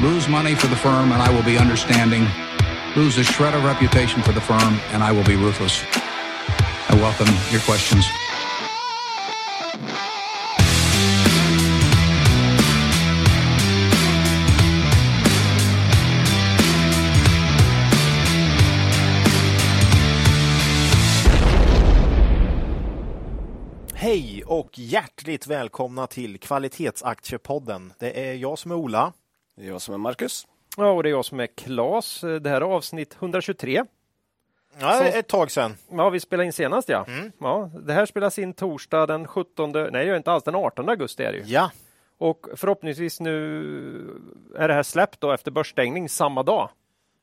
lose money for the firm and I will be understanding, lose a shred of reputation for the firm and I will be ruthless. I welcome your questions. Hej och hjärtligt välkomna till Kvalitetsaktiepodden. Det är jag som är Ola. Det är jag som är Marcus. Ja, och det är jag som är Klas. Det här är avsnitt 123. Ja, ett tag sedan. Ja, vi spelade in senast ja. Mm. ja. Det här spelas in torsdag den 17, nej det gör inte alls, den 18 augusti är det ju. Ja, Och förhoppningsvis nu är det här släppt då efter börsstängning samma dag.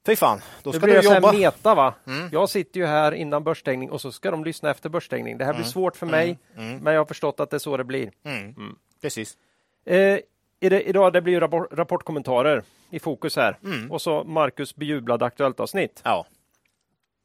fy fan. Då Det ska blir du så här jobba. meta va. Mm. Jag sitter ju här innan börsstängning och så ska de lyssna efter börsstängning. Det här blir Mm. svårt för mig, men jag har förstått att det är så det blir. Mm. Precis. Eh, idag det blir ju rapport, rapportkommentarer i fokus här Mm. och så Marcus bejublade aktuellt avsnitt. Ja.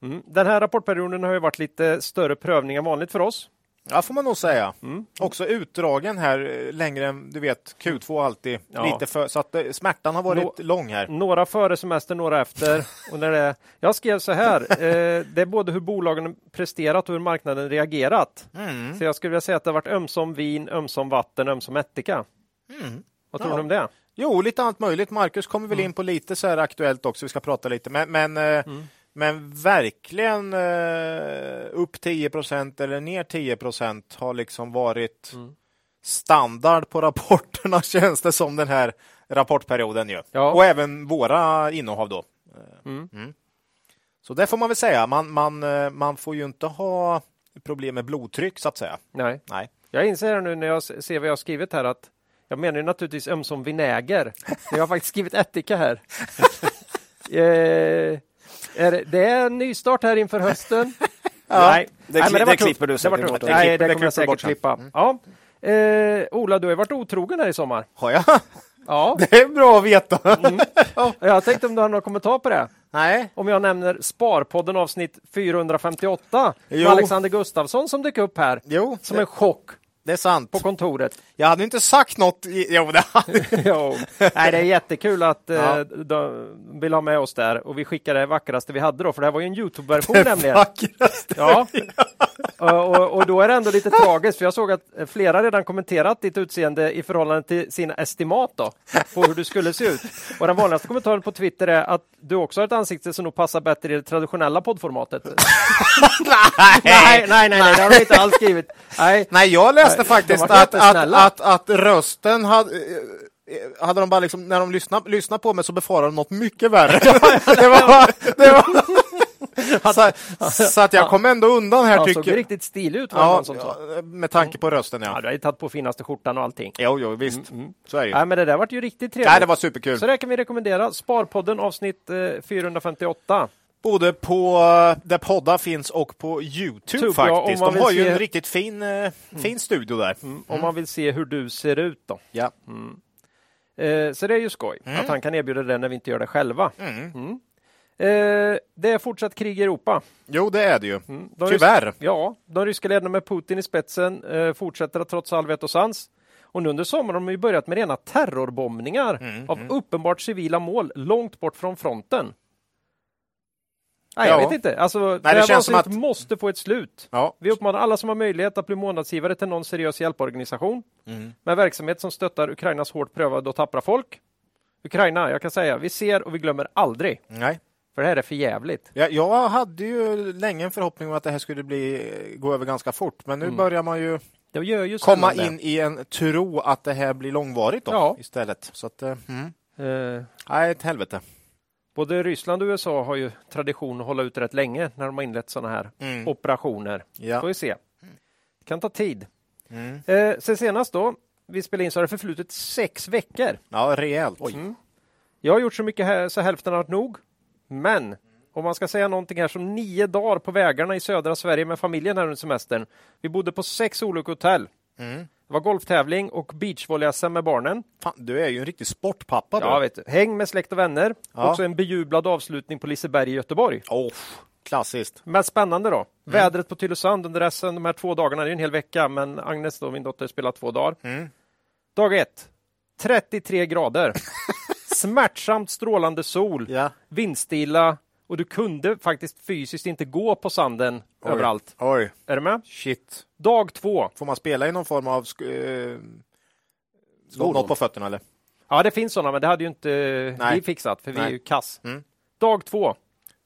Mm. Den här rapportperioden har ju varit lite större prövning än vanligt för oss. ja, får man nog säga. Mm. Också utdragen här eh, längre än du vet Q2 alltid. Ja. Lite för, så att eh, smärtan har varit Nå- lång här. Några före semester, några efter. Och när det, jag skrev så här, eh, det är både hur bolagen presterat och hur marknaden reagerat. Mm. Så jag skulle vilja säga att det har varit ömsom vin, ömsom vatten, ömsom ättika. Mm. Vad tror Ja. du om det? Jo, lite allt möjligt. Marcus kommer väl in på lite så här aktuellt också. Vi ska prata lite. Men, men, eh, men verkligen eh, upp 10% eller ner 10% har liksom varit standard på rapporterna känns det som den här rapportperioden ju. Ja. Och även våra innehav då. Eh, Mm. mm. Så det får man väl säga. Man, man, man får ju inte ha problem med blodtryck så att säga. Nej, Nej. jag inser nu när jag ser vad jag har skrivit här att jag menar ju naturligtvis ömsom vinäger. Jag har faktiskt skrivit ättika här. eh, är det, det är en nystart här inför hösten. Nej, Det Nej, det tufft. klipper du Det var säkert bort. Det Nej, det det kommer jag bort säkert klippa. Ja. Eh, Ola, du har varit otrogen här i sommar. Har jag? Ja, Det är bra att veta. jag tänkte om du har någon kommentar på det. Nej. Om jag nämner Sparpodden avsnitt 458 med Jo. Alexander Gustafsson som dök upp här Jo, som det, en chock det är sant. på kontoret. Jag hade inte sagt något. I, jo, det hade jo. Nej, det är jättekul att eh, Ja. de vill ha med oss där och vi skickar det vackraste vi hade då, för det här var ju en Youtube-version nämligen. vackraste. Ja. Och, och, och då är det ändå lite tragiskt, för jag såg att flera redan kommenterat ditt utseende i förhållande till sina estimat då, på hur du skulle se ut. Och den vanligaste kommentaren på Twitter är att du också har ett ansikte som nog passar bättre i det traditionella poddformatet. nej, nej, nej, nej, det har du inte alls skrivit. Nej, Nej, jag läste Nej, faktiskt de att, att, att, att rösten hade, eh, hade de bara liksom, när de lyssnade, lyssnade på mig så befarade de något mycket värre. det var, det var, så, så att jag kom ändå undan här han såg tycker jag. riktigt stilig ut. var Ja, som sa. ja, med tanke på rösten Ja, ja. du har ju tagit på finaste skjortan och allting. Jo, jo, visst. Så är det ju. Nej, men det där vart ju riktigt trevligt. Nej, det var superkul. Så det kan vi rekommendera. Sparpodden avsnitt eh, 458. Både på eh, där poddar finns och på Youtube Tube, ja, faktiskt. man De har ju se- en riktigt fin, eh, fin studio där. Om man vill se hur du ser ut då. Ja. Eh, så det är ju skoj att han kan erbjuda det när vi inte gör det själva. Mm. Eh, det är fortsatt krig i Europa. Jo, det är det ju. De Tyvärr. Rys- ja, de ryska ledarna med Putin i spetsen eh, fortsätter att trots all vett och sans. Och nu under sommaren har de ju börjat med rena terrorbombningar Mm, av uppenbart civila mål långt bort från fronten. Nej, jag Ja. vet inte. Alltså, det, det här känns som att- måste få ett slut. Ja. Vi uppmanar alla som har möjlighet att bli månadsgivare till någon seriös hjälporganisation Mm. med verksamhet som stöttar Ukrainas hårt prövade och tappra folk. Ukraina, jag kan säga, vi ser och vi glömmer aldrig. Nej. För det här är för jävligt. Jag, jag hade ju länge en förhoppning om att det här skulle bli, gå över ganska fort, men nu börjar man ju Det gör ju komma in i en tro att det här blir långvarigt då, Ja. istället. Så att, eh, mm. Eh, nej, ett helvete. både Ryssland och USA har ju tradition att hålla ut rätt länge när de har inlett sådana här Mm. operationer. Ja. Får vi se. Det kan ta tid. Mm. Eh, sen senast då, vi spelade in så har det förflutit sex veckor. Ja, rejält. Mm. Jag har gjort så mycket här så hälften har varit nog. Men om man ska säga någonting här som nio dagar på vägarna i södra Sverige med familjen här under semestern. Vi bodde på sex olika hotell. Mm. Det var golftävling och beachvolley-SM med barnen. Fan, du är ju en riktig sportpappa du. Ja, vet du. Häng med släkt och vänner. Ja. Också en bejublad avslutning på Liseberg i Göteborg. Oh, klassiskt. Men spännande då. Vädret på Tylösand under resten, de här två dagarna, det är en hel vecka, men Agnes då, min dotter, spelar två dagar. Mm. Dag ett, 33 grader. smärtsamt strålande sol, Ja. vindstilla och du kunde faktiskt fysiskt inte gå på sanden Oj. överallt. Oj, Är du med? shit. Dag två. Får man spela i någon form av sk- eh, Skor något på fötterna eller? Ja, det finns sådana, men det hade ju inte Nej. vi fixat, för vi är ju kass. Mm. Dag två.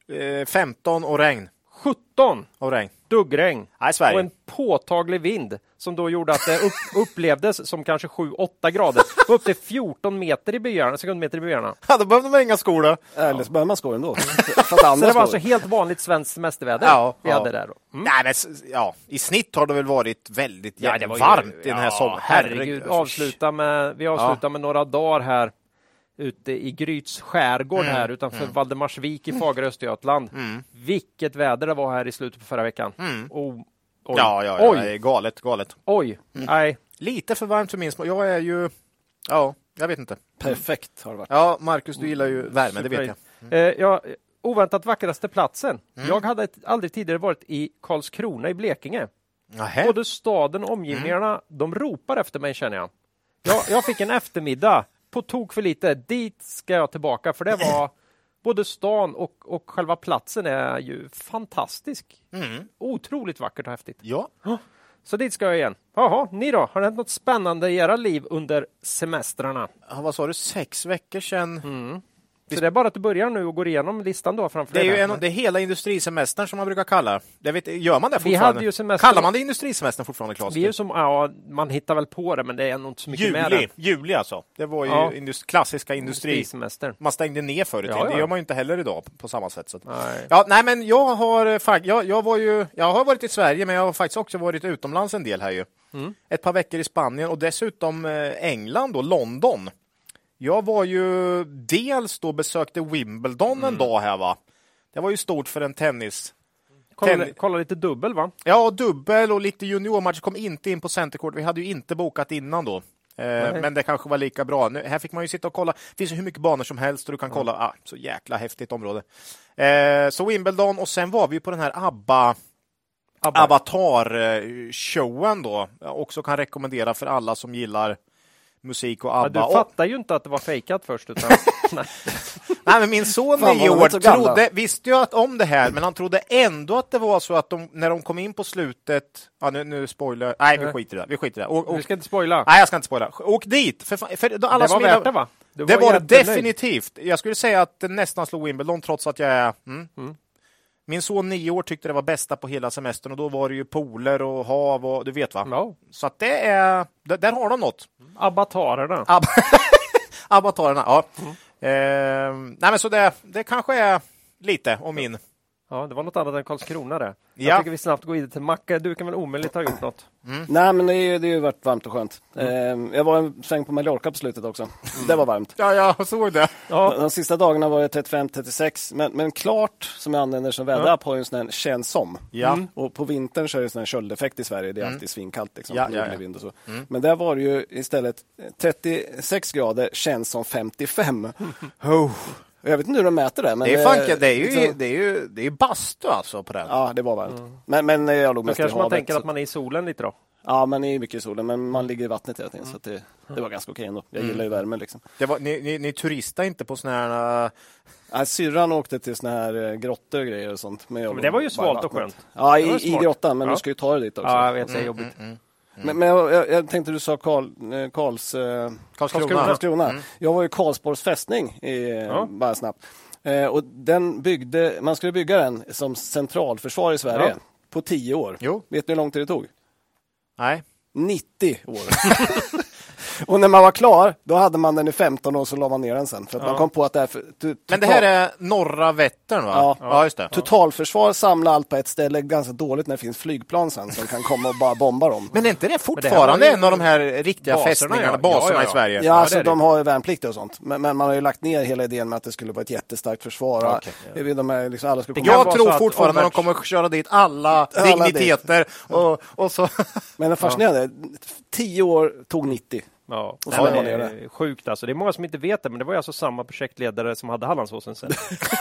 Eh, 15 och regn. 17 Och regn. duggregn Nej, och Sverige. en påtaglig vind som då gjorde att det upp, upplevdes som kanske 7-8 grader. Upp till 14 meter i byarna, sekundmeter i byarna. Ja, då behövde man inga skor då. Eller så behöver man skor ändå. Så det var skor. alltså helt vanligt svenskt semesterväder Ja, vi ja. hade där. Då. Mm. Nej, men s- ja, i snitt har det väl varit väldigt Ja, det var ju- varmt i den här ja, sommaren. Herregud, avsluta med, vi avslutar med några dagar här ute i Gryts skärgård Mm. här utanför Valdemarsvik i Fagerö, Östergötland. Vilket väder det var här i slutet på förra veckan. Oh, oj, Ja, ja, ja, oj, det är galet, galet. oj. Nej, Lite för varmt för min smak. Jag är ju... Ja, jag vet inte. Perfekt har det varit. Ja, Marcus, du gillar ju värme, det vet jag. Eh, ja, oväntat vackraste platsen. Mm. Jag hade aldrig tidigare varit i Karlskrona i Blekinge. Nähä. Både staden och omgivningarna, Mm. de ropar efter mig känner jag. jag. Jag fick en eftermiddag på tok för lite. Dit ska jag tillbaka för det var både stan och, och själva platsen är ju fantastisk. Mm. Otroligt vackert och häftigt. Ja. Så dit ska jag igen. Jaha, ni då? Har det hänt något spännande i era liv under semestrarna? ja, vad sa du, sex veckor sedan? Mm. Så det är bara att du börjar nu och går igenom listan då framför Det är ju en, det är hela industrisemestern som man brukar kalla det. Vet, gör man det fortfarande? semester- Kallar man det industrisemestern fortfarande, Claes? Vi är ju som, ja, man hittar väl på det, men det är nog inte så mycket med Juli, det. juli alltså. Det var ju Ja. indus- klassiska industri. Industrisemester. Man stängde ner förr i Ja, tiden. Det ja. gör man ju inte heller idag på samma sätt. Så. Nej. Ja, nej, men jag har, eh, jag, jag, var ju, jag har varit i Sverige, men jag har faktiskt också varit utomlands en del här ju. Mm. Ett par veckor i Spanien och dessutom eh, England och London. Jag var ju dels då besökte Wimbledon Mm. en dag här va. Det var ju stort för en tennis. Kolla, Tennis- kolla lite dubbel va? Ja, dubbel och lite juniormatch. Kom inte in på Centercourt. Vi hade ju inte bokat innan då. Eh, men det kanske var lika bra. Nu, här fick man ju sitta och kolla. Det finns ju hur mycket banor som helst och du kan kolla. Ah, så jäkla häftigt område. Eh, så Wimbledon och sen var vi på den här ABBA Abba. Avatar-showen då. Jag också kan rekommendera för alla som gillar musik och Ja, ABBA. du Och- fattar ju inte att det var fejkat först. Utan, nej. Nej, men min son Fan, nio var de år trodde, visste ju att om det här, men han trodde ändå att det var så att de, när de kom in på slutet, ja nu, nu spoiler, nej vi skiter i det, vi skiter i det. Och, och, Du ska inte spoila. nej, jag ska inte spoila. Åk dit! För, för då alla det var värt det va? Du Det var det jättenöjd. definitivt. Jag skulle säga att det nästan slog Wimbledon trots att jag är... Mm. Min son nio år tyckte det var bästa på hela semestern och då var det ju pooler och hav och du vet va. Ja. Så att det är, där, har de något. Avatarerna. Ab Avatarerna, ja. Eh, nej men så det, det kanske är lite om min. Ja, det var något annat än Karlskrona det. Ja. Jag tycker vi snabbt går vidare till Macke. Du kan väl omöjligt ha gjort något? Nej, men det, är- det har ju varit varmt och skönt. Eh, jag var en sväng på Mallorca på slutet också. Det var varmt. Ja, jag såg det. Ja, De sista dagarna var det 35-36, men, men klart som jag använder som väderapp har ju en sån här känns som. Ja. Mm. Och på vintern så är det sån här köldeffekt i Sverige. Det är alltid svinkallt. Liksom, Ja, ja, ja. vind och så. Men där var det ju istället 36 grader känns som 55. Oh. Jag vet inte hur de mäter det. Men Det är, fanken, det är ju, liksom- det är ju det är bastu alltså på den. Ja, det var varmt. Men, men jag låg mest i kanske man havet. tänker så- att man är i solen lite då. Ja, man är ju mycket i solen, men man ligger i vattnet hela tiden. Så att det, det var ganska okej ändå. Jag Mm. gillar ju värmen liksom. Det var, ni, ni, ni turistade inte på såna här... Ja, syrran åkte till såna här eh, grottor och grejer och sånt. Men, jag Men det var ju i svalt och skönt. Ja, i, i grottan, men Ja. du ska ju ta dig dit också. Ja, jag vet, det är jobbigt. Men, men jag, jag, jag tänkte du sa Karl, eh, Karls, eh, Karlskrona. Karlskrona. Jag var ju i Karlsborgs fästning, i, Ja. bara snabbt. Eh, och den byggde, man skulle bygga den som centralförsvar i Sverige Ja. på tio år. Jo. Vet du hur lång tid det tog? Nej. 90 år. och när man var klar, då hade man den i 15 år och så la man ner den sen. För att man kom på att det här... För, to- Men det total- här är norra Vättern va? Ja. ja just det. Totalförsvar samlar allt på ett ställe, ganska dåligt när det finns flygplan sen som kan komma och bara bomba dem. Men är inte det det här fortfarande ju- en av de här riktiga Baserna, fästningarna, ja. baserna Ja, ja, i ja. Sverige? Ja, alltså det det. de har ju värnpliktiga och sånt. Men, men man har ju lagt ner hela idén med att det skulle vara ett jättestarkt försvar. Vet, de är liksom, alla skulle Det komma. Jag tror att fortfarande att de kommer att köra dit alla, Alla digniteter och, och så... Men det fascinerande. 10 år tog 90. Ja, Och Nej, så var det det är sjukt alltså. Det är många som inte vet det, men det var ju alltså samma projektledare som hade Hallandsåsen sen.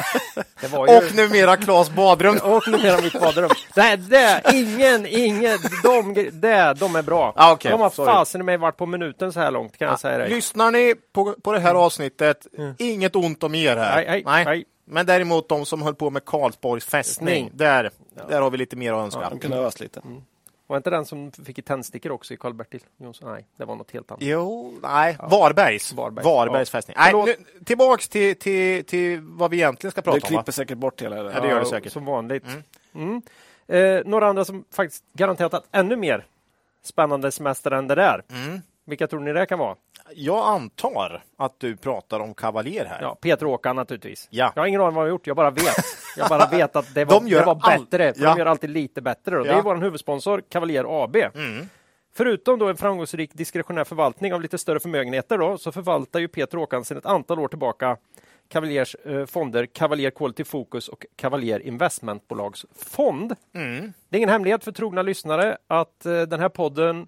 det var ju... Och numera Claes Badrum. Och numera mitt badrum. Nej, det, ingen, ingen, de, det, de är bra. Ah, okej. De har fasen i mig varit på minuten så här långt kan jag säga dig. Lyssnar ni på, på det här avsnittet, inget ont om er här. Nej, nej, nej. Men däremot de som höll på med Karlsborgs fästning, där, där har vi lite mer att önska. De kunde ha öst lite. Var inte den som fick ett tändstickor också i Karl-Bertil Jonsson? Nej, det var något helt annat. Jo, nej, Varbergs. Varbergs, Varbergs ja. fästning. Nej, nu, tillbaks till, till, till vad vi egentligen ska Det prata om. klipper Va? säkert bort hela det. Ja, det gör det säkert. Som vanligt. Mm. Eh, några andra som faktiskt garanterat ännu mer spännande semester än det där. Mm. Vilka tror ni det kan vara? Jag antar att du pratar om Kavaljer här. Ja, Peter Åkan naturligtvis. Ja. Jag har ingen aning om vad de har gjort, jag bara vet. Jag bara vet att det var, De gör det var bättre. Ja. De gör alltid lite bättre. Då. Det Ja. är vår huvudsponsor Cavalier AB. Mm. Förutom då en framgångsrik diskretionär förvaltning av lite större förmögenheter då, så förvaltar ju Peter Åkan sedan ett antal år tillbaka Cavaliers eh, fonder Cavalier Quality Focus och Cavalier Investmentbolagsfond. Mm. Det är ingen hemlighet för trogna lyssnare att eh, den här podden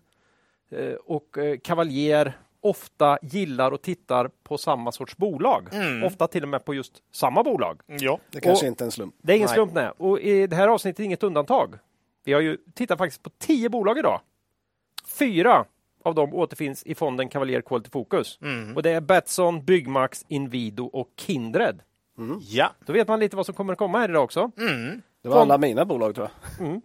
och eh, Cavalier ofta gillar och tittar på samma sorts bolag. Mm. Ofta till och med på just samma bolag. Ja. Det kanske Och- inte är en slump. Det är ingen Nej. slump nej. Och i det här avsnittet är inget undantag. Vi har ju tittat faktiskt på tio bolag idag. Fyra av dem återfinns i fonden Cavalier Quality Focus. Mm. Och det är Betsson, Byggmax, Inwido och Kindred. Ja. Då vet man lite vad som kommer att komma här idag också. Mm. Det var Fond- alla mina bolag tror jag.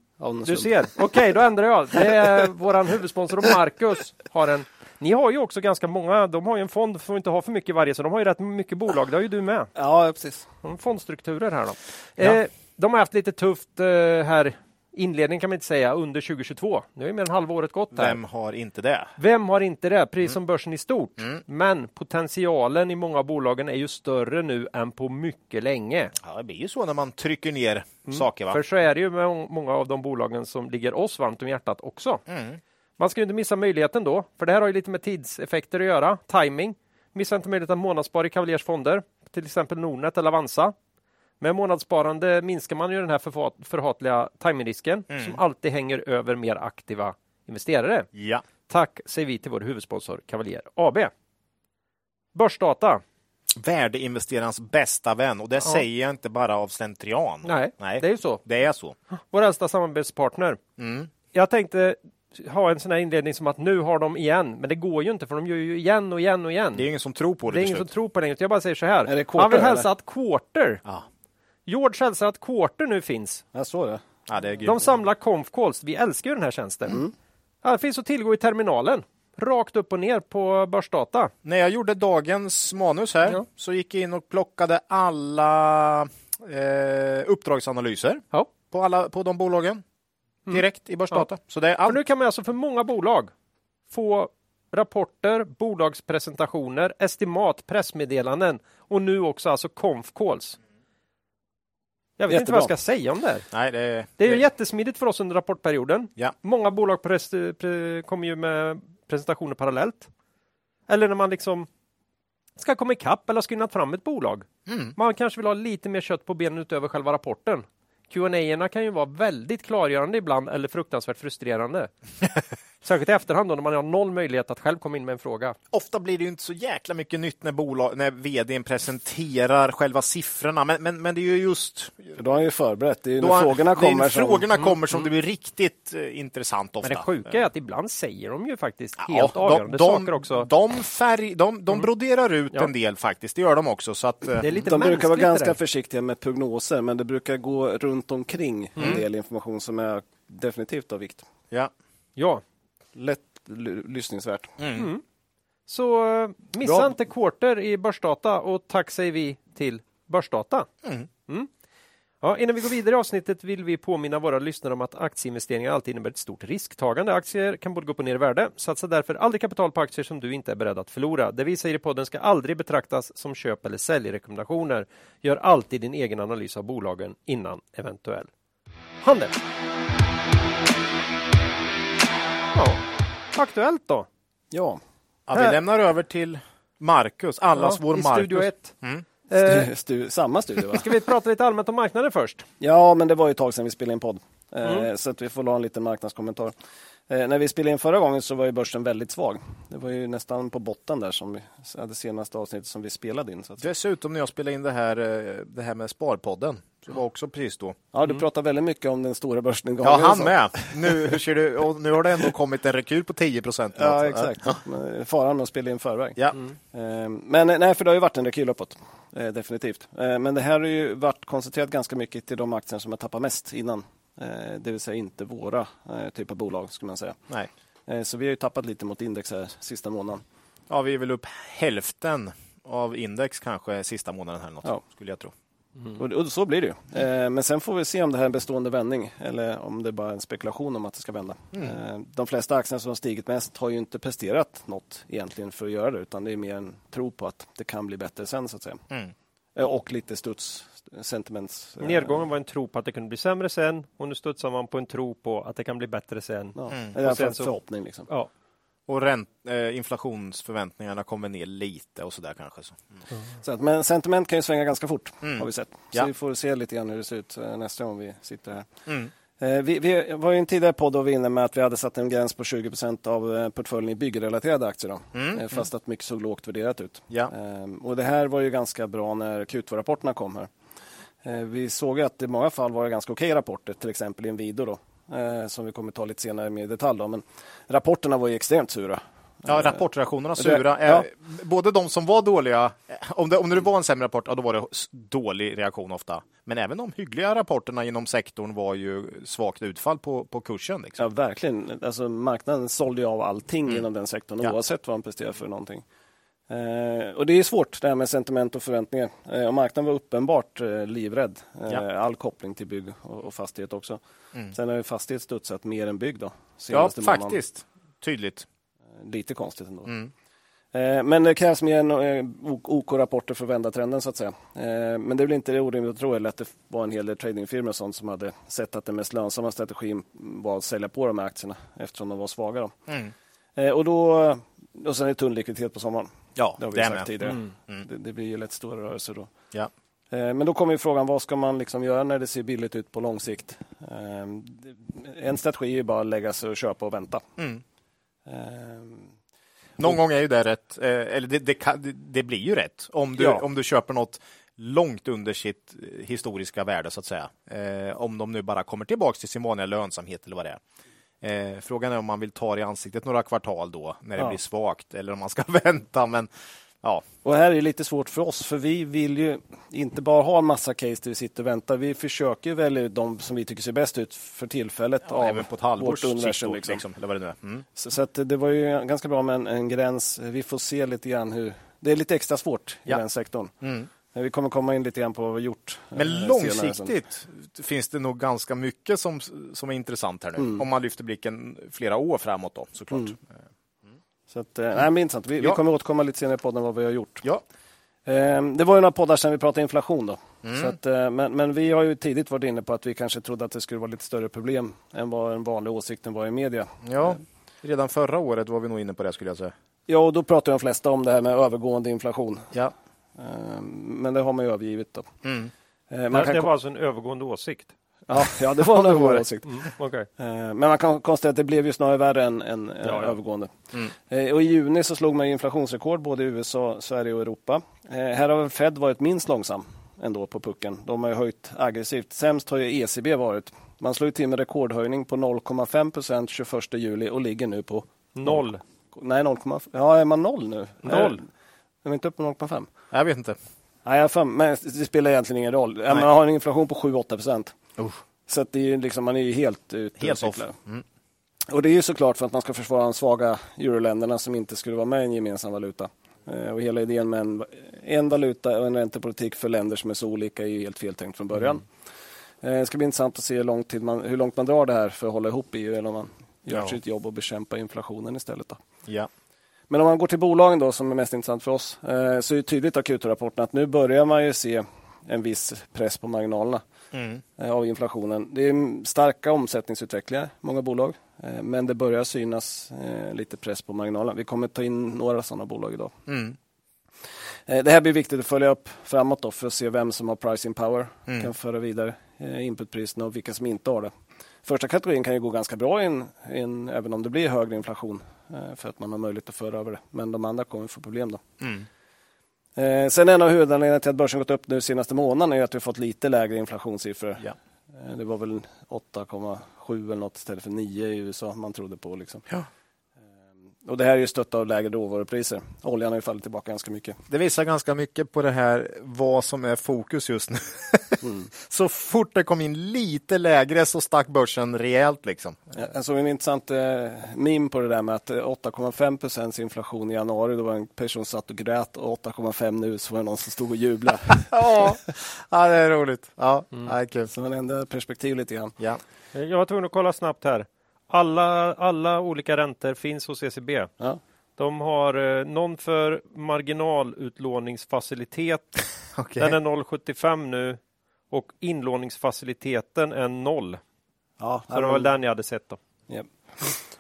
Du ser. Okej, då ändrar jag. Det är våran huvudsponsor och Marcus har en. Ni har ju också ganska många. De har ju en fond att inte ha för mycket varje, så de har ju rätt mycket bolag. Det har ju du med. Ja, precis. De fondstrukturer här då. Ja. Eh, de har haft lite tufft eh, här. Inledning kan man inte säga under 2022. Nu är mer än halva året gått här. Vem har inte det? Vem har inte det? Precis som börsen i stort. Mm. Men potentialen i många av bolagen är ju större nu än på mycket länge. Ja, det blir ju så när man trycker ner saker. Va? För så är det ju med många av de bolagen som ligger oss varmt om hjärtat också. Mm. Man ska ju inte missa möjligheten då, för det här har ju lite med tidseffekter att göra. Timing. Missa inte möjligheten att månadsspara i Cavaliers fonder, till exempel Nordnet eller Avanza. Med månadssparande minskar man ju den här förhatliga timingrisken Mm. som alltid hänger över mer aktiva investerare. Ja. Tack säger vi till vår huvudsponsor Cavalier AB. Börsdata. Värdeinvesterarens bästa vän och det säger jag inte bara av slentrian. Nej, Nej. det är ju så. Det är så. Vår äldsta samarbetspartner. Mm. Jag tänkte ha en sån här inledning som att nu har de igen, men det går ju inte för de gör ju igen och igen och igen. Det är ingen som tror på det. Det är ingen som tror på det. Jag bara säger så här. Han vill hälsa eller? att Quarter, Ja. George hälsar att Quarter nu finns. Jag såg det. Ja, det är grymt. De samlar conf calls. Vi älskar ju den här tjänsten. Ja, det finns att tillgå i terminalen. Rakt upp och ner på Börsdata. När jag gjorde dagens manus här Ja. så gick jag in och plockade alla eh, uppdragsanalyser Ja. på, alla, på de bolagen direkt i Börsdata. Så det är För allt. nu kan man alltså för många bolag få rapporter, bolagspresentationer, estimat, pressmeddelanden och nu också alltså conf calls. Jag vet inte vad jag ska Jättebra. säga om det här. Nej, det, Det är ju jättesmidigt för oss under rapportperioden. Ja. Många bolag pres, pre, kommer ju med presentationer parallellt. Eller när man liksom ska komma ikapp eller skinnat fram ett bolag. Mm. Man kanske vill ha lite mer kött på benen utöver själva rapporten. qa kan ju vara väldigt klargörande ibland eller fruktansvärt frustrerande. Särskilt i efterhand då när man har noll möjlighet att själv komma in med en fråga. Ofta blir det ju inte så jäkla mycket nytt när, bolag, när vdn presenterar själva siffrorna. Men, men, men det är ju just då har han ju förberett. Det är ju när han- frågorna det är kommer när som... frågorna kommer som det blir riktigt eh, intressant ofta. Men det sjuka är att ibland säger de ju faktiskt Ja, helt de- avgörande de, saker också. De, färg, de, de broderar ut Ja. en del faktiskt, det gör de också. Så att, eh, Det är lite De brukar vara ganska där. försiktiga med prognoser, men det brukar gå runt omkring Mm. en del information som är definitivt av vikt. ja. Ja, Lätt lyssningsvärt. Mm. så eh, missa Bra. inte Quarter i Börsdata och tack säger vi till Börsdata. Mm. Mm. Ja, innan vi går vidare i avsnittet vill vi påminna våra lyssnare om att aktieinvesteringar alltid innebär ett stort risktagande. Aktier kan både gå upp och ner i värde. Satsa därför aldrig kapital på aktier som du inte är beredd att förlora. Det vi säger i podden ska aldrig betraktas som köp eller säljrekommendationer. Gör alltid din egen analys av bolagen innan eventuell handel. Ja, aktuellt då? Ja, Ja, vi Här- lämnar över till Marcus, allas ja, vår I Marcus. Studio 1. Mm. Eh, stu, stu, samma studio va? ska vi prata lite allmänt om marknaden först? Ja, men det var ju ett tag sedan vi spelade in podd. Eh, Mm. Så att vi får ha en liten marknadskommentar. Eh, när vi spelade in förra gången så var ju börsen väldigt svag. Det var ju nästan på botten där som vi hade senaste avsnittet som vi spelade in. Så att... Dessutom när jag spelade in det här, eh, det här med Sparpodden, det var också precis då. Ja, du pratar väldigt mycket om den stora börsnedgången. Ja, han så. med. Nu, hur ser du, och nu har det ändå kommit en rekyl på 10 procent. Ja, exakt. Men Faran med att spela in förväg. Ja. Eh, Men nej, för det har ju varit en rekyl uppåt. Eh, Definitivt. Eh, Men det här har ju varit koncentrerat ganska mycket till de aktier som har tappat mest innan. Eh, Det vill säga inte våra eh, typ av bolag, skulle man säga. Nej. Eh, Så vi har ju tappat lite mot index här sista månaden. Ja, vi är väl upp hälften av index kanske sista månaden här något, Ja. skulle jag tro. Och, och så blir det ju. Eh, Men sen får vi se om det här är en bestående vändning eller om det bara är en spekulation om att det ska vända. Eh, De flesta aktierna som har stigit mest har ju inte presterat något egentligen för att göra det utan det är mer en tro på att det kan bli bättre sen så att säga. Mm. Eh, Och lite studs, sentiments. eh, Nedgången var en tro på att det kunde bli sämre sen och nu studsar man på en tro på att det kan bli bättre sen. Ja, Mm. Och sen så- förhoppning. Liksom. Ja. Och ränt, eh, inflationsförväntningarna kommer ner lite och sådär kanske. Så. Så att, men sentiment kan ju svänga ganska fort Mm. har vi sett. Så Ja. vi får se lite grann hur det ser ut eh, nästa gång vi sitter här. Mm. Eh, Vi, vi var ju en tidigare podd då vi inne med att vi hade satt en gräns på 20 procent av eh, portföljen i byggrelaterade aktier. Då. Mm. Eh, Fast att mycket såg lågt värderat ut. Ja. Och det här var ju ganska bra när Q2-rapporterna kom här. Vi såg att i många fall var det ganska okej rapporter, till exempel Inwido då, eh, som vi kommer ta lite senare mer i detalj. Då. Men rapporterna var ju extremt sura. Ja, rapportreaktionerna det- sura. Eh, ja. Både de som var dåliga, eh, om det, om det var en sämre rapport, ja, då var det dålig reaktion ofta. Men även de hyggliga rapporterna inom sektorn var ju svagt utfall på, på kursen. Liksom. Ja, verkligen. Alltså, marknaden sålde ju av allting inom den sektorn, Ja. oavsett vad de presterar för någonting. Eh, och det är svårt det här med sentiment och förväntningar. Eh, och marknaden var uppenbart eh, livrädd. Ja. All koppling till bygg och, och fastighet också. Mm. Sen har ju fastighet studsat mer än bygg då. Ja, senaste månaden. faktiskt. Tydligt. Lite konstigt ändå. Mm. Men det krävs mer än OK-rapporter för att vända trenden så att säga. Men det är väl inte orimligt att tro eller att det var en hel del tradingfirmor och sånt som hade sett att den mest lönsamma strategin var att sälja på de här aktierna eftersom de var svaga. Då. Mm. Och, då, och sen är det tunn likviditet på sommaren. Ja, Det har vi det sagt tidigare. Mm. Mm. Det, det blir ju lätt stora rörelser då. Ja. Eh, Men då kommer ju frågan, vad ska man liksom göra när det ser billigt ut på lång sikt? Eh, En strategi är ju bara att lägga sig och köpa och vänta. Mm. Eh, Någon gång är ju det rätt, eller det, det, kan, det, blir ju rätt. Om du, Ja. om du köper något långt under sitt historiska värde så att säga. Om de nu bara kommer tillbaks till sin vanliga lönsamhet eller vad det är. Eh, frågan är om man vill ta det i ansiktet några kvartal då när det Ja. blir svagt eller om man ska vänta. Men ja, Och här är lite svårt för oss, för vi vill ju inte bara ha en massa case där vi sitter och väntar. Vi försöker välja ut de som vi tycker ser bäst ut för tillfället ja av även på ett halvårs vårt universum. Liksom. liksom, eller vad det nu är. Mm. Så, så det var ju ganska bra med en, en gräns. Vi får se lite grann hur... Det är lite extra svårt Ja. i den sektorn. Mm. Men Vi kommer komma in lite grann på vad vi har gjort. Men eh, senare långsiktigt finns det nog ganska mycket som, som är intressant här nu. Mm. Om man lyfter blicken flera år framåt då såklart. Mm. Så att, eh, nej, men intressant. Vi, vi Ja. kommer återkomma lite senare i podden vad vi har gjort. Ja. Eh, det var ju några poddar sedan vi pratade inflation. Då. Mm. Så att, eh, men, men vi har ju tidigt varit inne på att vi kanske trodde att det skulle vara lite större problem än vad den vanliga åsikten var i media. Ja, redan förra året var vi nog inne på det skulle jag säga. Ja, och då pratar de flesta om det här med övergående inflation. Ja. Eh, men det har man ju övergivit. Då. Mm. Eh, man Det, kan det var alltså en övergående åsikt. ja, ja, det var en övergående åsikt. Mm, okej. Eh, Men man kan konstatera att det blev ju snarare värre än, än Ja, ja. övergående. Mm. Och I juni så slog man inflationsrekord både i USA, Sverige och Europa. Här har Fed varit minst långsam ändå på pucken. De har höjt aggressivt. Sämst har ju ECB varit. Man slog till med rekordhöjning på 0,5 procent 21 juli och ligger nu på Noll. Nej, 0,5. Ja, är man noll nu? Noll. Är vi inte uppe på 0,5? Jag vet inte. Nej, jag för- men det spelar egentligen ingen roll. Nej. Man har en inflation på 7-8 procent. Usch. Så det är ju liksom, man är ju helt ute Helt och cyklar. Mm. Och det är ju såklart för att man ska försvara de svaga euroländerna som inte skulle vara med i en gemensam valuta. Eh, Och hela idén med en, en valuta och en räntepolitik för länder som är så olika är ju helt feltänkt från början. Eh, Det ska bli intressant att se hur lång tid man, hur långt man drar det här för att hålla ihop EU eller om man gör Ja. sitt jobb och bekämpa inflationen istället. Då. Ja. Men om man går till bolagen då som är mest intressant för oss eh, så är det tydligt av Q2-rapporten att nu börjar man ju se en viss press på marginalerna Mm. eh, av inflationen. Det är starka omsättningsutvecklingar, många bolag, eh, men det börjar synas lite press på marginalerna. Vi kommer ta in några sådana bolag idag. Mm. Det här blir viktigt att följa upp framåt då för att se vem som har pricing power, Mm. kan föra vidare inputpriserna och vilka som inte har det. Första kategorin kan ju gå ganska bra in, in, även om det blir högre inflation eh, för att man har möjlighet att föra över det. Men de andra kommer få problem då. Mm. Eh, sen en av huvudanledningarna till att börsen gått upp nu senaste månaden är att vi fått lite lägre inflationssiffror. Ja. Eh, det var väl 8,7 eller något istället för 9 i USA man trodde på. Liksom. Ja. Och det här är ju stött av lägre råvarupriser. Oljan har ju fallit tillbaka ganska mycket. Det visar ganska mycket på det här vad som är fokus just nu. Mm. så fort det kom in lite lägre så stack börsen rejält liksom. Jag såg en intressant eh, meme på det där med att eh, 8,5 procents inflation i januari, då var en person satt och grät och 8,5 nu så var det någon som stod och jublade. ja. ja, det är roligt. Ja, mm. ja, kul. Så man ändrar perspektiv lite grann. Ja. Jag var tvungen att kolla snabbt här. Alla, alla olika räntor finns hos ECB. Ja. De har eh, någon för marginalutlåningsfacilitet. Okay. Den är 0,75 nu och inlåningsfaciliteten är 0. Ja, Så det var väl den jag hade sett då. Ja.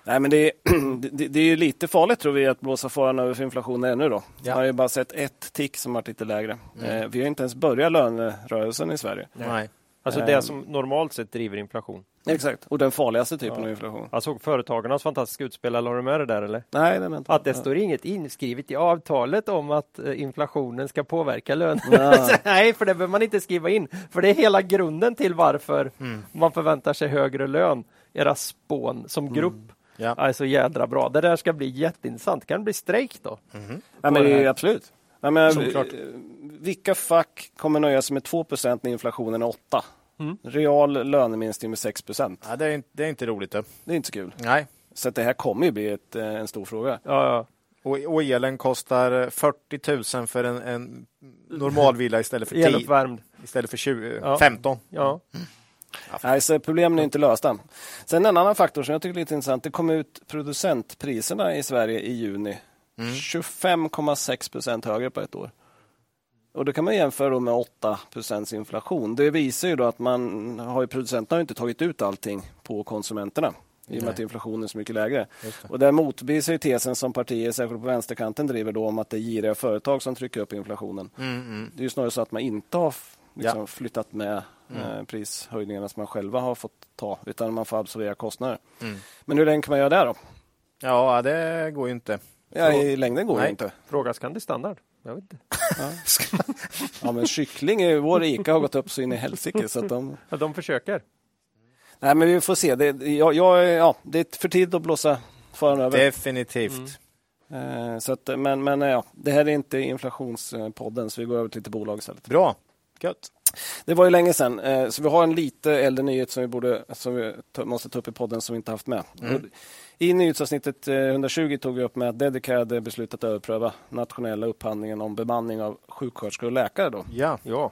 Nej, men det är, det, det är lite farligt tror vi att blåsa faran över för inflationen ännu då. Ja. Man har ju bara sett ett tick som varit lite lägre. Eh, vi har inte ens börjat lönerörelsen i Sverige. Nej. Alltså Ehm. det som normalt sett driver inflation. Exakt, och den farligaste typen Ja. av inflation. Jag såg företagarnas fantastiska utspel, har du med det där eller? Nej, den är inte. Att det står inget inskrivet i avtalet om att eh, inflationen ska påverka löner. Ja. Nej, för det behöver man inte skriva in. För det är hela grunden till varför Mm. man förväntar sig högre lön. Era spån som grupp Ja. är så jädra bra. Det där ska bli jätteintressant. Kan det bli strejk då? Ja, men det är absolut. Ja, men, Såklart. eh, vilka fack kommer nöja sig med 2% när inflationen är 8? Mm. Real löneminskning med 6 Ja, det, är inte, det är inte roligt. Det. Det är inte så kul. Nej. Så det här kommer ju bli ett, eh, en stor fråga. Ja, ja. Och, och elen kostar 40 000 för en, en normalvilla istället för 10, Eluppvärmd. istället för 20, Ja. 15. Ja. Nej, så problemen är inte lösta. Sen en annan faktor som jag tycker är lite intressant. Det kom ut producentpriserna i Sverige i juni. 25,6 procent högre på ett år. Och det kan man jämföra med 8 procents inflation. Det visar ju då att man har ju, producenterna har inte tagit ut allting på konsumenterna. I och med att inflationen är så mycket lägre. Det. Och där motbevisar ju tesen som partier, särskilt på vänsterkanten, driver då om att det är giriga företag som trycker upp inflationen. Mm, mm. Det är ju snarare så att man inte har liksom, Ja. flyttat med Mm. eh, prishöjningarna som man själva har fått ta, utan man får absorbera kostnader. Mm. Men hur länge kan man göra det då? Ja, det går ju inte. Ja, I längden går det inte. Fråga Scandi Standard. Jag vet inte. Ja, men kyckling i vår ICA har gått upp så in i helsike. Så att de... Ja, de försöker. Nej, men vi får se. Det, jag, jag, ja, det är för tidigt att blåsa faran över. Definitivt. Eh, så att, men men ja, det här är inte inflationspodden, så vi går över till lite bolag istället. Bra. Gött. Det var ju länge sedan, eh, så vi har en lite äldre nyhet som vi, borde, som vi måste ta upp i podden som vi inte haft med. Mm. I nyhetsavsnittet eh, 120 tog vi upp med att Dedicare hade beslutat att överpröva nationella upphandlingen om bemanning av sjuksköterskor och läkare. Då. Ja. Ja.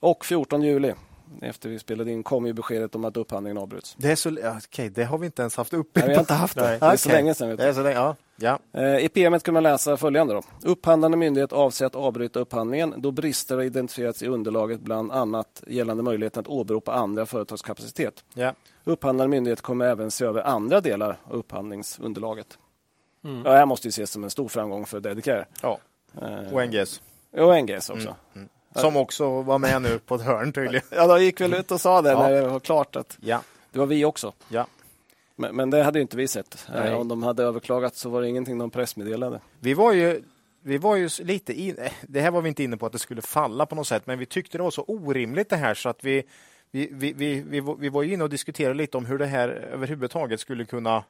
Och 14 juli, efter vi spelade in, kom ju beskedet om att upphandlingen avbryts. Det är så... Okej, det har vi inte ens haft uppe. Nej, vi har inte haft det. Nej. Det är så länge sedan. Det är så länge. Ja. ja. Eh, I PMet kan man läsa följande. Då. Upphandlande myndighet avser att avbryta upphandlingen då brister har identifierats i underlaget bland annat gällande möjligheten att åberopa andra företags kapacitet. ja. Upphandlande myndighet kommer även se över andra delar av upphandlingsunderlaget. Mm. Ja, det här måste ju ses som en stor framgång för Dedicare. ja. Eh, Och NGS. och NGS också. Mm. Som också var med nu på ett hörn tydligen. Ja, de gick väl ut och sa det Ja. när det var klart att Ja. det var vi också. ja. Men, men det hade ju inte vi sett. Eh, Nej. Om de hade överklagat så var det ingenting de pressmeddelade. Vi var ju vi var ju lite in, eh, det här var vi inte inne på att det skulle falla på något sätt, men vi tyckte det var så orimligt det här så att vi, vi, vi, vi, vi, var- vi var ju inne och diskuterade lite om hur det här överhuvudtaget skulle kunna...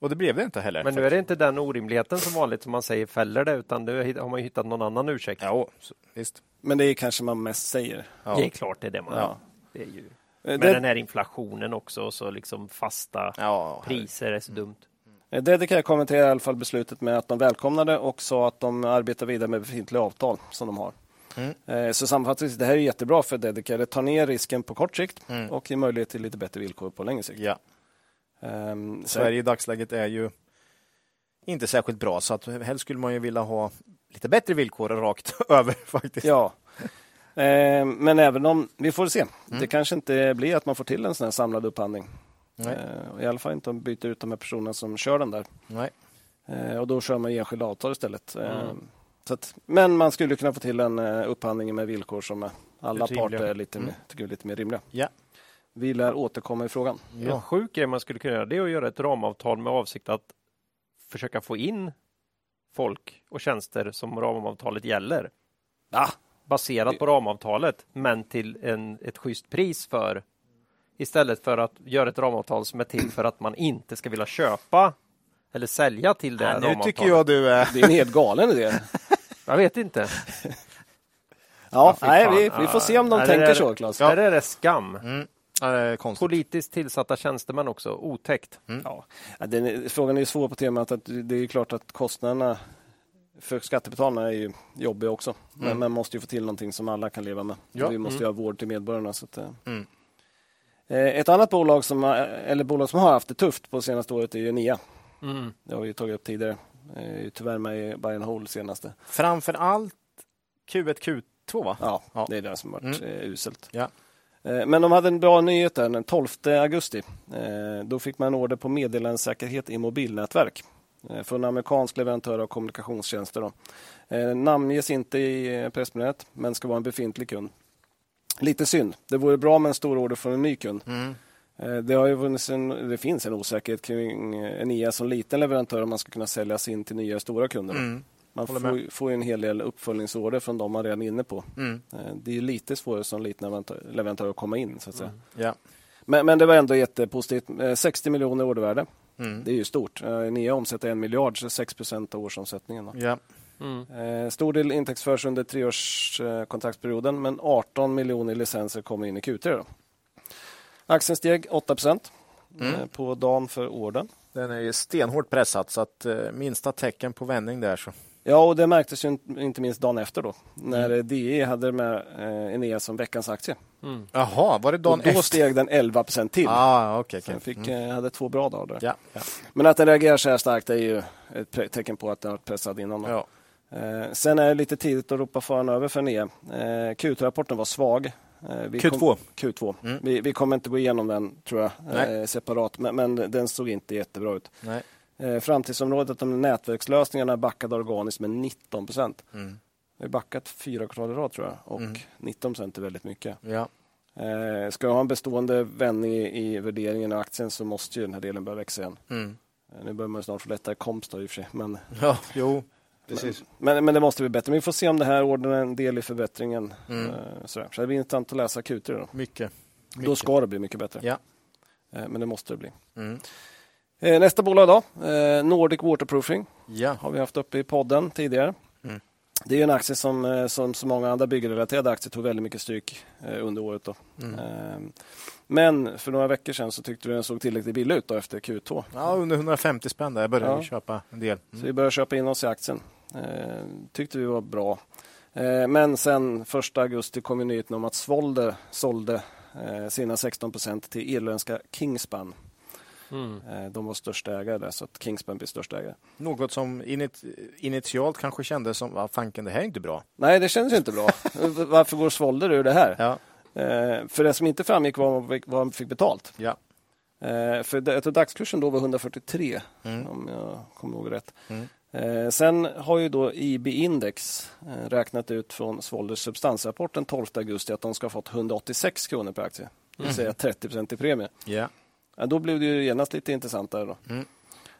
Och det blev det inte heller. Men nu är det inte den orimligheten som vanligt som man säger fäller det, utan nu har man ju hittat någon annan ursäkt. Ja, visst. Men det är kanske man mest säger. Ja. Det är klart det är det man Ja. det är ju. Eh, Men det- den här inflationen också, och så liksom fasta Ja, priser är så dumt. Eh, Dedicare kommenterar i alla fall beslutet med att de välkomnade och sa att de arbetar vidare med befintliga avtal som de har. Mm. Eh, Så sammanfattningsvis, det här är jättebra för Dedicare. Det tar ner risken på kort sikt Mm. och ger möjlighet till lite bättre villkor på längre sikt. ja. Så- Sverige i dagsläget är ju inte särskilt bra, så att helst skulle man ju vilja ha lite bättre villkor rakt över faktiskt. Ja. Ehm, Men även om, vi får se. Mm. Det kanske inte blir att man får till en sån här samlad upphandling. Eh, I alla fall inte om byter ut de här personerna som kör den där. Nej. Eh, Och då kör man enskilda avtal istället. Mm. Ehm, Så att, men man skulle kunna få till en eh, upphandling med villkor som eh, alla parter är lite, Mm. tycker är lite mer rimliga. Ja. Vi lär återkomma i frågan. En sjuk grej man skulle kunna göra det är att göra ett ramavtal med avsikt att försöka få in folk och tjänster som ramavtalet gäller. Ja, Baserat på ramavtalet men till en, ett schysst pris för istället för att göra ett ramavtal som är till för att man inte ska vilja köpa eller sälja till det Ja, nu ramavtalet. tycker jag du är... det är en helt galen idé. Jag vet inte. Ja, fy nej, vi, vi får se om de Ja, det tänker där- så, Claes. Där är det skam. Mm. Konstigt. Politiskt tillsatta tjänstemän också. Otäckt. Ja. Ja, den är, frågan är ju svår på temat att det är ju klart att kostnaderna för skattebetalarna är ju jobbiga också. Men man måste ju få till någonting som alla kan leva med. Ja. Vi måste ju ha vård till medborgarna. Så att, eh. Mm. Eh, Ett annat bolag som, eller bolag som har haft det tufft på senaste året är ju Nia. Mm. Det har vi ju tagit upp tidigare. Eh, tyvärr med i buy and hold senaste. Framför allt Q1, Q2 va? Ja, Ja. det är det som har varit eh, uselt. Ja. Eh, Men de hade en bra nyhet där den 12 augusti. Eh, Då fick man order på meddelandesäkerhet i mobilnätverk eh, från en amerikansk leverantör av kommunikationstjänster. Då. Namnges inte i pressmeddelandet, men ska vara en befintlig kund. Lite synd. Det vore bra med en stor order från en ny kund. Mm. Det, har ju en, det finns en osäkerhet kring eh, Enea som liten leverantör om man ska kunna säljas in till nya stora kunder. Mm. Man får, får ju en hel del uppföljningsorder från de man redan är inne på. Mm. Eh, Det är lite svårare som liten leverantör, att komma in. Så att säga. Ja. Men, men det var ändå jättepositivt. Eh, 60 miljoner ordervärde. Mm. Det är ju stort. Eh, Nia omsätter en miljard, så 6 procent av årsomsättningen. Då. Ja. Mm. Eh, Stor del intäktsförs under treårskontraktsperioden, kontraktsperioden, men 18 miljoner licenser kommer in i Q3. Då. Aktien steg 8 procent Mm. eh, på dagen för orden. Den är ju stenhårt pressad så att eh, minsta tecken på vändning där så. Ja, och det märktes ju inte- minst dagen efter då, när mm. DE hade med eh, Enea som veckans aktie. Mm. Jaha, var det dagen och då efter? steg den 11 procent till. Ah, okej. den fick, Mm. eh, hade två bra dagar där. Ja, ja. Men att den reagerar så här starkt är ju ett tecken på att den har pressad innan. Då. ja. Eh, sen är det lite tidigt att ropa faran över för Enea. Eh, Q2-rapporten var svag. Vi Q2. Kom, Q2. Mm. Vi, vi kommer inte gå igenom den tror jag Nej. separat, men, men den såg inte jättebra ut. Nej. Eh, framtidsområdet om nätverkslösningarna backade organiskt med 19 procent. Mm. Vi har backat fyra kvartal i rad tror jag och Mm. 19 procent är väldigt mycket. Ja. Eh, ska jag ha en bestående vändning i, i värderingen av aktien så måste ju den här delen börja växa igen. Mm. Eh, nu börjar man snart få lättare komst då, i och för sig. Men, ja, jo, precis. men, men det måste bli bättre. Men vi får se om det här ordnar en del i förbättringen. Mm. Eh, sådär. Så det blir intressant att läsa Q3 då. Mycket. Då Mycket. ska det bli mycket bättre. Ja. Eh, men det måste det bli. Mm. Eh, nästa bolag då, eh, Nordic Waterproofing. Ja. Har vi haft uppe i podden tidigare. Mm. Det är en aktie som, eh, som så många andra byggrelaterade aktier tog väldigt mycket stryk under året. Då. Mm. Eh, Men för några veckor sedan så tyckte du den såg tillräckligt billig ut då efter Q2. ja, under 150 spänn där. Jag började Ja. köpa en del. Så vi började köpa in oss i aktien. Eh, tyckte vi var bra. Eh, men sen 1 augusti kom nyheten om att Svolder sålde sina 16 procent till irländska Kingspan. Mm. Eh, de var största ägare där, så att Kingspan blir största ägare. Något som init initialt kanske kändes som, vad fanken, det här är inte bra. Nej, det känns ju inte bra. Varför går Svolder ur det här? Ja. Eh, för det som inte framgick var vad man fick- betalt. Ja. Eh, för det, jag tror dagskursen då var 143, Mm. om jag kommer ihåg rätt. Mm. Eh, sen har ju då IB-index eh, räknat ut från Svolders substansrapport den 12 augusti att de ska ha fått 186 kronor per aktie. Det vill säga 30 procent i premie. Ja. Ja, då blev det ju genast lite intressantare. Då. Mm.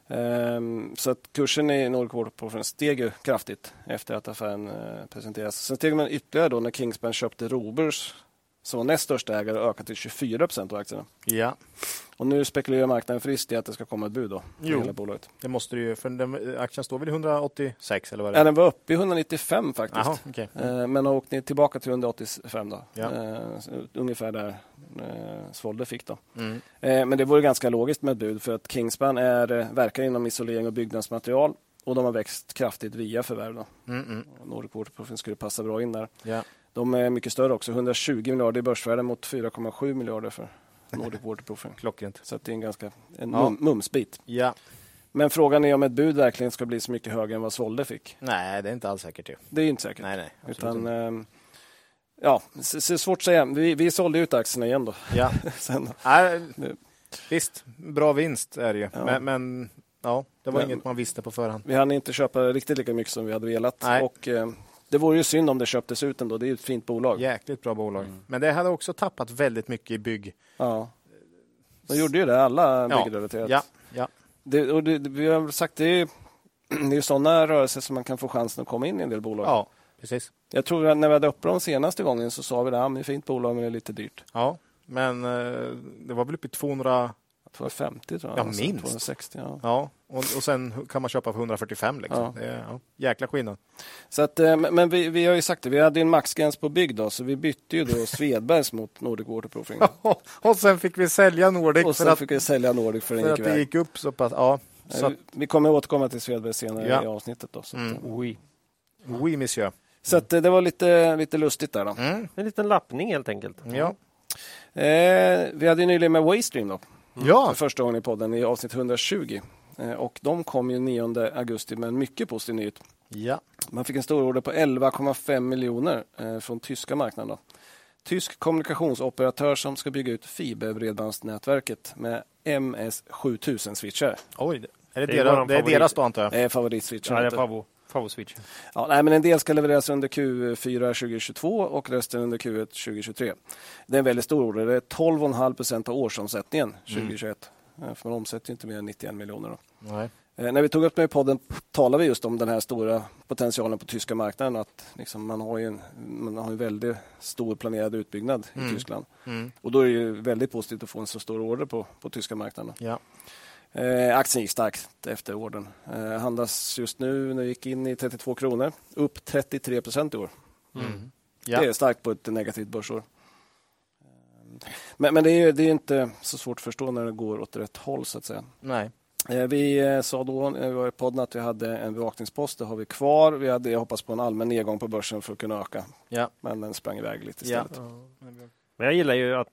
Ehm, så att kursen i Nordic Waterproofing steg ju kraftigt efter att affären eh, presenterades. Sen steg man ytterligare då när Kingspan köpte Roburs som var näst största ägare och ökade till 24 procent av aktierna. ja, Och nu spekulerar marknaden friskt i att det ska komma ett bud då, Jo. hela bolaget. det måste det ju. För den, aktien står väl i 186 eller vad det Ja, den var uppe i 195 faktiskt. Jaha, okej. Eh, Men har åkt ner tillbaka till 185 då. Ja. Så ungefär där eh, Svolder fick då. Mm. Eh, Men det vore ganska logiskt med ett bud för att Kingspan är, eh, verkar inom isolering och byggnadsmaterial och de har växt kraftigt via förvärv. Då. Mm, mm. Nordic Waterproofing skulle passa bra in där. Ja. De är mycket större också, 120 miljarder i börsvärde mot 4,7 miljarder för Nordic Waterproofing. Klockrent. Så det är en ganska en Ja. mum, mumsbit. Ja. Men frågan är om ett bud verkligen ska bli så mycket högre än vad Svolder fick. Nej, det är inte alls säkert ju. Det är inte säkert. Nej, nej. Utan, inte. Ja, så, svårt att säga. Vi, vi sålde ut aktierna igen då. Ja. Sen, Nej, visst, bra vinst är det ju. Ja. Men, men ja, det var Men- inget man visste på förhand. vi hann inte köpa riktigt lika mycket som vi hade velat. Nej. Och, eh, Det vore ju synd om det köptes ut ändå. Det är ett fint bolag. Jäkligt bra bolag. Men det hade också tappat väldigt mycket i bygg. Ja. De gjorde ju det, alla byggrelaterat. Ja, ja. Det, och det, vi har sagt det är, det är sådana rörelser som man kan få chansen att komma in i en del bolag. ja precis. Jag tror att när vi hade uppe dem senaste gången så sa vi ja, men det är fint bolag men det är lite dyrt. Ja, men eh, det var väl uppe i 200 Det var 50 tror jag. Ja, Alltså, minst. 260, ja. Ja, och, och sen kan man köpa för 145. Liksom. Ja. Är, ja, jäkla skillnad. Så att, eh, men vi, vi har ju sagt det, vi hade en maxgräns på bygg då, så vi bytte ju då Svedbergs mot Nordic Waterproofing. och sen fick vi sälja Nordic Och för, sen att, fick vi sälja Nordic för den för gick att det gick upp så pass. Ja, så Eh, att, Vi kommer återkomma till Svedberg senare Ja. i avsnittet. Då, så att, Mm. eh, Oj. oui, monsieur. Så att eh, det var lite, lite lustigt där då. Mm. En liten lappning helt enkelt. Ja. Eh, vi hade ju nyligen med Waystream då, ja, för första gången i podden i avsnitt 120. Eh, och de kom ju 9 augusti med en mycket positiv nyhet. ja. Man fick en stor order på 11,5 miljoner eh, från tyska marknaden. Då. Tysk kommunikationsoperatör som ska bygga ut fiberbredbandsnätverket med MS7000 switchar. Oj, är det, Det är deras, det är deras då antar jag? Det är favoritswitchen. Ja, det är vet du. favo, favoswitch. Ja, nej, men en del ska levereras under Q4 2022 och resten under Q1 2023. Det är en väldigt stor order. Det är 12,5 procent av årsomsättningen 2021. Eh, För man omsätter inte mer än 91 miljoner. Eh, När vi tog upp det i podden talade vi just om den här stora potentialen på tyska marknaden. Att liksom man har en, man har en väldigt stor planerad utbyggnad i Mm. Tyskland. Mm. Och då är det väldigt positivt att få en så stor order på, på tyska marknaden. Ja. Eh, aktien gick starkt efter ordern. Eh, handlas just nu, när vi gick in i 32 kronor, upp 33 procent i år. Mm. Ja. Det är starkt på ett negativt börsår. Eh, Men, men det är ju det är inte så svårt att förstå när det går åt rätt håll så att säga. Nej. Eh, Vi eh, sa då när vi var i podden att vi hade en bevakningspost. Det har vi kvar. Vi hade jag hoppas på en allmän nedgång på börsen för att kunna öka. Ja. Men den sprang iväg lite Ja. istället. Men jag gillar ju att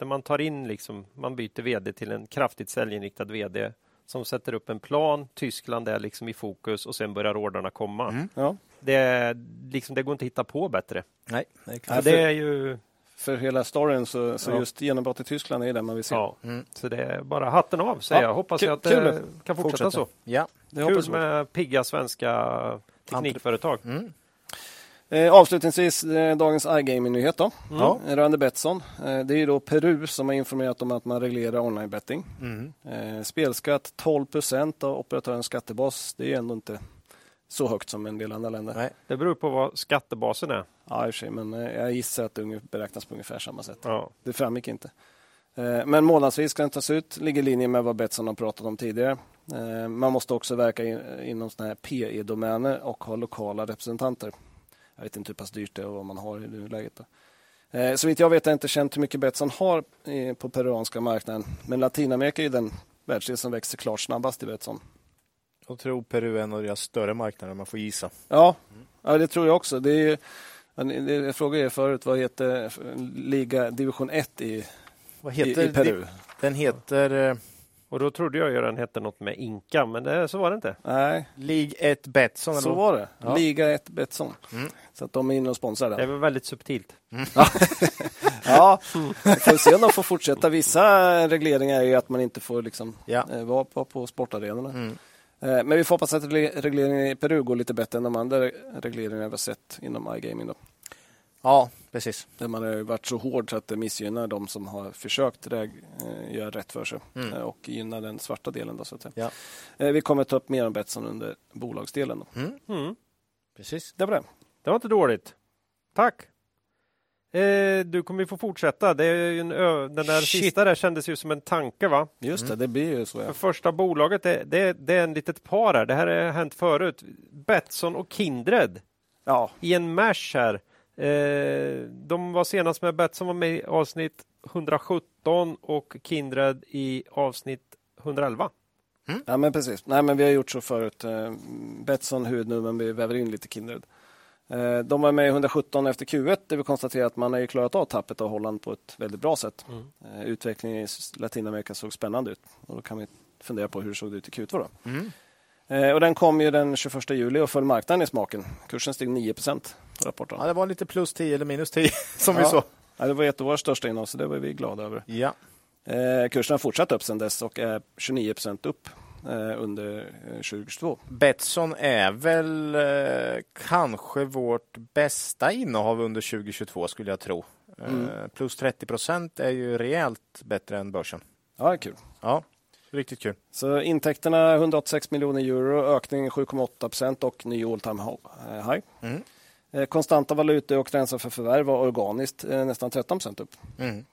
när man tar in liksom, man byter vd till en kraftigt säljinriktad vd som sätter upp en plan. Tyskland är liksom i fokus och sen börjar ordrarna komma. Mm. Ja. Det, är liksom, det går inte att hitta på bättre. Nej, det är Ja, klart. det är ju, För hela storyn så, så Ja. just genombrott i Tyskland är det man vill se. ja, Mm. så det är bara hatten av säger Ja, jag. Hoppas kul- jag att kul. det kan fortsätta Fortsätter. så. Ja. Det Kul med pigga svenska teknikföretag. Mm. Eh, avslutningsvis eh, dagens iGaming-nyhet då. Ja. Eh, Rörande Betsson. Eh, det är då Peru som har informerat om att man reglerar online-betting. Mm. Eh, spelskatt 12 procent av operatörens skattebas. Det är ändå inte så högt som en del andra länder. Nej. Det beror på vad skattebasen är. Ja, i och för sig, men eh, jag gissar att det beräknas på ungefär samma sätt. Ja. Det framgick inte. Eh, Men månadsvis ska den tas ut, ligger i linje med vad Betsson har pratat om tidigare. Man måste också verka in- inom såna här PE-domäner och ha lokala representanter. Jag vet inte hur pass dyrt det är och vad man har i nuläget. då. Eh, Så vitt jag vet har jag inte känt hur mycket Betsson har eh, på peruanska marknaden. Men Latinamerika är den världsdel som växer klart snabbast i Betsson. Jag tror Peru är en av deras större marknader om man får gissa. Ja, ja det tror jag också. Det är, jag frågade er förut, vad heter eh, liga division 1 i, Vad i, i Peru? Den heter Och då trodde jag ju den hette något med Inka, men det, så var det inte. Nej, League 1 Betsson. så var det. Ja. Liga 1 Betsson. Mm. Så att de är inne och sponsrar Det är den. väl väldigt subtilt. Ja, vi får se om de får fortsätta. Vissa regleringar är ju att man inte får liksom, Ja. eh, vara på, på sportarenorna. Mm. Eh, Men vi får hoppas att regle- regleringen i Peru går lite bättre än de andra regleringarna vi har sett inom iGaming. Då. Ja, precis. Där man har varit så hård så att det missgynnar de som har försökt eh, göra rätt för sig Mm. eh, och gynnar den svarta delen. Då, så att säga. Ja. Eh, Vi kommer ta upp mer om Betsson under bolagsdelen. Då. Mm. Mm. Precis. Det var det. Det var inte dåligt. Tack! Eh, du kommer ju få fortsätta. Det är ju en ö- den där Shit. sista där kändes ju som en tanke va? Just det, Mm. det blir ju så. Ja. För första bolaget, det, det, det är en litet par här. Det här har hänt förut. Betsson och Kindred Ja, i en mash här. Eh, de var senast med Betsson var med i avsnitt 117 och Kindred i avsnitt 111. Ja, men precis. Nej, men vi har gjort så förut. Eh, Betsson huvudnummer, men vi väver in lite Kindred. Eh, De var med i 117 efter Q1 där vi konstaterar att man har ju klarat av tappet av Holland på ett väldigt bra sätt. Eh, Utvecklingen i Latinamerika såg spännande ut och då kan vi fundera på hur det såg ut i Q2. Då. Mm. Eh, Och den kom ju den 21 juli och föll marknaden i smaken. Kursen steg 9 procent. Ja, det var lite plus 10 eller minus 10 som vi Ja. såg. Ja, det var ett av våra största innehav så det var vi glada över. Ja. Eh, kursen har fortsatt upp sedan dess och är 29 procent upp eh, under eh, 2022. Betsson är väl eh, kanske vårt bästa innehav under 2022 skulle jag tro. Mm. Plus 30 procent är ju rejält bättre än börsen. Ja, det är kul. Ja, riktigt kul. Så intäkterna 186 miljoner euro, ökning 7,8 procent och ny all time high. Mm. Eh, Konstanta valutor och gränsen för förvärv var organiskt eh, nästan 13 procent upp. Mm.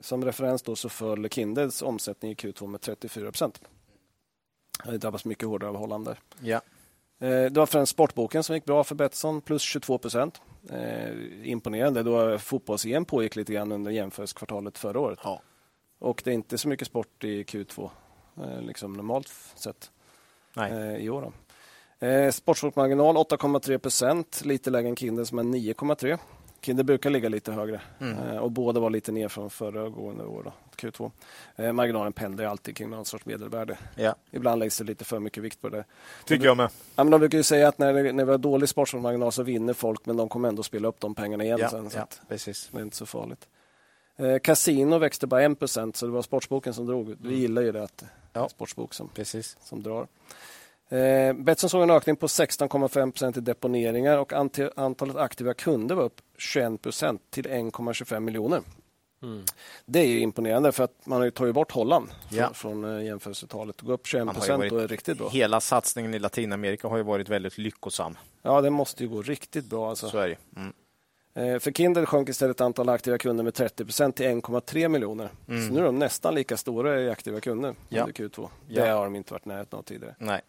Som referens då så föll Kindeds omsättning i Q2 med 34 procent. Det drabbas mycket hårdare av Holland där. Ja. Eh, Det var främst sportboken som gick bra för Betsson, plus 22 procent. Eh, imponerande då fotbolls-EM pågick lite grann under jämförelsekvartalet förra året. Ja. Och det är inte så mycket sport i Q2, eh, liksom normalt sett Nej. eh, i år. Då. Eh, Sportsportmarginal 8,3 procent, lite lägre än Kinders men 9,3. Kinder brukar ligga lite högre Mm. eh, och båda var lite ner från föregående år, då, Q2. Eh, marginalen pendlar alltid kring någon sorts medelvärde. ja, Ibland läggs det lite för mycket vikt på det. tycker jag med. Ja, men de brukar ju säga att när, när vi har dålig sportsportmarginal så vinner folk men de kommer ändå spela upp de pengarna igen Ja, sen. Så att precis. det är inte så farligt. Eh, Casino växte bara 1 procent så det var sportsboken som drog. Vi gillar ju det att Mm. Ja. sportsbok som precis. som drar. Eh, Betsson såg en ökning på 16,5 procent i deponeringar och antalet aktiva kunder var upp 21 procent till 1,25 miljoner. Mm. Det är ju imponerande för att man har ju tagit bort Holland Ja. från, från eh, jämförelsetalet. Gå upp 21 Man har ju procent och är riktigt bra. Hela satsningen i Latinamerika har ju varit väldigt lyckosam. Ja, det måste ju gå riktigt bra. Alltså. Så är det mm. Eh, För Kindle sjönk istället antalet aktiva kunder med 30 procent till 1,3 miljoner. Så nu är de nästan lika stora i aktiva kunder Mm. Ja. under Q2. Ja. Det har de inte varit närheten av tidigare. Nej.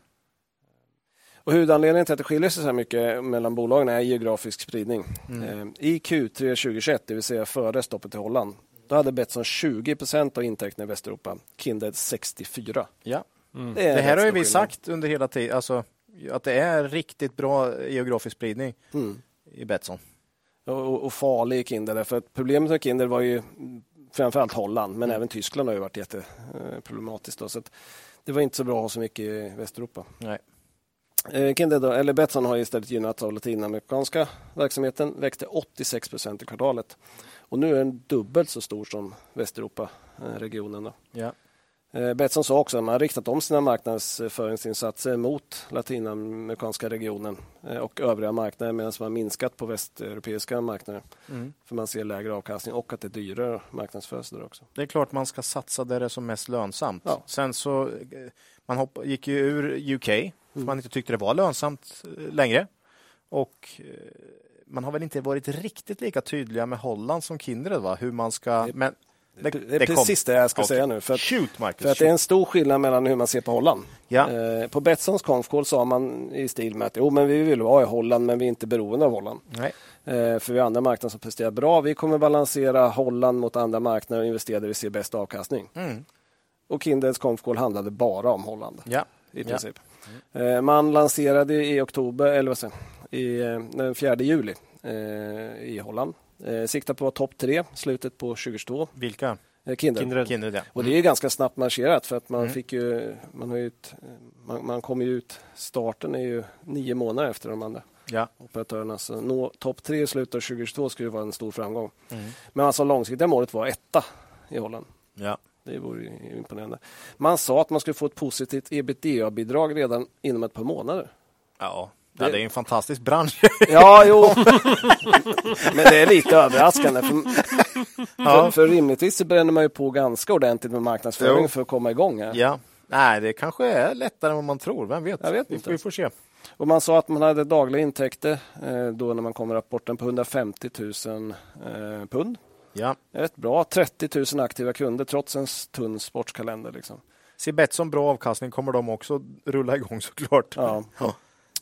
Och huvudanledningen till att det skiljer sig så här mycket mellan bolagen är geografisk spridning. Mm. Eh, I Q3 2021, det vill säga före stoppet i Holland, då hade Betsson 20 procent av intäkterna i Västeuropa, Kindred 64. Ja. Mm. Det en här har vi sagt under hela tiden, alltså, att det är riktigt bra geografisk spridning Mm. i Betsson. Och, och, farlig i Kindred, därför att problemet med Kindred var ju framförallt Holland, men även Tyskland har ju varit jätteproblematiskt. Då, så det var inte så bra att ha så mycket i Västeuropa. Nej. Eh, Kindred, då, eller Betsson har istället gynnats av latinamerikanska verksamheten, växte 86 procent i kvartalet. Och nu är den dubbelt så stor som Västeuropa-regionen. Då. Ja. Eh, Betsson sa också att man har riktat om sina marknadsföringsinsatser mot latinamerikanska regionen eh, och övriga marknader medan man har minskat på västeuropeiska marknader. Mm. För man ser lägre avkastning och att det är dyrare att marknadsföra sig där också. Det är klart man ska satsa där det är som mest lönsamt. Ja. Sen så eh, man hopp, gick ju ur UK för man inte tyckte det var lönsamt längre. Och man har väl inte varit riktigt lika tydliga med Holland som Kindred va? Hur man ska... Men Det, är precis det jag ska Okej. säga nu. För att, Shoot Marcus! för att det är en stor skillnad mellan hur man ser på Holland. Ja. Eh, på Betssons konfkål sa man i stil med att jo, men vi vill vara i Holland men vi är inte beroende av Holland. Nej. Eh, för vi har andra marknader som presterar bra. Vi kommer balansera Holland mot andra marknader och investera där vi ser bäst avkastning. Mm. Och Kindreds konfkål handlade bara om Holland Ja. i Ja. princip. Eh, man lanserade i oktober, eller vad säger i, eh, den 4 juli eh, i Holland. Eh, siktar på topp tre slutet på 2022. Vilka? Eh, Kindred. Kindred. Kindred ja. Och det är ju ganska snabbt marscherat för att man Mm. fick ju, man har ju ett, man, man kommer ju ut, starten är ju nio månader efter de andra Ja. operatörerna. Så nå topp tre i slutet av 2022 skulle vara en stor framgång. Mm. Men alltså långsiktiga målet var etta i Holland. Ja. Det vore imponerande. Man sa att man skulle få ett positivt ebitda-bidrag redan inom ett par månader. Ja. Det- ja. Det är en fantastisk bransch. Ja, jo. Men det är lite överraskande. För, för, för rimligtvis så bränner man ju på ganska ordentligt med marknadsföring Jo. för att komma igång. Här. ja. Nej, det kanske är lättare än vad man tror. Vem vet? Jag vet inte. vi får se. Och man sa att man hade dagliga intäkter eh, då när man kom med rapporten på 150 000 eh, pund. Ja. Rätt bra. 30 000 aktiva kunder trots en tunn sportskalender. Liksom. Ser Betsson bra avkastning kommer de också rulla igång såklart. Ja. Ja.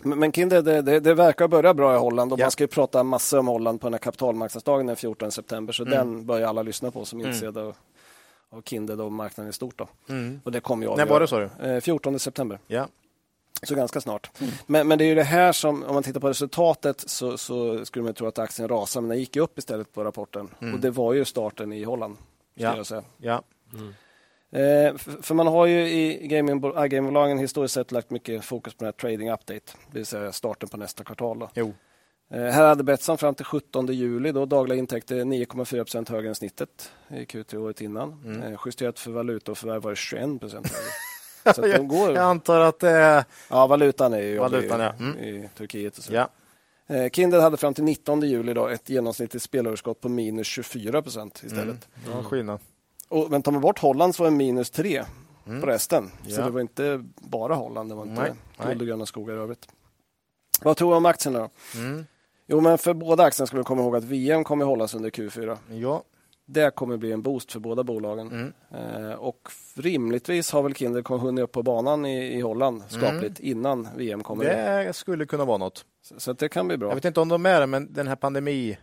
Men, Kinder, det, det, det verkar börja bra i Holland och Ja. man ska ju prata massor om Holland på den här kapitalmarknadsdagen den 14 september. Så Mm. den bör ju alla lyssna på som är Mm. intresserade av, av Kinder och marknaden i stort. Då. Mm. Och det kommer jag När var det sa du? Eh, 14 september. Ja. Så ganska snart. Men, men det är ju det här som, om man tittar på resultatet så, så skulle man tro att aktien rasar, men den gick upp istället på rapporten. Mm. Och det var ju starten i Holland. Ja. Jag säga. Ja. Eh, för, man har ju i gamingbo- iGaming-bolagen historiskt sett lagt mycket fokus på den här trading update, det vill säga starten på nästa kvartal. Då. Jo. Eh, här hade Betsson fram till 17 juli då dagliga intäkter 9,4 procent högre än snittet i Q3 året innan. Mm. Eh, justerat för valuta och förvärv var det 21 procent högre. Så de går, Jag antar att det är... ja, valutan är ju Valutan, i, ja. Mm. i Turkiet. Och så. Ja. Kindred hade fram till 19 juli då ett genomsnittligt spelöverskott på minus 24 procent istället. Mm. Ja, skillnad. Och, men tar man bort Holland så var det minus 3 på resten. Så Mm. Ja. det var inte bara Holland, det var inte guld och gröna skogar i övrigt. Vad tror du om aktierna då? Mm. Jo, men för båda aktierna ska vi komma ihåg att VM kommer hållas under Q4. Ja. Det kommer bli en boost för båda bolagen. Mm. Eh, och rimligtvis har väl kommit- hunnit upp på banan i, i Holland skapligt innan VM kommer. Det skulle kunna vara något. Så, så det kan bli bra. Jag vet inte om de är det, men den här pandemi...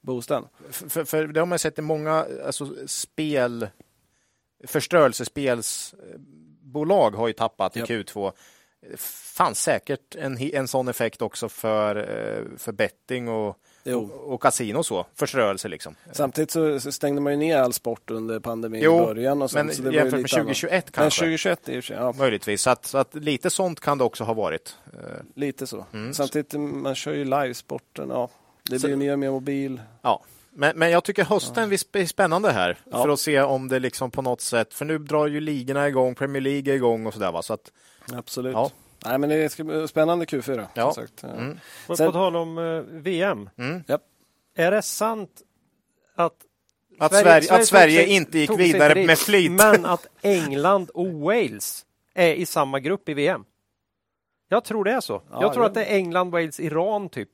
Boosten. För, för, det har man sett i många alltså, spel... Förstörelsespelsbolag har ju tappat i Japp. Q2. Fanns säkert en, en sån effekt också för, eh, för betting och, Jo. och, och kasino och så. Förstörelse liksom. Samtidigt så stängde man ju ner all sport under pandemin Jo, i början. Och sånt, Men så det var ju jämfört med lite annat. 2021 Men kanske. 2021 i och för sig, ja, Möjligtvis. Så att, så att lite sånt kan det också ha varit. Eh, lite så. Mm. Samtidigt, man kör ju livesporten. Ja. Det Så- blir mer och mer mobil. Ja, men, men jag tycker hösten blir spännande här Ja. för att se om det liksom på något sätt, för nu drar ju ligorna igång, Premier League är igång och sådär va. Så att, Absolut. Ja. Nej, men det bli spännande Q4. Ja. Som sagt. Ja. mm, Sen- på tal om eh, VM. mm. Är det sant att Att Sverige, att Sverige tog sig- inte gick vidare dit, med flit. Men att England och Wales är i samma grupp i VM. Jag tror det är så. Ja, jag tror det- att det är England, Wales, Iran typ.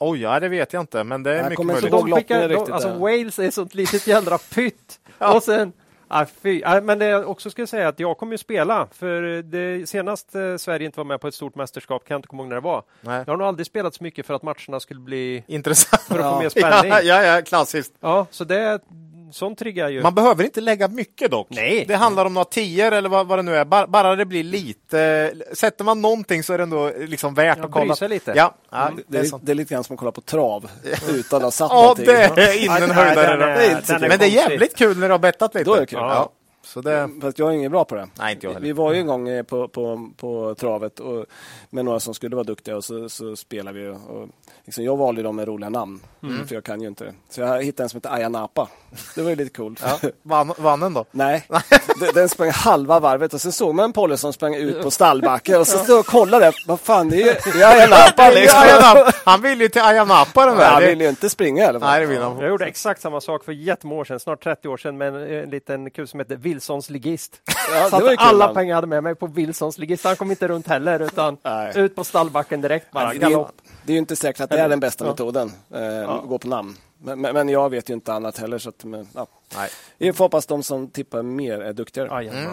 Oj, ja, det vet jag inte, men det är Jag mycket möjligt. De skickar, de, alltså där. Wales är sånt litet jädra pytt. Ja. Och sen, ah, fy. Ah, men det jag också ska säga att jag kommer ju spela. För det, senast eh, Sverige inte var med på ett stort mästerskap, kan jag inte komma ihåg när det var. Nej. Jag har nog aldrig spelat så mycket för att matcherna skulle bli Intressant. för att Ja. få mer spänning. Ja, ja, ja, klassiskt. Ja, så det sånt triggar ju. Man behöver inte lägga mycket dock. Nej. Det handlar om några tior eller vad, vad det nu är. Bara, bara det blir lite... Sätter man någonting så är det ändå liksom värt Ja, att kolla. sig lite. Ja, ja Det, det är det är lite grann som att kolla på trav utan att ha satt Ja, någonting. är- Det är är Men det är jävligt kul när du har bettat lite. Då är det kul. Ja. Så det... Fast jag är ingen bra på det. Nej, inte jag Vi heller. var ju en gång eh, på, på, på travet och, med några som skulle vara duktiga och så, så spelade vi. Och, liksom, jag valde dem med roliga namn, Mm. för jag kan ju inte det. Så jag hittade en som heter Ayia Napa. Det var ju lite coolt. Ja. Vann, vann den då? Nej, den- den sprang halva varvet och sen såg man en polle som sprang ut på stallbacken och så stod och kollade. Vad fan, det är ju det är liksom. Ayanapa. Han vill ju till Ayanapa den där. Han vill ju inte springa i alla fall. Nej, det vill han. Jag gjorde exakt samma sak för jättemånga år sedan, snart 30 år sedan, med en, en liten kul som hette Wilsons ligist. Ja, Så kul, alla man. pengar jag hade med mig på Wilsons ligist. Han kom inte runt heller, utan Nej. ut på stallbacken direkt bara. Det är, det är ju inte säkert att det är den bästa Ja. metoden, eh, gå på namn. Men, men, jag vet ju inte annat heller. Så att, men, ja. Nej. Vi får hoppas de som tippar mer är duktigare. Eh,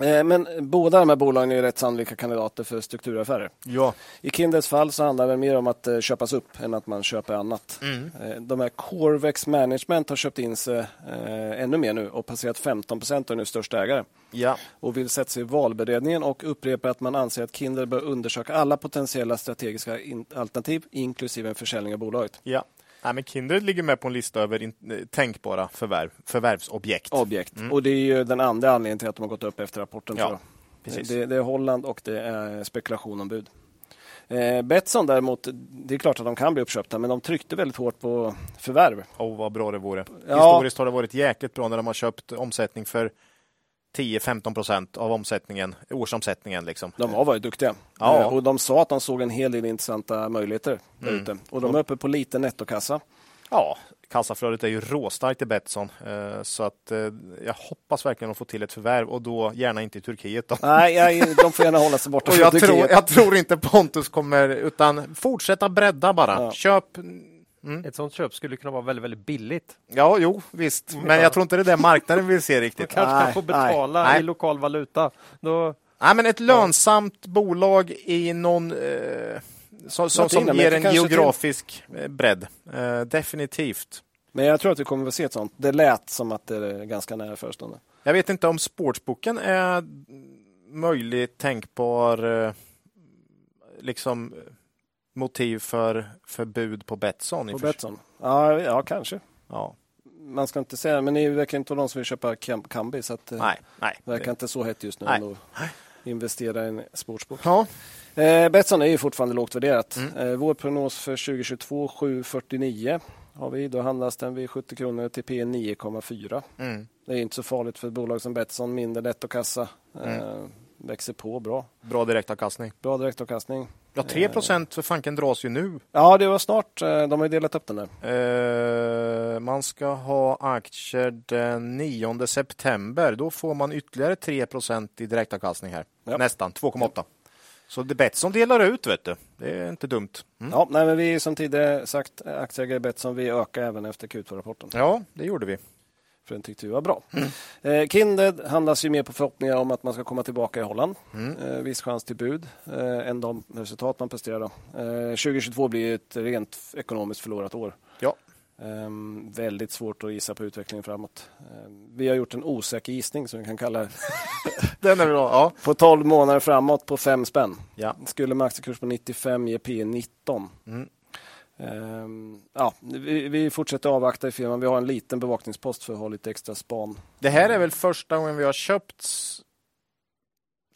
Men båda de här bolagen är rätt sannolika kandidater för strukturaffärer. Ja. I Kindreds fall så handlar det mer om att eh, köpas upp än att man köper annat. Eh, De här Corvex Management har köpt in sig eh, ännu mer nu och passerat 15 procent och är nu största ägare. Ja. Och vill sätta sig i valberedningen och upprepar att man anser att Kindred bör undersöka alla potentiella strategiska alternativ inklusive en försäljning av bolaget. ja. Nej, men Kindred ligger med på en lista över in, eh, tänkbara förvärv, förvärvsobjekt. Objekt. Och det är ju den andra anledningen till att de har gått upp efter rapporten. Ja, precis. Det, det är Holland och det är spekulation om bud. Eh, Betsson däremot, det är klart att de kan bli uppköpta, men de tryckte väldigt hårt på förvärv. Åh, vad bra det vore. Ja. Historiskt har det varit jäkligt bra när de har köpt omsättning för 10-15 procent av omsättningen, årsomsättningen. Liksom. De har varit duktiga. Ja. Eh, och de sa att de såg en hel del intressanta möjligheter Mm. ute. Och de är uppe på lite nettokassa. Ja, kassaflödet är ju råstarkt i Betsson. eh, Så att eh, jag hoppas verkligen att få till ett förvärv och då gärna inte i Turkiet. Då. Nej, jag, de får gärna hålla sig borta från Turkiet. tror, jag tror inte Pontus kommer, utan fortsätta bredda bara. Ja. Köp. Ett sånt köp skulle kunna vara väldigt, väldigt billigt. Ja, jo, visst. Men jag tror inte det är det marknaden vill se riktigt. Kanske Nej, kan få nej, betala nej. i lokal valuta. Då, Nej, men ett lönsamt bolag i någon eh, som, som, som ger en kanske till. geografisk eh, bredd. Eh, definitivt. Men jag tror att vi kommer att se ett sånt. Det lät som att det är ganska nära förestående. Jag vet inte om sportsboken är möjligt tänkbar eh, liksom motiv för förbud på Betsson. På. Betsson? Ja, ja, kanske. Ja. Man ska inte säga, men det verkar inte vara någon som vill köpa Kam- Kambi. Så att, eh, Nej, nej. Det verkar inte så hett just nu Nej. ändå. Investera i en sportsbok. Ja, Eh, Betsson är ju fortfarande lågt värderat. Mm. Eh, vår prognos för 2022 7,49 har vi. Då handlas den vid 70 kronor till P 9,4. mm. Det är inte så farligt för ett bolag som Betsson, mindre nettokassa. Mm. Eh, växer på bra. Bra direktavkastning. Bra direktavkastning. Ja, 3 procent för fanken dras ju nu. Ja, det var snart. eh, De har ju delat upp den där. Eh, man ska ha aktier den 9 september. Då får man ytterligare 3 procent i direktavkastning här. Ja. Nästan 2,8. Så det är Betsson delar ut, vet du. Det är inte dumt. Mm. Ja, nej, men vi som tidigare sagt aktieägare Betsson, vi ökar även efter Q2-rapporten. Ja, det gjorde vi. För den tyckte vi var bra. Eh, Kindred handlas ju mer på förhoppningar om att man ska komma tillbaka i Holland. Eh, viss chans till bud eh, än de resultat man presterar. Då. Eh, 2022 blir ju ett rent ekonomiskt förlorat år. Ja. Ehm, väldigt svårt att gissa på utvecklingen framåt. Ehm, vi har gjort en osäker gissning som vi kan kalla det. Den är bra. Ja. På 12 månader framåt på 5 spänn. Ja. Skulle med aktiekurs på 95 ge P 19. Mm. Ehm, ja, vi, vi fortsätter avvakta i firman. Vi har en liten bevakningspost för att ha lite extra span. Det här är väl första gången vi har köpt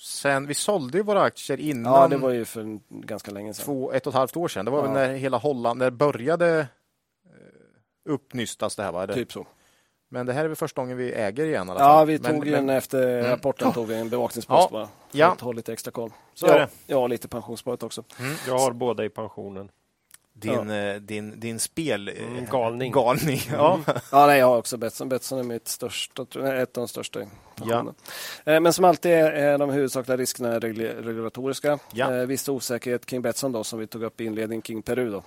sen vi sålde ju våra aktier innan Ja, det var ju för en- ganska länge sedan. två, ett och ett halvt år sedan. Det var Ja. väl när hela Holland, när började eh, uppnystas det här. Va? Det- Typ så. Men det här är väl första gången vi äger igen i alla Ja, vi Men- tog men- en efter Mm. rapporten tog vi en bevakningspost Ja. bara. För Ja. att ha lite extra koll. Så Gör ja, lite pensionssparat också. Jag har båda i pensionen. Din, eh, din, din spel... eh, Mm, galning. galning. Ja. Ja, nej, jag har också Betsson. Betsson är mitt största, ett av de största. Ja. Eh, Men som alltid är är de huvudsakliga riskerna regulatoriska. Ja. Viss osäkerhet kring Betsson då, som vi tog upp i inledningen kring Peru. Då.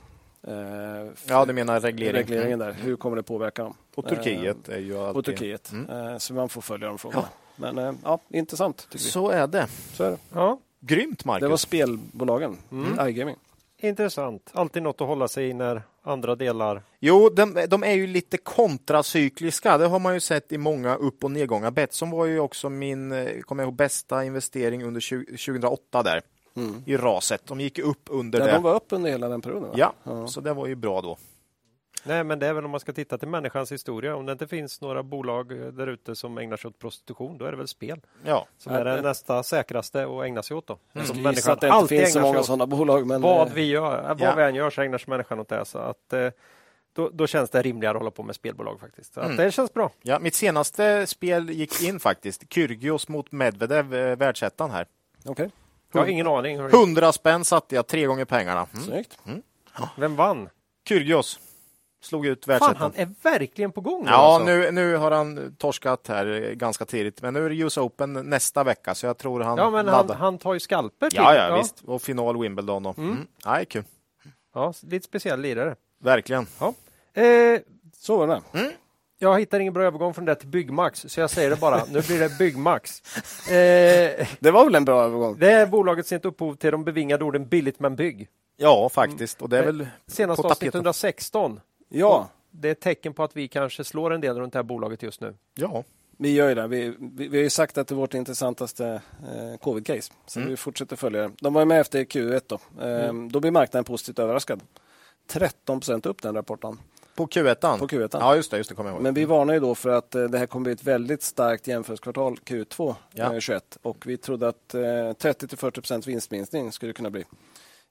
Ja, du menar reglering. regleringen där. Hur kommer det påverka dem? Och Turkiet är ju alltid... Och Turkiet. Mm. Så man får följa de frågorna. Men eh, ja, intressant tycker vi. Så är det. Så är det. Ja, Grymt, Marcus. Det var spelbolagen, Mm. iGaming. Intressant. Alltid något att hålla sig i när andra delar... Jo, de, de är ju lite kontracykliska. Det har man ju sett i många upp och nedgångar. Betsson var ju också min, eh, kommer jag ihåg, bästa investering under 20, 2008 där Mm. i raset. De gick upp under Ja, det. de var upp under hela den perioden. va? Ja, Ja. så det var ju bra då. Nej, men det är väl om man ska titta till människans historia. Om det inte finns några bolag eh, där ute som ägnar sig åt prostitution, då är det väl spel Ja, som är det nästa säkraste att ägna sig åt. Då. Jag Som människan att det inte alltid finns så många sådana bolag. Men, Vad eh, vi gör, vad Ja. vi än gör så ägnar sig människan åt det. Så att, eh, då, då känns det rimligare att hålla på med spelbolag faktiskt. Så att Mm. Det känns bra. ja, mitt senaste spel gick in faktiskt. Kyrgios mot Medvedev, eh, världsettan här. Okej, Jag har ingen aning. 100 spänn satte jag, tre gånger pengarna. Mm. snyggt. Vem vann? Kyrgios slog ut Fan, världsettan. han är verkligen på gång nu, Ja, alltså. nu, nu har han torskat här eh, ganska tidigt, men nu är det US Open nästa vecka, så jag tror han Ja, men han, han tar ju skalper. till. Ja, ja, visst. Och final Wimbledon. Och, mm. Mm. Nej, kul. Ja, lite speciell lirare. Verkligen. Eh, Så var det. jag hittar ingen bra övergång från det till Byggmax, så jag säger det bara. Nu blir det Byggmax. Eh, Det var väl en bra övergång? det är bolaget sitt upphov till de bevingade orden billigt men bygg. Ja, faktiskt. Och det är Mm. väl Senast avsnitt tapeten. 116. Ja, Det är ett tecken på att vi kanske slår en del runt det här bolaget just nu. Ja, vi gör ju det. Vi, vi, vi har ju sagt att det är vårt intressantaste eh, covid-case. Så Mm. vi fortsätter följa det. De var ju med efter Q1 då. Eh, Då blir marknaden positivt överraskad. 13 procent upp den rapporten på Q1. på Q1. Ja, just det. Just det kommer jag ihåg. Men vi varnar ju då för att eh, det här kommer bli ett väldigt starkt jämförelsekvartal Q2 Ja. eh, 21 och vi trodde att eh, 30 till 40 procent vinstminskning skulle kunna bli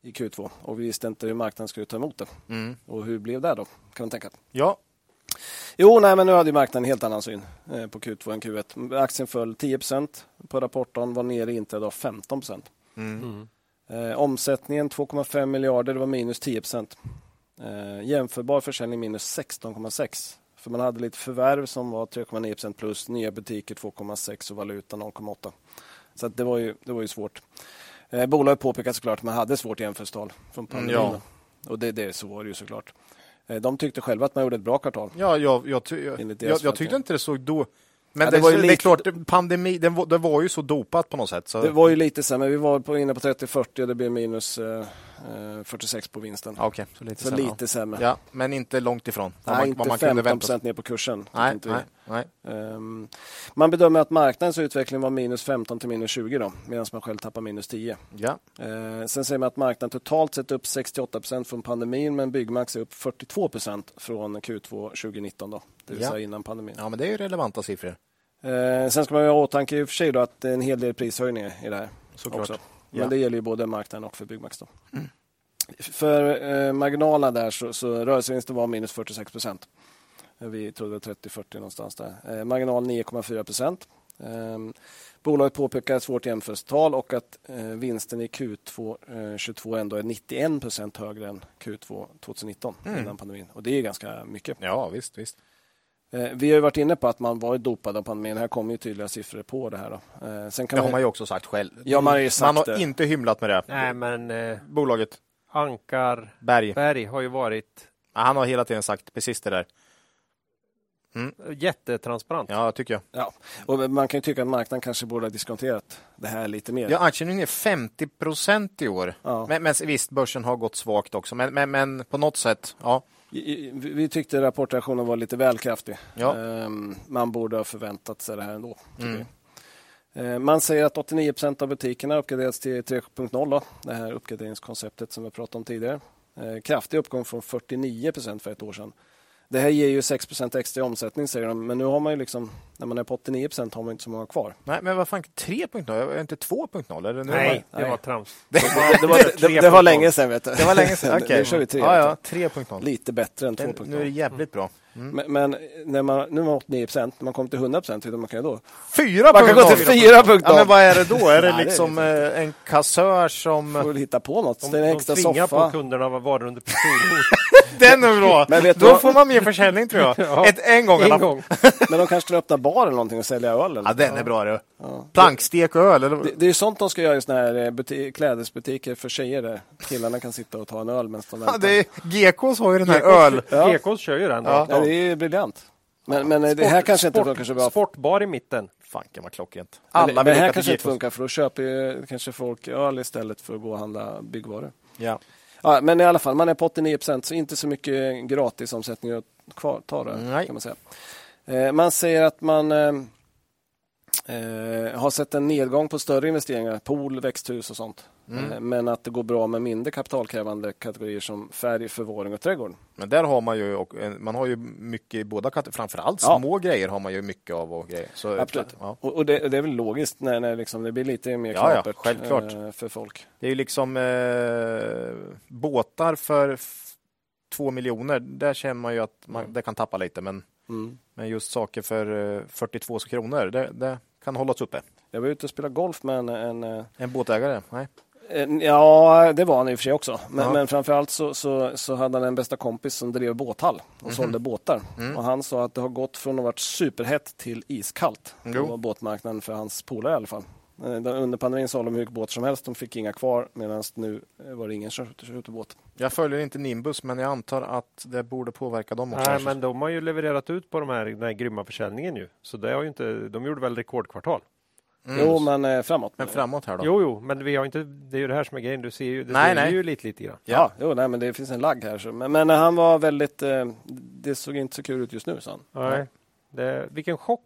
i Q2 och vi visste inte hur marknaden skulle ta emot det. Mm. Och hur blev det då? Kan man tänka. Ja, Jo, nej, men nu hade ju marknaden en helt annan syn eh, på Q2 än Q1. Aktien föll 10 procent på rapporten, var nere i inträde av 15 procent. mm. Eh, omsättningen 2,5 miljarder, det var minus 10 procent. Eh, jämförbar försäljning minus 16,6. För man hade lite förvärv som var 3,9 procent plus, nya butiker 2,6 och valuta 0,8. Så att det, var ju, det var ju svårt. Eh, bolaget påpekar såklart att man hade svårt jämförelsetal från pandemin. Mm, ja. Och det, det, så var det ju såklart. Eh, de tyckte själva att man gjorde ett bra kvartal. ja jag, jag, ty- jag, jag, tyckte inte det såg då... Men Ja, det, det var ju det är lite- klart, pandemi, det var, det var ju så dopat på något sätt. Så, Det var ju lite sämre. Vi var på, inne på 30-40 och det blev minus eh, 46 på vinsten. okej, så lite så sämre, lite sämre. Ja, men inte långt ifrån Nej, man, inte man kunde 15 vänta sig. procent ner på kursen. Nej, nej, nej. Ehm, man bedömer att marknadens utveckling var minus 15 till minus 20 då, medan man själv tappar minus 10. Ja. Ehm, sen säger man att marknaden totalt sett upp 68 procent från pandemin, men Byggmax är upp 42 procent från Q2 2019 då, det vill Ja. säga innan pandemin. ja, men det är ju relevanta siffror. Ehm, sen ska man ha i åtanke i och för sig då att det är en hel del prishöjningar i det här. Såklart. också. Men Ja. det gäller ju både marknaden och för Byggmax. Då. För eh, marginalerna där så, så rörelsevinsten var minus 46 procent. Vi trodde 30-40 någonstans där. Eh, marginal 9,4 procent. Ehm, bolaget påpekar ett svårt jämförelsetal och att eh, vinsten i Q2 eh, 22 ändå är 91 procent högre än Q2 2019 innan pandemin. Och det är ganska mycket. Ja, visst, visst. Eh, vi har ju varit inne på att man varit dopad av pandemin. Här kommer ju tydliga siffror på det här. Då. Eh, sen kan Det har man ju också sagt själv. Ja, man har ju sagt man har det. inte hymlat med det. Nej, men eh, Bolaget Ankar Berg, Berg har ju varit ja, han har hela tiden sagt precis det där. jättetransparent. Ja, tycker jag. Ja, och man kan ju tycka att marknaden kanske borde ha diskonterat det här lite mer. Ja, aktien är ner 50 procent i år. Ja. Men, men visst, börsen har gått svagt också. Men, men, men på något sätt, ja. Vi tyckte rapportreaktionen var lite väl kraftig. Ja. Ehm, Man borde ha förväntat sig det här ändå. Mm. vi. Eh, Man säger att 89 procent av butikerna uppgraderats till 3.0, då, det här uppgraderingskonceptet som vi pratade om tidigare. Eh, Kraftig uppgång från 49 procent för ett år sedan. Det här ger ju 6 procent extra i omsättning säger de, men nu har man ju liksom, när man är på 89 procent har man inte så många kvar. Nej, men vad fan, 3.0? Är det inte 2.0? Eller nu Nej, det Nej. var trams. Det var, det var, det, det var länge sedan vet du. Det var länge sedan. Okej. Nu kör vi 3. Ja, ja, 3.0. Lite bättre än Den- 2.0. Nu är det jävligt bra. Men, men när man, nu har man 89 procent, när man kommer till 100 procent, vad man kan göra då? 4.0! Man kan gå till 4.0. Ja, men vad är det då? Är det det är liksom eh, en kassör som... Får hitta på något. De, Ställa en de extra tvingar soffa. på kunderna vad varor under pistolhot. Den är bra! Men vet Då vad? får man mer försäljning tror jag. Ja. Ett, en gång en gång. Men de kanske skulle öppna bar eller någonting och sälja öl. Eller? Ja, den är bra du. Plankstek och öl. Eller? Det, det är ju sånt de ska göra i såna här eh, buti- klädesbutiker för tjejer. Där. Killarna kan sitta och ta en öl medan de Ja, väntar. det är, GKs har ju den här öl. Ja. Gekås kör ju den. Ja. Ja, det är ju briljant. Men, men eh, det här kanske inte sport, funkar så bra. Sportbar i mitten. Fanken vad klockrent. Alla men det här kanske inte funkar för då köper ju kanske folk öl istället för att gå och handla byggvaror. Ja. Ja, men i alla fall, man är på 89 procent så inte så mycket gratisomsättning att kvar, ta det, Nej. kan man säga. Eh, man säger att man eh, eh, har sett en nedgång på större investeringar, pool, växthus och sånt. Mm. Eh, men att det går bra med mindre kapitalkrävande kategorier som färg, förvaring och trädgård. Men där har man ju, och, eh, man har ju mycket i båda kategorier. Framförallt Ja. små grejer har man ju mycket av. Och grejer. Så, Absolut. Ja. Och, och det, det är väl logiskt när, när liksom det blir lite mer Ja, ja, knapert självklart. eh, för folk. Det är ju liksom eh, båtar för två miljoner. Där känner man ju att man, det kan tappa lite. Men, Mm. men just saker för eh, 42 kronor, det, det kan hållas uppe. Jag var ute och spelade golf med en, en En båtägare? Nej. En- Ja, det var han i och för sig också. Men, Ja. men framförallt så, så, så hade han en bästa kompis som drev båthall och Mhm. sålde båtar. Mm. Och han sa att det har gått från att vara superhett till iskallt Jo. på båtmarknaden för hans polare i alla fall. Eh, Under pandemin sålde de hur mycket båtar som helst. De fick inga kvar medan nu eh, var det ingen båt. Jag följer inte Nimbus, men jag antar att det borde påverka dem också. Nej, men de har ju levererat ut på de här, den här grymma försäljningen ju. Så det har ju inte, de gjorde väl rekordkvartal. Mm. Jo, men eh, framåt. Men framåt här då? Jo, jo, men vi har inte, det är ju det här som är grejen. Du ser ju, det Nej, ser nej. ju lite, lite grann. Ja, jo, nej, men det finns en lagg här. Så. Men, men han var väldigt... Eh, det såg inte så kul ut just nu, sa han. Nej. Det, vilken chock!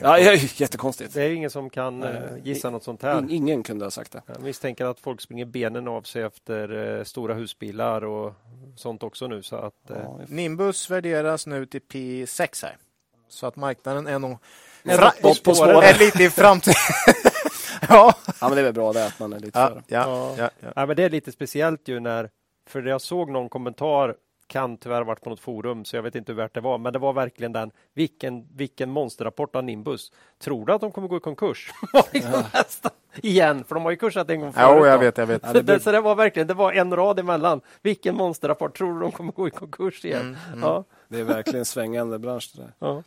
Ja, ja, jättekonstigt. Det är ingen som kan Nej. eh, gissa något sånt här. In, ingen kunde ha sagt det. Jag misstänker att folk springer benen av sig efter eh, stora husbilar och sånt också nu. Så att, Ja, Nimbus värderas nu till P6 här. Så att marknaden är nog Är fra- på är lite i framtiden. ja. Ja, men det är väl bra det att man är lite Ja, före. ja, ja, ja. Ja, men det är lite speciellt ju när, för jag såg någon kommentar, kan tyvärr varit på något forum, så jag vet inte hur värt det var, men det var verkligen den, vilken, vilken monsterrapport av Nimbus. Tror du att de kommer gå i konkurs? Igen, för de har ju kursat en gång förut. Jo, jag vet, jag vet. Ja, det blir- Så det var verkligen, det var en rad emellan. Vilken monsterrapport, tror du de kommer gå i konkurs igen? Ja, Det är verkligen svängande bransch. Det där. ja.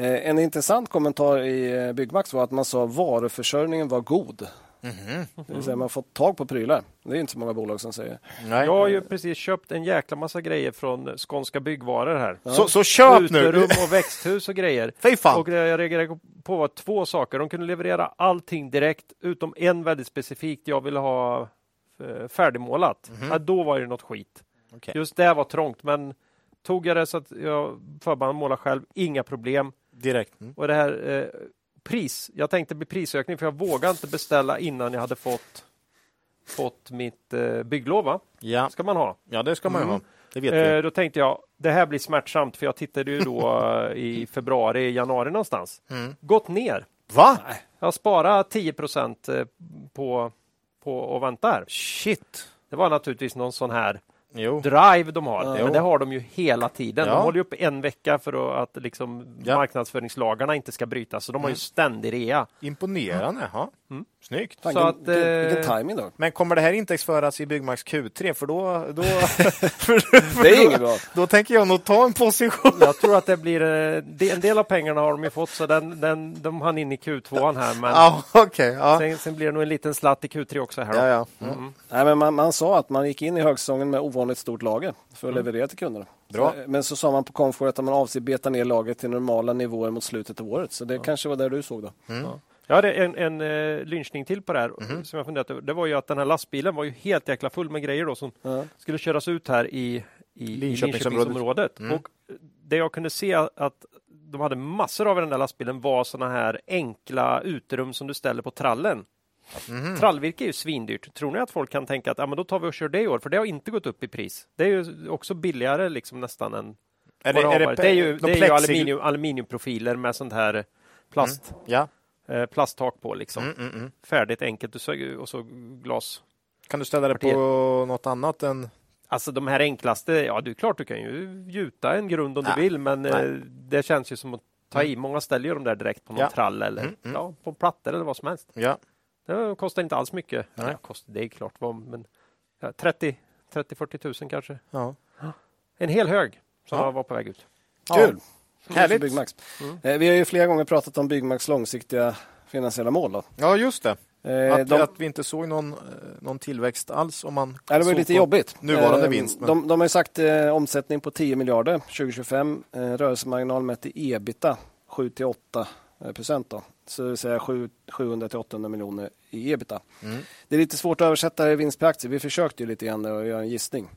Eh, En intressant kommentar i eh, Byggmax var att man sa att varuförsörjningen var god. Mhm. Det vill säga man har fått tag på prylar. Det är inte så många bolag som säger. Nej. Jag har ju precis köpt en jäkla massa grejer från Skånska Byggvaror här. Så, så köp Uterum nu! och växthus och grejer. Fy fan! Och det jag reagerade på var två saker. De kunde leverera allting direkt utom en väldigt specifikt. Jag ville ha eh, färdigmålat. Ja, då var det något skit. Okej. Just det var trångt, men tog jag det så att jag förband måla själv, inga problem. Direkt. Mm. Och det här eh, pris, jag tänkte bli prisökning för jag vågade inte beställa innan jag hade fått fått mitt eh, bygglov. Va? Ja. Ska man ha. ja, det ska man Mm. ha. Det vet Eh, vi. då tänkte jag, det här blir smärtsamt för jag tittade ju då eh, i februari, januari någonstans. Mm. Gått ner. Va? Jag sparade 10 procent eh, på, på att vänta här. Shit! Det var naturligtvis någon sån här Jo. drive de har. Ja. Men det har de ju hela tiden. Ja. De håller upp en vecka för att, liksom Ja. marknadsföringslagarna inte ska brytas. Så de har ju ständig rea. Imponerande. Ja. Snyggt. Fan, Så att, vilken, vilken eh, timing då. Men kommer det här intäktsföras i Byggmax Q3? För då, då, Det är inget bra. då tänker jag nog ta en position. Jag tror att det blir eh, en del av pengarna har de ju fått så den, den, de hann in i Q2 här. Men Ja, okej. ja. sen, sen blir det nog en liten slatt i Q3 också. Här. Ja, ja. Mm. Nej, men man, man sa att man gick in i högsäsongen med ovanligt stort lager för att leverera till kunderna. Bra. Så, men så sa man på Comfort att man avser beta ner lagret till normala nivåer mot slutet av året. Så det kanske var där du såg då. Jag hade en, en uh, lynchning till på det här som jag funderat över. Det var ju att den här lastbilen var ju helt jäkla full med grejer då som Ja. skulle köras ut här i, i Linköpingsområdet. Linköpingsområdet. Och det jag kunde se att de hade massor av i den där lastbilen var såna här enkla uterum som du ställer på trallen. Trallvirke är ju svindyrt. Tror ni att folk kan tänka att ja, men då tar vi och kör det i år? För det har inte gått upp i pris. Det är ju också billigare liksom nästan än Är det, är det, det är ju, de det är ju aluminium, aluminiumprofiler med sånt här plast, Ja. eh, plasttak på liksom. Mm, mm, mm. Färdigt, enkelt och så, glas. Kan du ställa det på något annat än... Alltså de här enklaste, ja det är klart du kan ju gjuta en grund om Nej. du vill men Nej. eh, det känns ju som att ta i. Många ställer ju de där direkt på någon Ja. trall eller Mm, mm. ja, på plattor eller vad som helst. Ja. Det kostar inte alls mycket. Nej. Ja, kostar, det är klart vad, men ja, 30 30-40 tusen kanske. ja. En hel hög som Ja. var på väg ut. Kul! Härligt. Byggmax. Eh, Vi har ju flera gånger pratat om Byggmax långsiktiga finansiella mål. Då. Ja, just det. Eh, Att, de, att vi inte såg någon, eh, någon tillväxt alls om man det var lite jobbigt. Nuvarande Eh, vinst. Men... De, de har ju sagt eh, omsättning på 10 miljarder 2025. Eh, rörelsemarginal mätt i ebita 7-8 eh, procent. Då. Så det vill säga 700-800 miljoner i ebita. Mm. Det är lite svårt att översätta det i vinst per aktie. Vi försökte ju lite grann att göra en gissning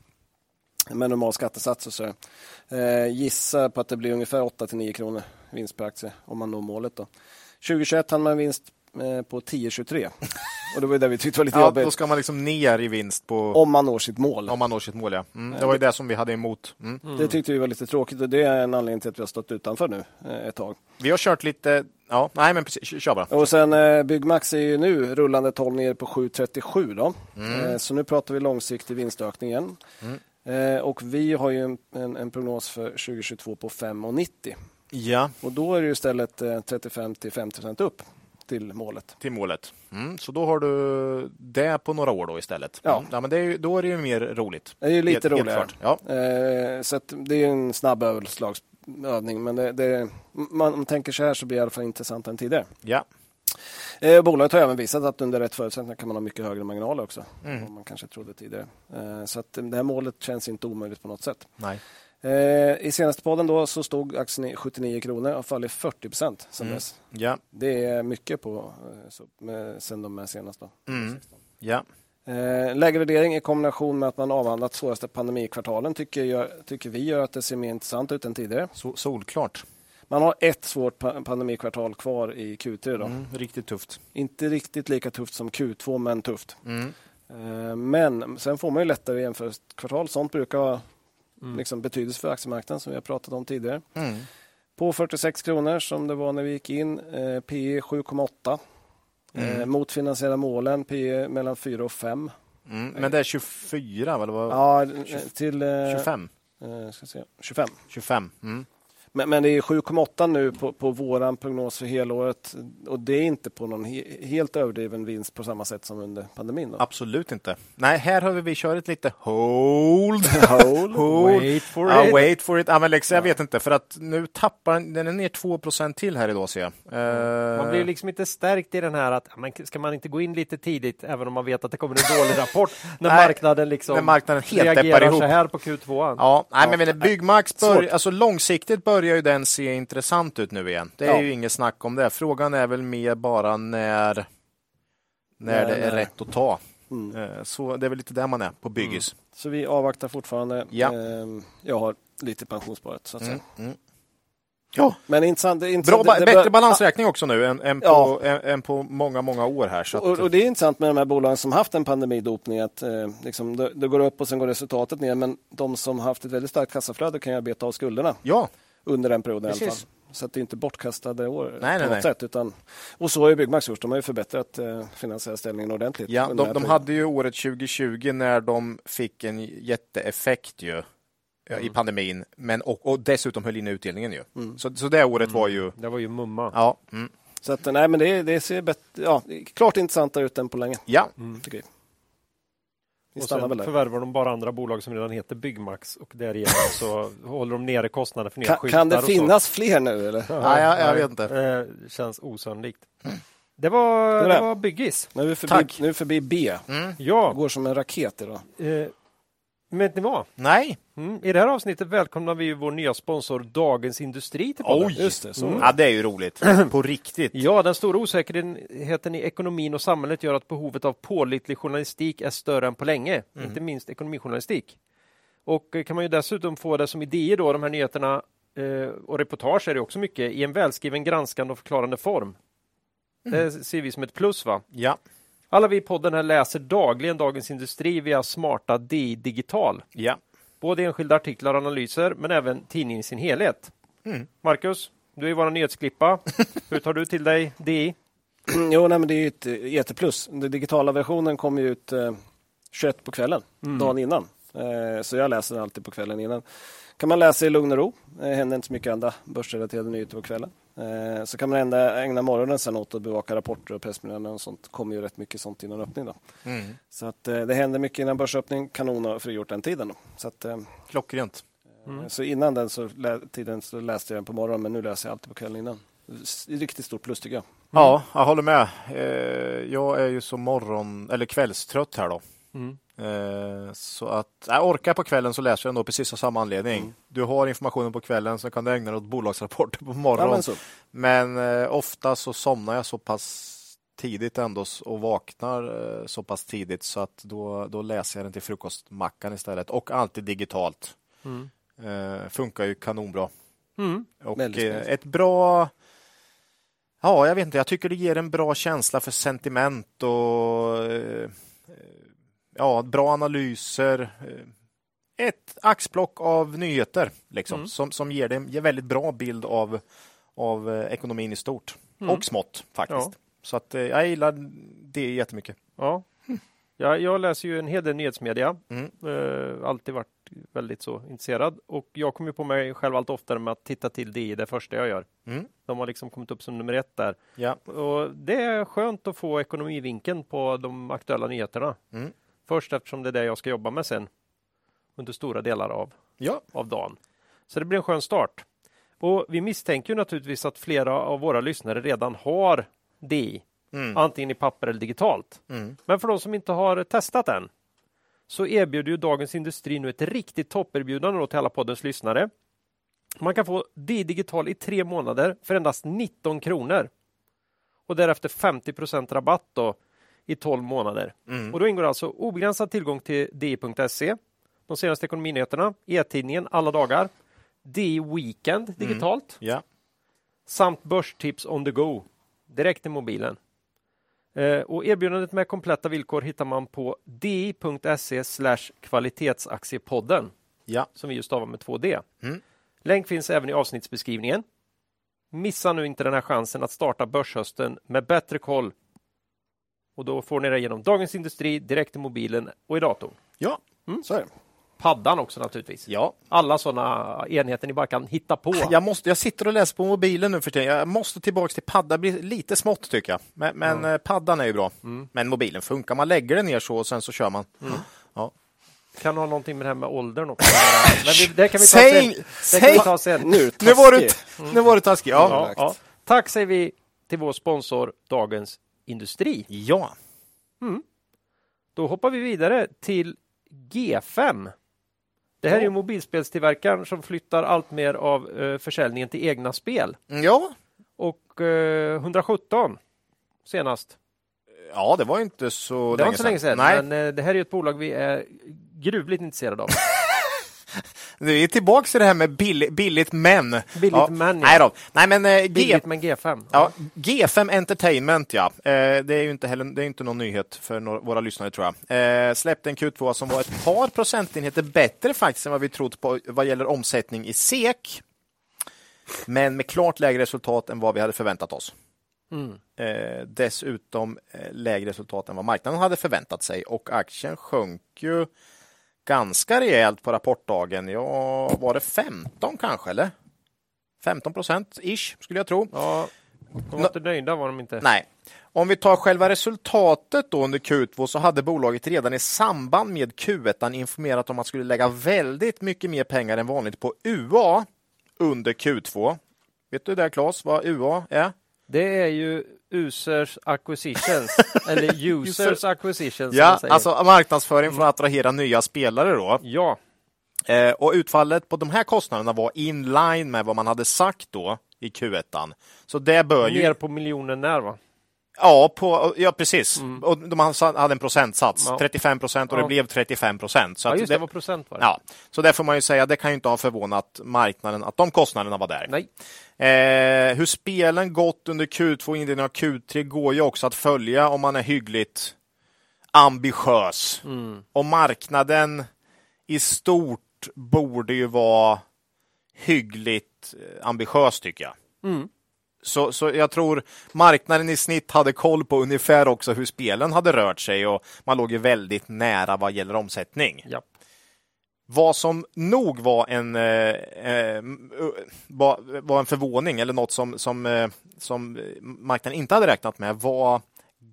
med normal skattesats och så. Eh, gissa på att det blir ungefär 8-9 kronor vinst per aktie om man når målet. Då. 2021 hade man en vinst eh, på 10-23 och det var det vi tyckte var lite ja, jobbigt. då ska man liksom ner i vinst på Om man når sitt mål. om man når sitt mål. Ja. Mm. Det var ju det som vi hade emot. Mm. Det tyckte vi var lite tråkigt och det är en anledning till att vi har stått utanför nu eh, ett tag. Vi har kört lite... Ja, nej men precis. Kör bara. Och sen eh, Byggmax är ju nu rullande 12 ner på 7,37 då. Eh, så nu pratar vi långsiktig vinstökning igen. Eh, och vi har ju en, en, en prognos för 2022 på 5,90. Ja, Och då är det istället eh, 35 till 50 procent upp till målet. till målet. Mm. Så då har du det på några år då istället. Ja. Mm. ja men är, då är det ju mer roligt. Det är ju lite Helt- helt roligare. klart. Ja. Eh, så det är ju en snabb överslagsövning men det, det, man, om tänker så här så blir det i alla fall intressantare än tidigare. Ja. Eh, bolaget har även visat att under rätt förutsättningar kan man ha mycket högre marginaler också. Mm. Vad man kanske trodde tidigare. Eh, så att det här målet känns inte omöjligt på något sätt. Nej. Eh, I senaste podden då så stod aktien i 79 kronor och fallit 40 procent sedan Mm. dess. Ja. Det är mycket på, eh, så, med, sen de är senast. Då. Mm. Ja. Eh, lägre värdering i kombination med att man avhandlat svåraste pandemikvartalen tycker, jag, tycker vi gör att det ser mer intressant ut än tidigare. Solklart. Man har ett svårt pa- pandemikvartal kvar i Q3. Då. Mm. Riktigt tufft. Inte riktigt lika tufft som Q2 men tufft. Mm. Eh, Men sen får man ju lättare jämförelsekvartal. Sånt brukar ha liksom, betydelse för aktiemarknaden som vi har pratat om tidigare. Mm. På 46 kronor som det var när vi gick in. Eh, P 7,8. Mm. Eh, mot finansiella målen P mellan 4 och 5. Mm. Men det är 24 va? Det var Ja, eh, till eh, 25. eh, ska se, 25. 25. Mm. Men, men det är 7,8 nu på, på våran prognos för helåret och det är inte på någon he, helt överdriven vinst på samma sätt som under pandemin. Då. Absolut inte. Nej, här har vi kört lite hold. Hold. hold. Wait for ja, it. wait for it. Ja, men Lex, jag vet inte, för att nu tappar den, den är ner 2% till här idag ser jag. Eh, Man blir liksom inte stärkt i den här att men ska man inte gå in lite tidigt även om man vet att det kommer en dålig rapport när Nej, marknaden liksom när marknaden helt reagerar ihop. så här på Q2. Ja, nej, men Ja. Byggmax bör, Svårt. alltså långsiktigt börjar ju den se intressant ut nu igen. Det är Ja. ju inget snack om det. Frågan är väl mer bara när, när det är rätt att ta. Mm. Eh, Så det är väl lite där man är på byggis. Så vi avvaktar fortfarande. Ja. Ehm, Jag har lite pensionssparat så att Mm. säga. Mm. Ja, Men intressant. Bra, intressant. ba- det, det bättre balansräkning också nu än, än, på, Ja. än, än på många, många år här. Så Och, och det är intressant med de här bolagen som haft en pandemidopning att eh, liksom, det, det går upp och sen går resultatet ner. Men de som haft ett väldigt starkt kassaflöde kan ju arbeta av skulderna ja, under den perioden i alla fall. Precis. Så att det är inte bortkastade år Nej, på nej, något nej. sätt. Utan, och så har ju Byggmax gjort. De har ju förbättrat eh, finansiella ställningen ordentligt. Ja, de, de hade ju året 2020 när de fick en jätteeffekt ju ja, i pandemin, men och, och dessutom höll inne utdelningen ju. Så, så det året var ju... Det var ju mumma. Ja, mm. Så att, nej, men det, det ser bättre, ja, klart intressantare ut än på länge. ja. Tycker vi. Vi Och sen förvärvar de bara andra bolag som redan heter Byggmax och därigenom så håller de nere kostnader för nya Kan, skyltar kan det finnas fler nu eller? Nej, jag- jag vet inte. Eh, känns osannolikt. Det var, Det var det det. var Byggis. Nu är vi förbi, Tack. nu är vi förbi B. Ja, Det går som en raket idag. eh, vet ni vad? Nej. Mm, I det här avsnittet välkomnar vi ju vår nya sponsor Dagens Industri till podden. Oj! Just det, så. Ja, det är ju roligt. På riktigt. Ja, den stora osäkerheten i ekonomin och samhället gör att behovet av pålitlig journalistik är större än på länge, inte minst ekonomijournalistik. Och eh, kan man ju dessutom få det som idéer då, de här nyheterna eh, och reportage är det också mycket, i en välskriven, granskande och förklarande form. Det ser vi som ett plus va? Ja. Alla vi i podden här läser dagligen Dagens Industri via smarta DI Digital. Ja. Både enskilda artiklar och analyser, men även tidningen i sin helhet. Marcus, du är vår nyhetsklippa. Hur tar du till dig DI? Jo, nej, men det är ju ett eh, jätteplus. Den digitala versionen kommer ju ut eh, 21 på kvällen, dagen innan. Eh, så jag läser den alltid på kvällen innan. Kan man läsa i lugn och ro. Det händer inte så mycket andra börsrelaterade nyheter på kvällen. Eh, så kan man ägna, ägna morgonen sen åt att bevaka rapporter och pressmeddelanden och sånt. kommer ju rätt mycket sånt innan öppning. Då. Mm. Så att, eh, det händer mycket innan börsöppning. Kanon har frigjort den tiden. Då. Så, att, eh, Klockrent. så innan den så, tiden så läste jag den på morgonen, men nu läser jag alltid på kvällen innan. Riktigt stort plus tycker jag. Ja, jag håller med. Eh, jag är ju så morgon eller kvällstrött här då. Mm. Eh, så att jag orkar på kvällen så läser jag ändå precis av samma anledning. Du har informationen på kvällen så kan du ägna dig åt bolagsrapporter på Ja, morgonen. men så. Men eh, ofta så somnar jag så pass tidigt ändå och vaknar eh, så pass tidigt så att då, då läser jag den till frukostmackan istället och alltid digitalt. Mm. Eh, funkar ju kanonbra. Mm. Och eh, ett bra Ja, jag vet inte. Jag tycker det ger en bra känsla för sentiment och eh, ja, bra analyser. Eh, Ett axplock av nyheter liksom, Mm. som, som ger en väldigt bra bild av, av eh, ekonomin i stort Mm. och smått faktiskt. Ja. Så att eh, jag gillar det jättemycket. Ja. Ja, jag läser ju en hel del nyhetsmedia. Mm. Eh, alltid varit väldigt så intresserad. Och jag kommer på mig själv allt oftare med att titta till DI det första jag gör. Mm. De har liksom kommit upp som nummer ett där. Ja. Och det är skönt att få ekonomivinkeln på de aktuella nyheterna. Mm. Först eftersom det är det jag ska jobba med sen. Under stora delar av, Ja. av dagen. Så det blir en skön start. Och vi misstänker naturligtvis att flera av våra lyssnare redan har DI. Mm. Antingen i papper eller digitalt. Mm. Men för de som inte har testat än så erbjuder ju Dagens Industri nu ett riktigt topperbjudande till alla poddens lyssnare. Man kan få D digital i tre månader för endast 19 kronor. Och därefter 50% rabatt då i 12 månader. Mm. Och då ingår alltså obegränsad tillgång till di.se, de senaste ekonominyheterna, e-tidningen alla dagar, DI Weekend digitalt Ja. samt börstips on the go direkt i mobilen. Eh, och erbjudandet med kompletta villkor hittar man på di.se kvalitetsaktiepodden Ja. som vi just stavar med 2D. Mm. Länk finns även i avsnittsbeskrivningen. Missa nu inte den här chansen att starta börshösten med bättre koll. Och då får ni det genom Dagens Industri direkt i mobilen och i datorn. Ja. Så är det. Paddan också naturligtvis. Ja. Alla sådana enheter ni bara kan hitta på. Jag, måste, jag sitter och läser på mobilen nu för tiden. Jag måste tillbaka till padda. Det blir lite smått tycker jag. Men, men eh, paddan är ju bra. Men mobilen funkar. Man lägger den ner så och sen så kör man. Ja. Kan ha någonting med det här med åldern också. Men vi, det kan vi ta Säg- sen. Det kan vi säg- ta sen. Nu, Nu var du, taskig. nu var du taskig. Ja. Ja, ja. Tack säger vi till vår sponsor Dagens Industri. ja. Då hoppar vi vidare till G5. Det här är ju mobilspelstillverkaren som flyttar allt mer av eh, försäljningen till egna spel. Ja. Och eh, 117 senast. Ja, det var inte så Det var länge inte så länge sedan, Nej, men eh, det här är ett bolag vi är gruvligt intresserade av. vi är tillbaka till det här med billigt, billigt men. Billigt ja. men, ja. Nej då. Nej, men eh, G, men G5. ja, G5 Entertainment, ja. Eh, det är ju inte heller, det är inte någon nyhet för no våra lyssnare tror jag. Eh, släppte en Q2 som var ett par procentenheter bättre faktiskt än vad vi trott på vad gäller omsättning i SEK. men med klart lägre resultat än vad vi hade förväntat oss. Mm. Eh, dessutom eh, lägre resultat än vad marknaden hade förväntat sig och aktien sjönk ju ganska rejält på rapportdagen. Ja, var det 15 kanske eller? 15 procent ish skulle jag tro. Ja, de var inte nöjda var de inte. Nej. Om vi tar själva resultatet då under Q2 så hade bolaget redan i samband med Q1 informerat om att skulle lägga väldigt mycket mer pengar än vanligt på UA under Q2. Vet du där Claes vad UA är? Det är ju users acquisitions eller users acquisitions. Ja, alltså marknadsföring för att attrahera nya spelare då. Ja. Eh, och utfallet på de här kostnaderna var in line med vad man hade sagt då i Q1. Så det bör ju... Ner på miljonen när va? Ja, på, ja precis. Mm. Och de hade en procentsats, ja. 35 procent och ja. det blev 35 procent. Så ja, just det, det var procent var det. Ja, så det får man ju säga, det kan ju inte ha förvånat marknaden att de kostnaderna var där. Nej. Eh, hur spelen gått under Q2 och inledningen av Q3 går ju också att följa om man är hyggligt ambitiös. Mm. Och marknaden i stort borde ju vara hyggligt eh, ambitiös tycker jag. Mm. Så, så jag tror marknaden i snitt hade koll på ungefär också hur spelen hade rört sig och man låg ju väldigt nära vad gäller omsättning. Ja. Vad som nog var en, eh, eh var, en förvåning eller något som, som, eh, som marknaden inte hade räknat med var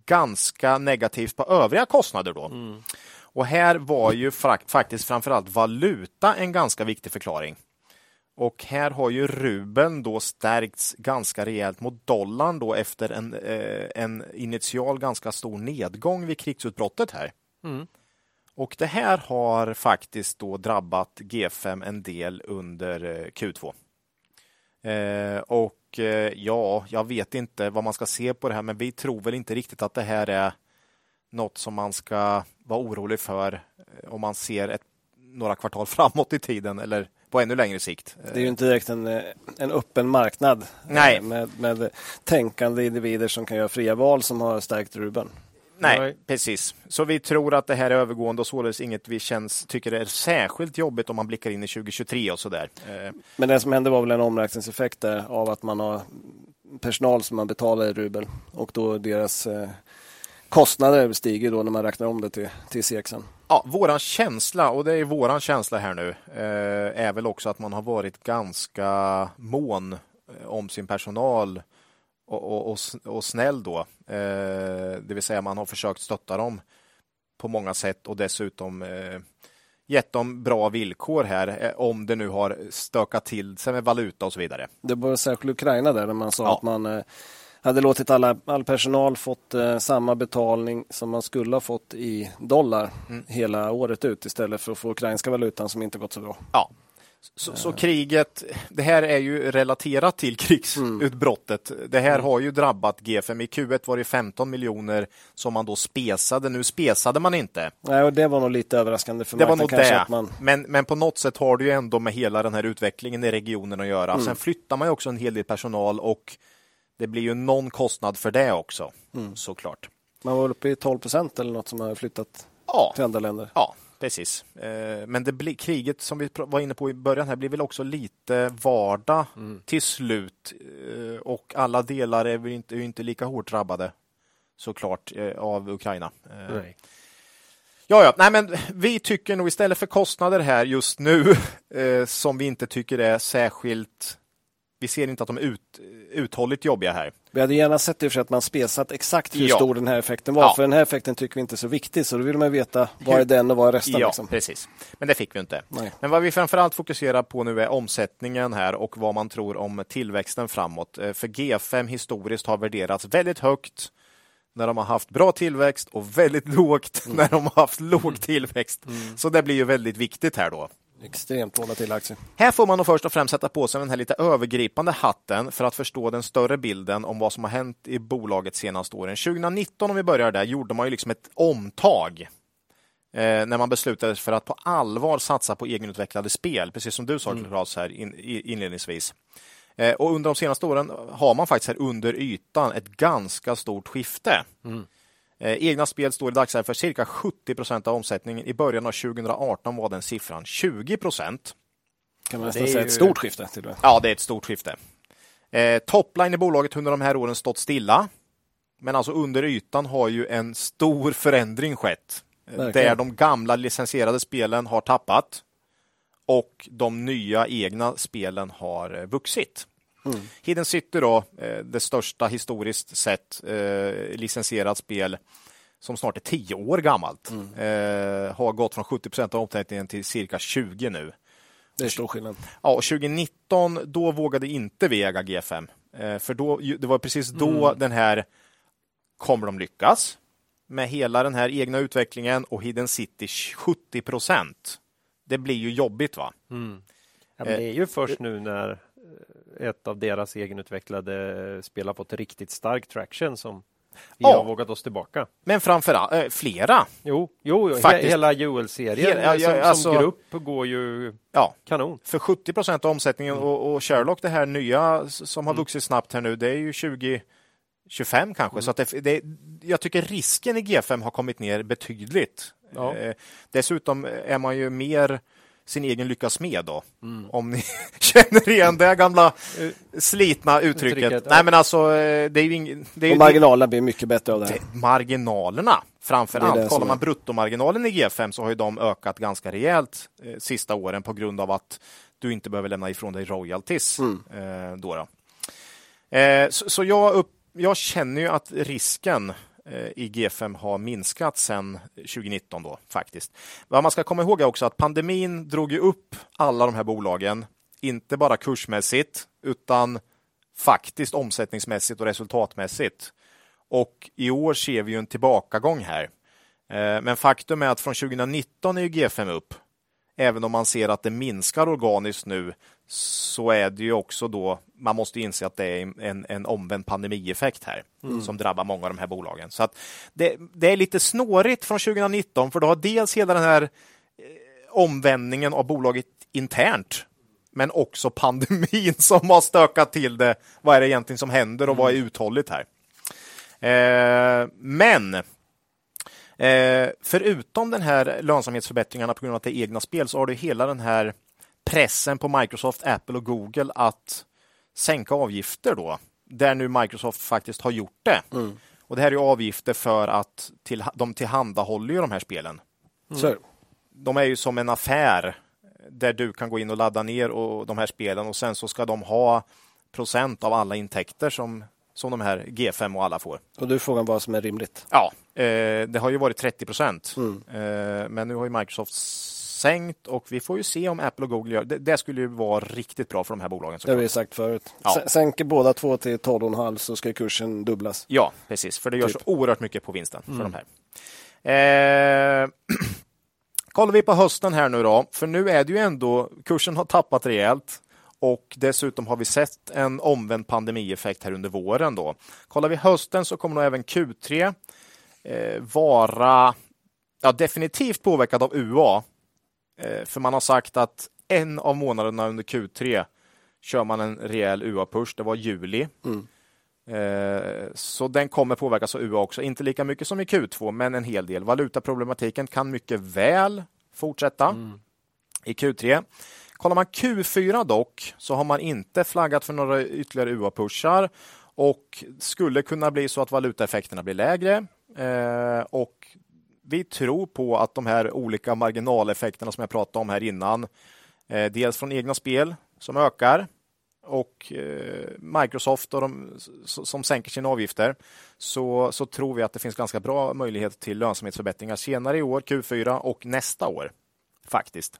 ganska negativt på övriga kostnader då. Mm. Och här var ju faktiskt framförallt valuta en ganska viktig förklaring. Och här har ju rubeln då stärkts ganska rejält mot dollarn då efter en, eh, en initial ganska stor nedgång vid krigsutbrottet här. Mm. Och det här har faktiskt då drabbat G5 en del under eh, Q2. Eh, och eh, ja, jag vet inte vad man ska se på det här, men vi tror väl inte riktigt att det här är något som man ska vara orolig för eh, om man ser ett, några kvartal framåt i tiden eller på ännu längre sikt. Det är ju inte direkt en, eh, en öppen marknad Nej. Med, med tänkande individer som kan göra fria val som har stärkt Ruben. Nej, precis. Så vi tror att det här är övergående och således inget vi känns, tycker är särskilt jobbigt om man blickar in i 2023 och så där. Men det som hände var väl en omräkningseffekt av att man har personal som man betalar i rubel och då deras kostnader stiger då när man räknar om det till, till CXen. Ja, våran känsla, och det är våran känsla här nu, eh, är väl också att man har varit ganska mån eh, om sin personal och, och, och, snäll då. Eh, det vill säga man har försökt stötta dem på många sätt och dessutom gett dem bra villkor här om det nu har stökat till sig med valuta och så vidare. Det var särskilt Ukraina där, där man sa ja. att man hade låtit alla, all personal fått eh, samma betalning som man skulle ha fått i dollar mm. hela året ut istället för att få ukrainska valutan som inte gått så bra. Ja. Så, så, kriget, det här är ju relaterat till krigsutbrottet. Mm. Det här mm. har ju drabbat G5. I Q1 var det 15 miljoner som man då spesade. Nu spesade man inte. Nej, och det var nog lite överraskande för det var nog det. Man... Men, men på något sätt har det ju ändå med hela den här utvecklingen i regionen att göra. Mm. Sen flyttar man ju också en hel del personal och det blir ju någon kostnad för det också, mm. såklart. Man var uppe i 12 procent eller något som har flyttat ja. till andra länder. Ja, precis. Eh, men det blir, kriget som vi var inne på i början här blir väl också lite vardag mm. till slut. Eh, och alla delar är ju inte, är inte lika hårt drabbade såklart eh, av Ukraina. Nej. Ja, ja, nej, men vi tycker nog istället för kostnader här just nu som vi inte tycker är särskilt vi ser inte att de är ut, uthålligt jobbiga här. Vi hade gärna sett och för att man spesat exakt hur ja. stor den här effekten var. Ja. För den här effekten tycker vi inte är så viktig. Så då vill man veta vad är den och vad är resten. Ja, liksom. precis. Men det fick vi inte. Nej. Men vad vi framförallt fokuserar på nu är omsättningen här och vad man tror om tillväxten framåt. Eh, för G5 historiskt har värderats väldigt högt när de har haft bra tillväxt och väldigt lågt mm. när de har haft låg tillväxt. Mm. Så det blir ju väldigt viktigt här då. Extremt volatila aktier. Här får man nog först och främst sätta på sig den här lite övergripande hatten för att förstå den större bilden om vad som har hänt i bolaget senaste åren. 2019, om vi börjar där, gjorde man ju liksom ett omtag eh, när man beslutade för att på allvar satsa på egenutvecklade spel, precis som du sa mm. Claes här in, inledningsvis. Eh, och under de senaste åren har man faktiskt här under ytan ett ganska stort skifte. Mm. Eh, egna spel står i dagsläget för cirka 70 procent av omsättningen. I början av 2018 var den siffran 20 procent. Kan man nästan säga ju... ett stort skifte? Till det. Ja, det är ett stort skifte. Eh, topline i bolaget under de här åren stått stilla. Men alltså under ytan har ju en stor förändring skett. Verkligen. Där de gamla licensierade spelen har tappat och de nya egna spelen har eh, vuxit. Mm. Hidden City då, eh, det största historiskt sett eh, licensierat spel som snart är tio år gammalt. Mm. Eh, har gått från 70 procent av omsättningen till cirka 20 nu. Det är stor skillnad. Ja, 2019 då vågade inte vi äga G5. Eh, för då, det var precis då mm. den här kommer de lyckas med hela den här egna utvecklingen och Hidden City 70 procent. Det blir ju jobbigt va? Mm. Ja, det är ju först nu när ett av deras egenutvecklade spel har fått riktigt stark traction som vi ja. har vågat oss tillbaka. Men framförallt äh, flera. Jo, jo Faktiskt. hela UL-serien ja, ja, som, alltså, som, grupp går ju ja, kanon. För 70 procent av omsättningen mm. och, och Sherlock, det här nya som har mm. vuxit snabbt här nu, det är ju 20 25 kanske. Mm. Så att det, det, jag tycker risken i G5 har kommit ner betydligt. Eh, dessutom är man ju mer sin egen lyckas med då. Mm. Om ni känner igen det gamla slitna uttrycket. uttrycket Nej, men alltså, eh, det är ing, det är Och marginalerna blir mycket bättre av det. det marginalerna framför det allt. Kollar man bruttomarginalen i G5 så har ju de ökat ganska rejält eh, sista åren på grund av att du inte behöver lämna ifrån dig royalties. Mm. Eh, då, då. Eh, så, så jag, upp, jag känner ju att risken Eh, Eh, i G5 har minskat sedan 2019 då faktiskt. Vad man ska komma ihåg är också att pandemin drog ju upp alla de här bolagen, inte bara kursmässigt utan faktiskt omsättningsmässigt och resultatmässigt. Och i år ser vi ju en tillbakagång här. Eh, men faktum är att från 2019 är ju G5 upp. Även om man ser att det minskar organiskt nu så är det ju också då, man måste inse att det är en, en omvänd pandemieffekt här mm. som drabbar många av de här bolagen. Så att det, det, är lite snårigt från 2019 för då har dels hela den här eh, omvändningen av bolaget internt men också pandemin som har stökat till det. Vad är det egentligen som händer och vad är mm. uthålligt här? Eh, men eh, förutom den här lönsamhetsförbättringarna på grund av att det är egna spel så har du hela den här pressen på Microsoft, Apple och Google att sänka avgifter då, där nu Microsoft faktiskt har gjort det. Mm. Och Det här är avgifter för att till, de tillhandahåller ju de här spelen. Mm. De är ju som en affär där du kan gå in och ladda ner och, de här spelen och sen så ska de ha procent av alla intäkter som, som de här G5 och alla får. Och du frågar vad som är rimligt? Ja, eh, det har ju varit 30 procent. Mm. Eh, men nu har ju Microsoft sänkt och vi får ju se om Apple och Google gör det. Det skulle ju vara riktigt bra för de här bolagen. Det har vi sagt förut. Ja. Sänker båda två till 12,5 så ska kursen dubblas. Ja, precis, för det gör typ. så oerhört mycket på vinsten för mm. de här. Eh, kollar vi på hösten här nu då, för nu är det ju ändå, kursen har tappat rejält och dessutom har vi sett en omvänd pandemieffekt här under våren. Då. Kollar vi hösten så kommer nog även Q3 eh, vara ja, definitivt påverkad av UA. Eh, för man har sagt att en av månaderna under Q3 kör man en rejäl UA-push. Det var juli. Mm. Eh, så den kommer påverkas av UA också. Inte lika mycket som i Q2, men en hel del. Valutaproblematiken kan mycket väl fortsätta mm. i Q3. Kollar man Q4 dock, så har man inte flaggat för några ytterligare UA-pushar och skulle kunna bli så att valutaeffekterna blir lägre. Eh, och vi tror på att de här olika marginaleffekterna som jag pratade om här innan, eh, dels från egna spel som ökar och eh, Microsoft och de, som sänker sina avgifter så, så tror vi att det finns ganska bra möjlighet till lönsamhetsförbättringar senare i år, Q4 och nästa år faktiskt.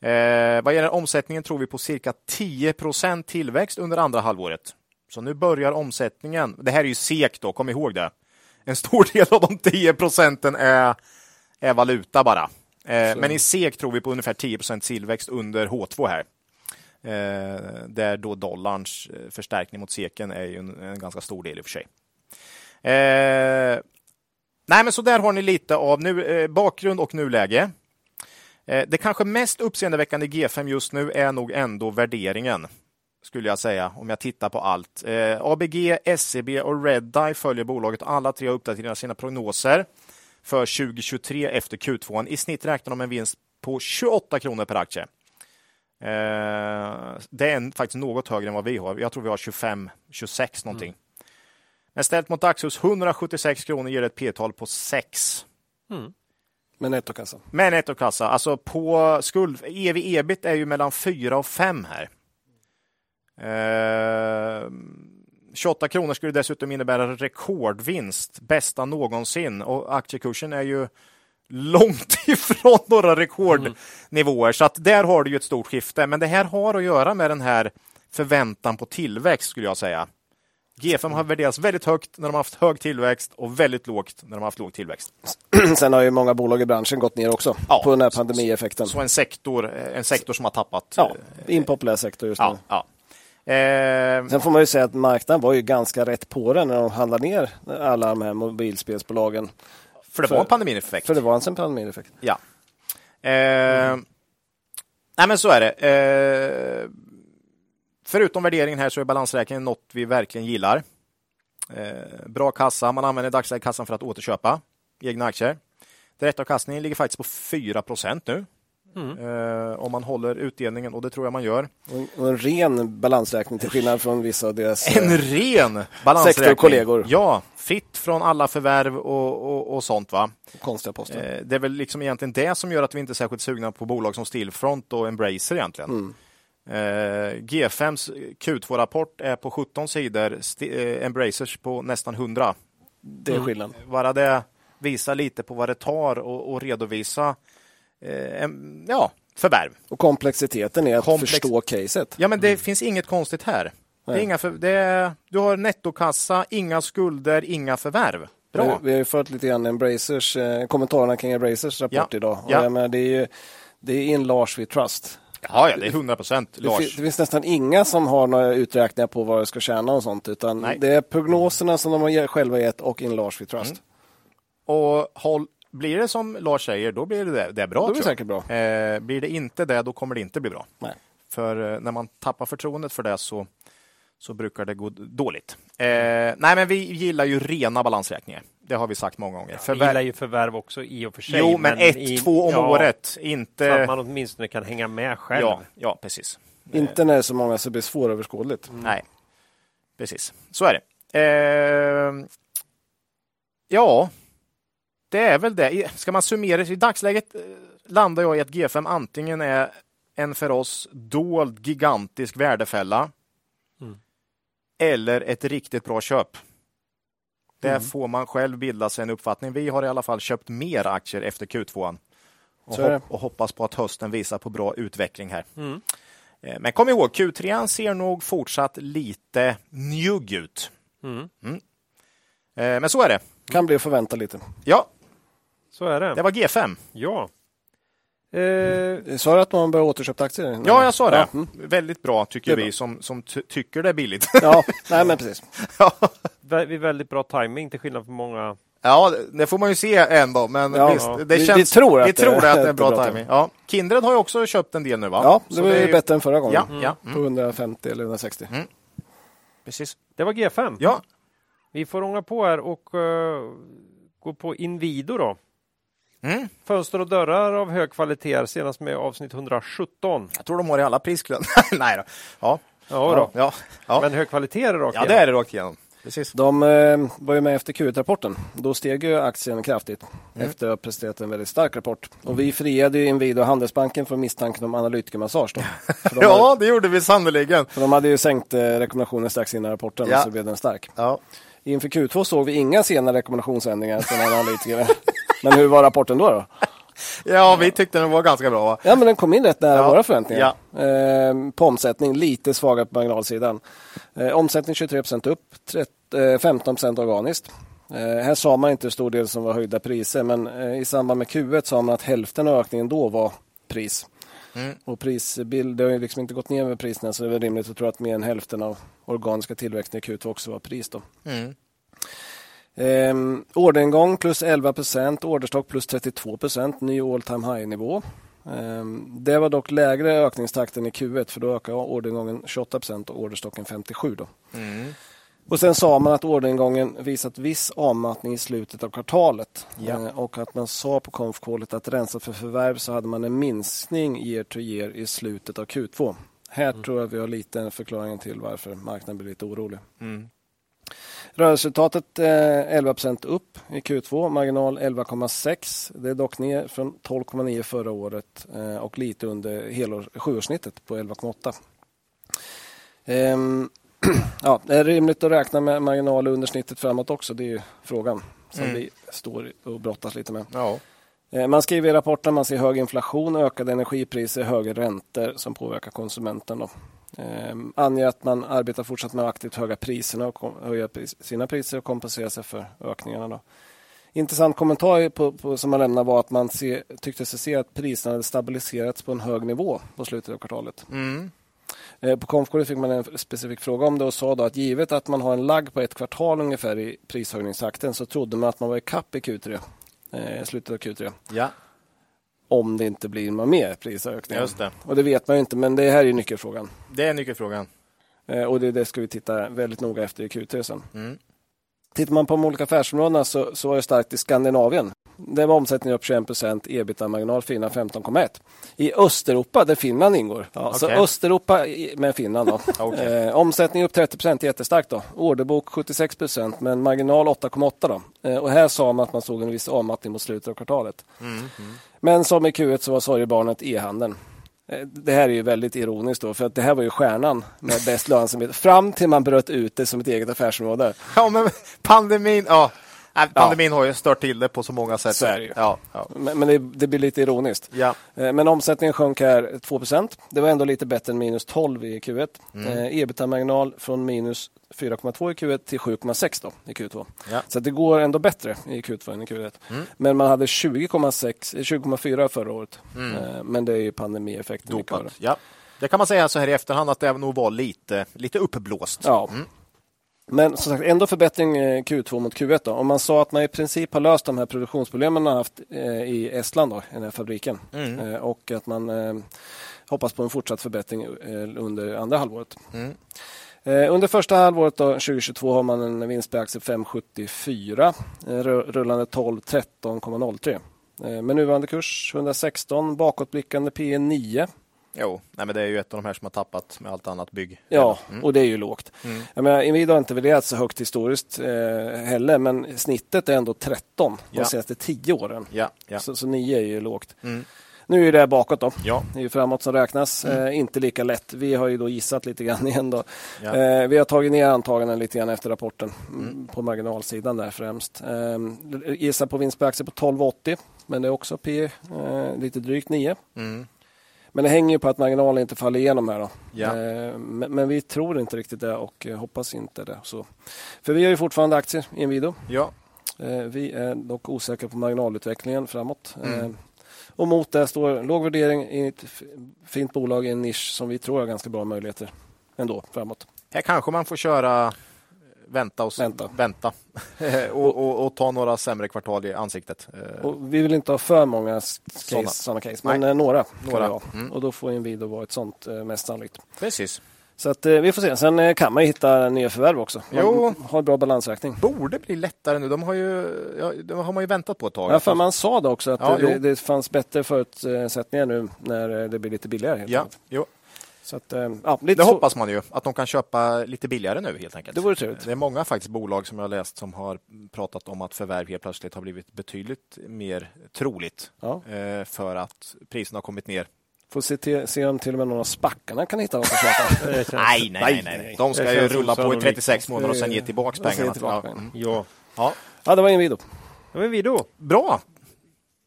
Eh, vad gäller omsättningen tror vi på cirka 10% tillväxt under andra halvåret. Så nu börjar omsättningen. Det här är ju SEK då, kom ihåg det en stor del av de 10 procenten är, är valuta bara. Eh, men i SEK tror vi på ungefär 10% tillväxt under H2 här. Eh, där då dollarns eh, förstärkning mot seken är en, en ganska stor del i och för sig. Eh, nej, men så där har ni lite av nu, eh, bakgrund och nuläge. Eh, det kanske mest uppseendeväckande i G5 just nu är nog ändå värderingen skulle jag säga, om jag tittar på allt. Eh, ABG, SEB och Redeye följer bolaget. Alla tre har uppdaterat sina prognoser för 2023 efter Q2. I snitt räknar de med en vinst på 28 kronor per aktie. Eh, det är faktiskt något högre än vad vi har. Jag tror vi har 25, 26 någonting. Mm. Men ställt mot Axus 176 kronor ger ett P-tal på 6. Mm. Med nettokassa. Med nettokassa. Alltså på skuld, ev ebit är ju mellan 4 och 5 här. Eh, 28 kronor skulle dessutom innebära rekordvinst, bästa någonsin och aktiekursen är ju långt ifrån några rekordnivåer. Mm. Så att där har du ju ett stort skifte. Men det här har att göra med den här förväntan på tillväxt skulle jag säga. G5 har värderats väldigt högt när de har haft hög tillväxt och väldigt lågt när de har haft låg tillväxt. Sen har ju många bolag i branschen gått ner också ja, på den här pandemieffekten. Så en sektor, en sektor som har tappat. Ja, impopulär sektor just nu. Ja, ja. Eh, Sen får man ju säga att marknaden var ju ganska rätt på den när de handlade ner alla de här mobilspelsbolagen. För det var en pandemieffekt. För det var en pandemieffekt. Ja. Eh, mm. Nej men så är det. Eh, förutom värderingen här så är balansräkningen något vi verkligen gillar. Eh, bra kassa. Man använder dagsläget kassan för att återköpa egna aktier. Direktavkastningen ligger faktiskt på 4% nu. Mm. Eh, om man håller utdelningen och det tror jag man gör. Och en ren balansräkning till skillnad från vissa av deras En ren balansräkning. Sektorkollegor. Ja, fritt från alla förvärv och, och, och sånt. va. Konstiga poster. Eh, det är väl liksom egentligen det som gör att vi inte är särskilt sugna på bolag som Stillfront och Embracer egentligen. Mm. Eh, G5s Q2-rapport är på 17 sidor, eh, Embracers på nästan 100. Det är skillnad. Mm. Bara det visar lite på vad det tar att redovisa eh, ja, förvärv. Och komplexiteten är att Komplex... förstå caset. Ja, men det mm. finns inget konstigt här. Det är inga för... det är... Du har nettokassa, inga skulder, inga förvärv. Bra. Vi, vi har ju fört lite grann Embracers, eh, kommentarerna kring Embracers rapport ja. idag. Ja. Menar, det är ju det är in Lars we trust. Ja, ja, det är 100 procent Lars. Det, det, finns nästan inga som har några uträkningar på vad det ska tjäna och sånt, utan Nej. det är prognoserna som de har själva gett och in Lars we trust. Mm. Och håll, blir det som Lars säger, då blir det, det är bra. Då blir det säkert bra. Eh, blir det inte det, då kommer det inte bli bra. Nej. För eh, när man tappar förtroendet för det så, så brukar det gå dåligt. Eh, nej, men vi gillar ju rena balansräkningar. Det har vi sagt många gånger. Ja, vi gillar ju förvärv också i och för sig. Jo, men, men ett, i, två om ja, året. Inte... Så att man åtminstone kan hänga med själv. Ja, ja precis. Inte när det är så många så det blir svåröverskådligt. Mm. Nej, precis. Så är det. Eh, ja, det är väl det. Ska man summera I dagsläget eh, landar jag i att G5 antingen är en för oss dold gigantisk värdefälla mm. eller ett riktigt bra köp. Där mm. får man själv bilda sig en uppfattning. Vi har i alla fall köpt mer aktier efter Q2 och, hop och hoppas på att hösten visar på bra utveckling här. Mm. Eh, men kom ihåg, Q3 ser nog fortsatt lite njugg ut. Mm. mm. Eh, men så är det. Kan bli att förvänta lite. Ja, så är det. Det var G5. Ja. Eh... Sa du att man bör återköpa aktier? Ja, jag sa det. Ja. Mm. Väldigt bra tycker vi som, som tycker det är billigt. ja, nej men precis. ja. Vi väldigt bra timing till skillnad från många Ja, det får man ju se ändå, men ja, visst, det vi, känns, vi tror att, vi tror att det är bra, bra timing. Ja. Kindred har ju också köpt en del nu va? Ja, det Så var ju bättre än förra gången. Ja, mm. ja. Mm. På 150 eller 160. Mm. Precis. Det var G5. Ja. Vi får ånga på här och uh, gå på Invido då. Mm. Fönster och dörrar av hög kvalitet, senast med avsnitt 117. Jag tror de har i alla prisklubbar. Nej då. Ja. Ja, då. Ja. ja. Men hög kvalitet är det rakt Ja, det är det rakt igenom. Precis. De eh, var ju med efter Q1-rapporten. Då steg ju aktien kraftigt mm. efter att ha presterat en väldigt stark rapport. Och vi friade ju Inwido och Handelsbanken från misstanken om analytikermassage. ja, hade, det gjorde vi sannerligen. För de hade ju sänkt eh, rekommendationen strax innan rapporten ja. så blev den stark. Ja. Inför Q2 såg vi inga sena rekommendationsändringar från analytiker. Men hur var rapporten då? då? Ja, vi tyckte den var ganska bra. Va? Ja, men den kom in rätt nära ja. våra förväntningar. Ja. Eh, på omsättning, lite svagare på marginalsidan. Eh, omsättning 23 upp, 30, 15 eh, organiskt. Eh, här sa man inte hur stor del som var höjda priser, men eh, i samband med Q1 sa man att hälften av ökningen då var pris. Mm. Och prisbild, det har ju liksom inte gått ner med priserna så det är väl rimligt att tro att mer än hälften av organiska tillväxten i Q2 också var pris. Då. Mm. Ehm, orderingång plus 11 procent, orderstock plus 32 procent, ny all time high-nivå. Ehm, det var dock lägre ökningstakten i Q1 för då ökade orderingången 28 procent och orderstocken 57. Då. Mm. Och sen sa man att orderingången visat viss avmattning i slutet av kvartalet. Ja. Eh, och att man sa på konfkålet att rensat för förvärv så hade man en minskning year to year i slutet av Q2. Här tror jag vi har lite förklaringen till varför marknaden blir lite orolig. Mm. Rörelseresultatet eh, 11% upp i Q2, marginal 11,6. Det är dock ner från 12,9 förra året eh, och lite under helår, sjuårssnittet på 11,8. Ehm, ja, det är rimligt att räkna med marginal under snittet framåt också. Det är frågan som Mm. vi står och brottas lite med. Ja. Eh, Man skriver i rapporten man ser hög inflation, ökade energipriser, högre räntor som påverkar konsumenten. Då. Eh, anger att man arbetar fortsatt med att aktivt höja priserna och höja pris, sina priser och kompensera sig för ökningarna. Då. Intressant kommentar på, på, som man lämnar var att man se, tyckte sig se att priserna hade stabiliserats på en hög nivå på slutet av kvartalet. Mm. Eh, På konfkåret fick man en specifik fråga om det och sa då att givet att man har en lagg på ett kvartal ungefär i prishöjningstakten så trodde man att man var i kapp i Q3, eh, slutet av Q3 ja, om det inte blir några mer prisökningar. just det. Och det vet man ju inte, men det här är ju nyckelfrågan. Det är nyckelfrågan. Eh, och det, det ska vi titta väldigt noga efter i Q3 sen. Mm. Tittar man på de olika affärsområdena så, så var det starkt i Skandinavien. Där var omsättningen upp 21 procent, ebitda-marginal Finland 15,1. I Östeuropa, där Finland ingår. Ja, Så Okej. Östeuropa med Finland. Då. Okej. eh, omsättning upp 30 procent, jättestarkt. Då. Orderbok 76 procent, men marginal 8,8. Då. Eh, och här sa man att man såg en viss avmattning mot slutet av kvartalet. Mm. Mm. Men som i Q1 så var sorgebarnet e-handeln. Eh, Det här är ju väldigt ironiskt då, för att det här var ju stjärnan med bäst lönsamhet fram till man bröt ut det som ett eget affärsområde. Ja, men pandemin, ja. Nej, pandemin har ju stört till det på så många sätt. Så är det ju. Ja, ja. Men, men det, det blir lite ironiskt. ja. Eh, Men omsättningen sjönk här 2% Det var ändå lite bättre än minus 12 i Q1. Mm. Eh, Ebitda-marginal från minus 4,2 i Q1 till 7,6 då i Q2. Ja. Så det går ändå bättre i Q2 än i Q1. Mm. Men man hade 20,6 eh, 20,4 förra året. Mm. Men det är ju pandemieffekten. Dopat. Ja. Det kan man säga så här i efterhand att det nog var lite, lite uppblåst. Ja. Mm. Men som sagt, ändå förbättring eh, Q2 mot Q1. Då. Om man sa att man i princip har löst de här produktionsproblemen man har haft eh, i Estland, då, i den här fabriken. Mm. Eh, och att man hoppas på en fortsatt förbättring under andra halvåret. Mm. Under första halvåret då, 2022 har man en vinst per aktie 5,74. Eh, ru- rullande 12 13,03. Eh, med nuvarande kurs 116, bakåtblickande P 9. Jo, nej, men det är ju ett av de här som har tappat med allt annat bygg. Ja, Mm. och det är ju lågt. Mm. Jag menar, Inwido har inte värderats så högt historiskt eh, heller, men snittet är ändå 13 de Ja. senaste 10 åren. Ja, ja. Så, så 9 är ju lågt. Mm. Nu är det bakåt då. Ja. Det är ju framåt som räknas. Eh, inte lika lätt. Vi har ju då gissat lite grann igen. Då. Ja. Eh, vi har tagit ner antaganden lite grann efter rapporten. Mm. mm, På marginalsidan där främst. Eh, gissar på vinst per aktie på 12,80. Men det är också P eh, lite drygt 9. Mm. Men det hänger ju på att marginalen inte faller igenom här. Då. Ja. Eh, Men, men vi tror inte riktigt det och eh, hoppas inte det. Så. För vi har ju fortfarande aktier i Inwido. ja. Eh, Vi är dock osäkra på marginalutvecklingen framåt. Mm. Och mot det står låg värdering i ett fint bolag i en nisch som vi tror har ganska bra möjligheter ändå framåt. Här kanske man får köra vänta och, Vänta. vänta. och, och, och ta några sämre kvartal i ansiktet. Eh, Och vi vill inte ha för många case, sådana case, men Nej. eh, några. Några. Mm. Och då får Inwido vara ett sånt eh, mest sannolikt. Precis. Så att, vi får se. Sen kan man ju hitta nya förvärv också. Man Jo. har bra balansräkning. Borde bli lättare nu. De har ju, ja, de har man ju väntat på ett tag. Ja, för man sa det också att Ja, det, det fanns bättre förutsättningar nu när det blir lite billigare. Helt ja, enkelt. jo. Så att, eh, ja, lite Det så- hoppas man ju, att de kan köpa lite billigare nu helt enkelt. Det vore trevligt. Det är många faktiskt bolag som jag har läst som har pratat om att förvärv helt plötsligt har blivit betydligt mer troligt Ja. eh, för att priserna har kommit ner. Får se, till, se om till och med någon av spackarna kan hitta något att köpa. Det känns- Nej, nej, nej, nej. De ska Det ju rulla på i osannolikt. 36 månader och sen ge ge pengarna. tillbaka Ja. Mm. Ja. Ja. Ja, det var Inwido. Ja, men vi då? Bra,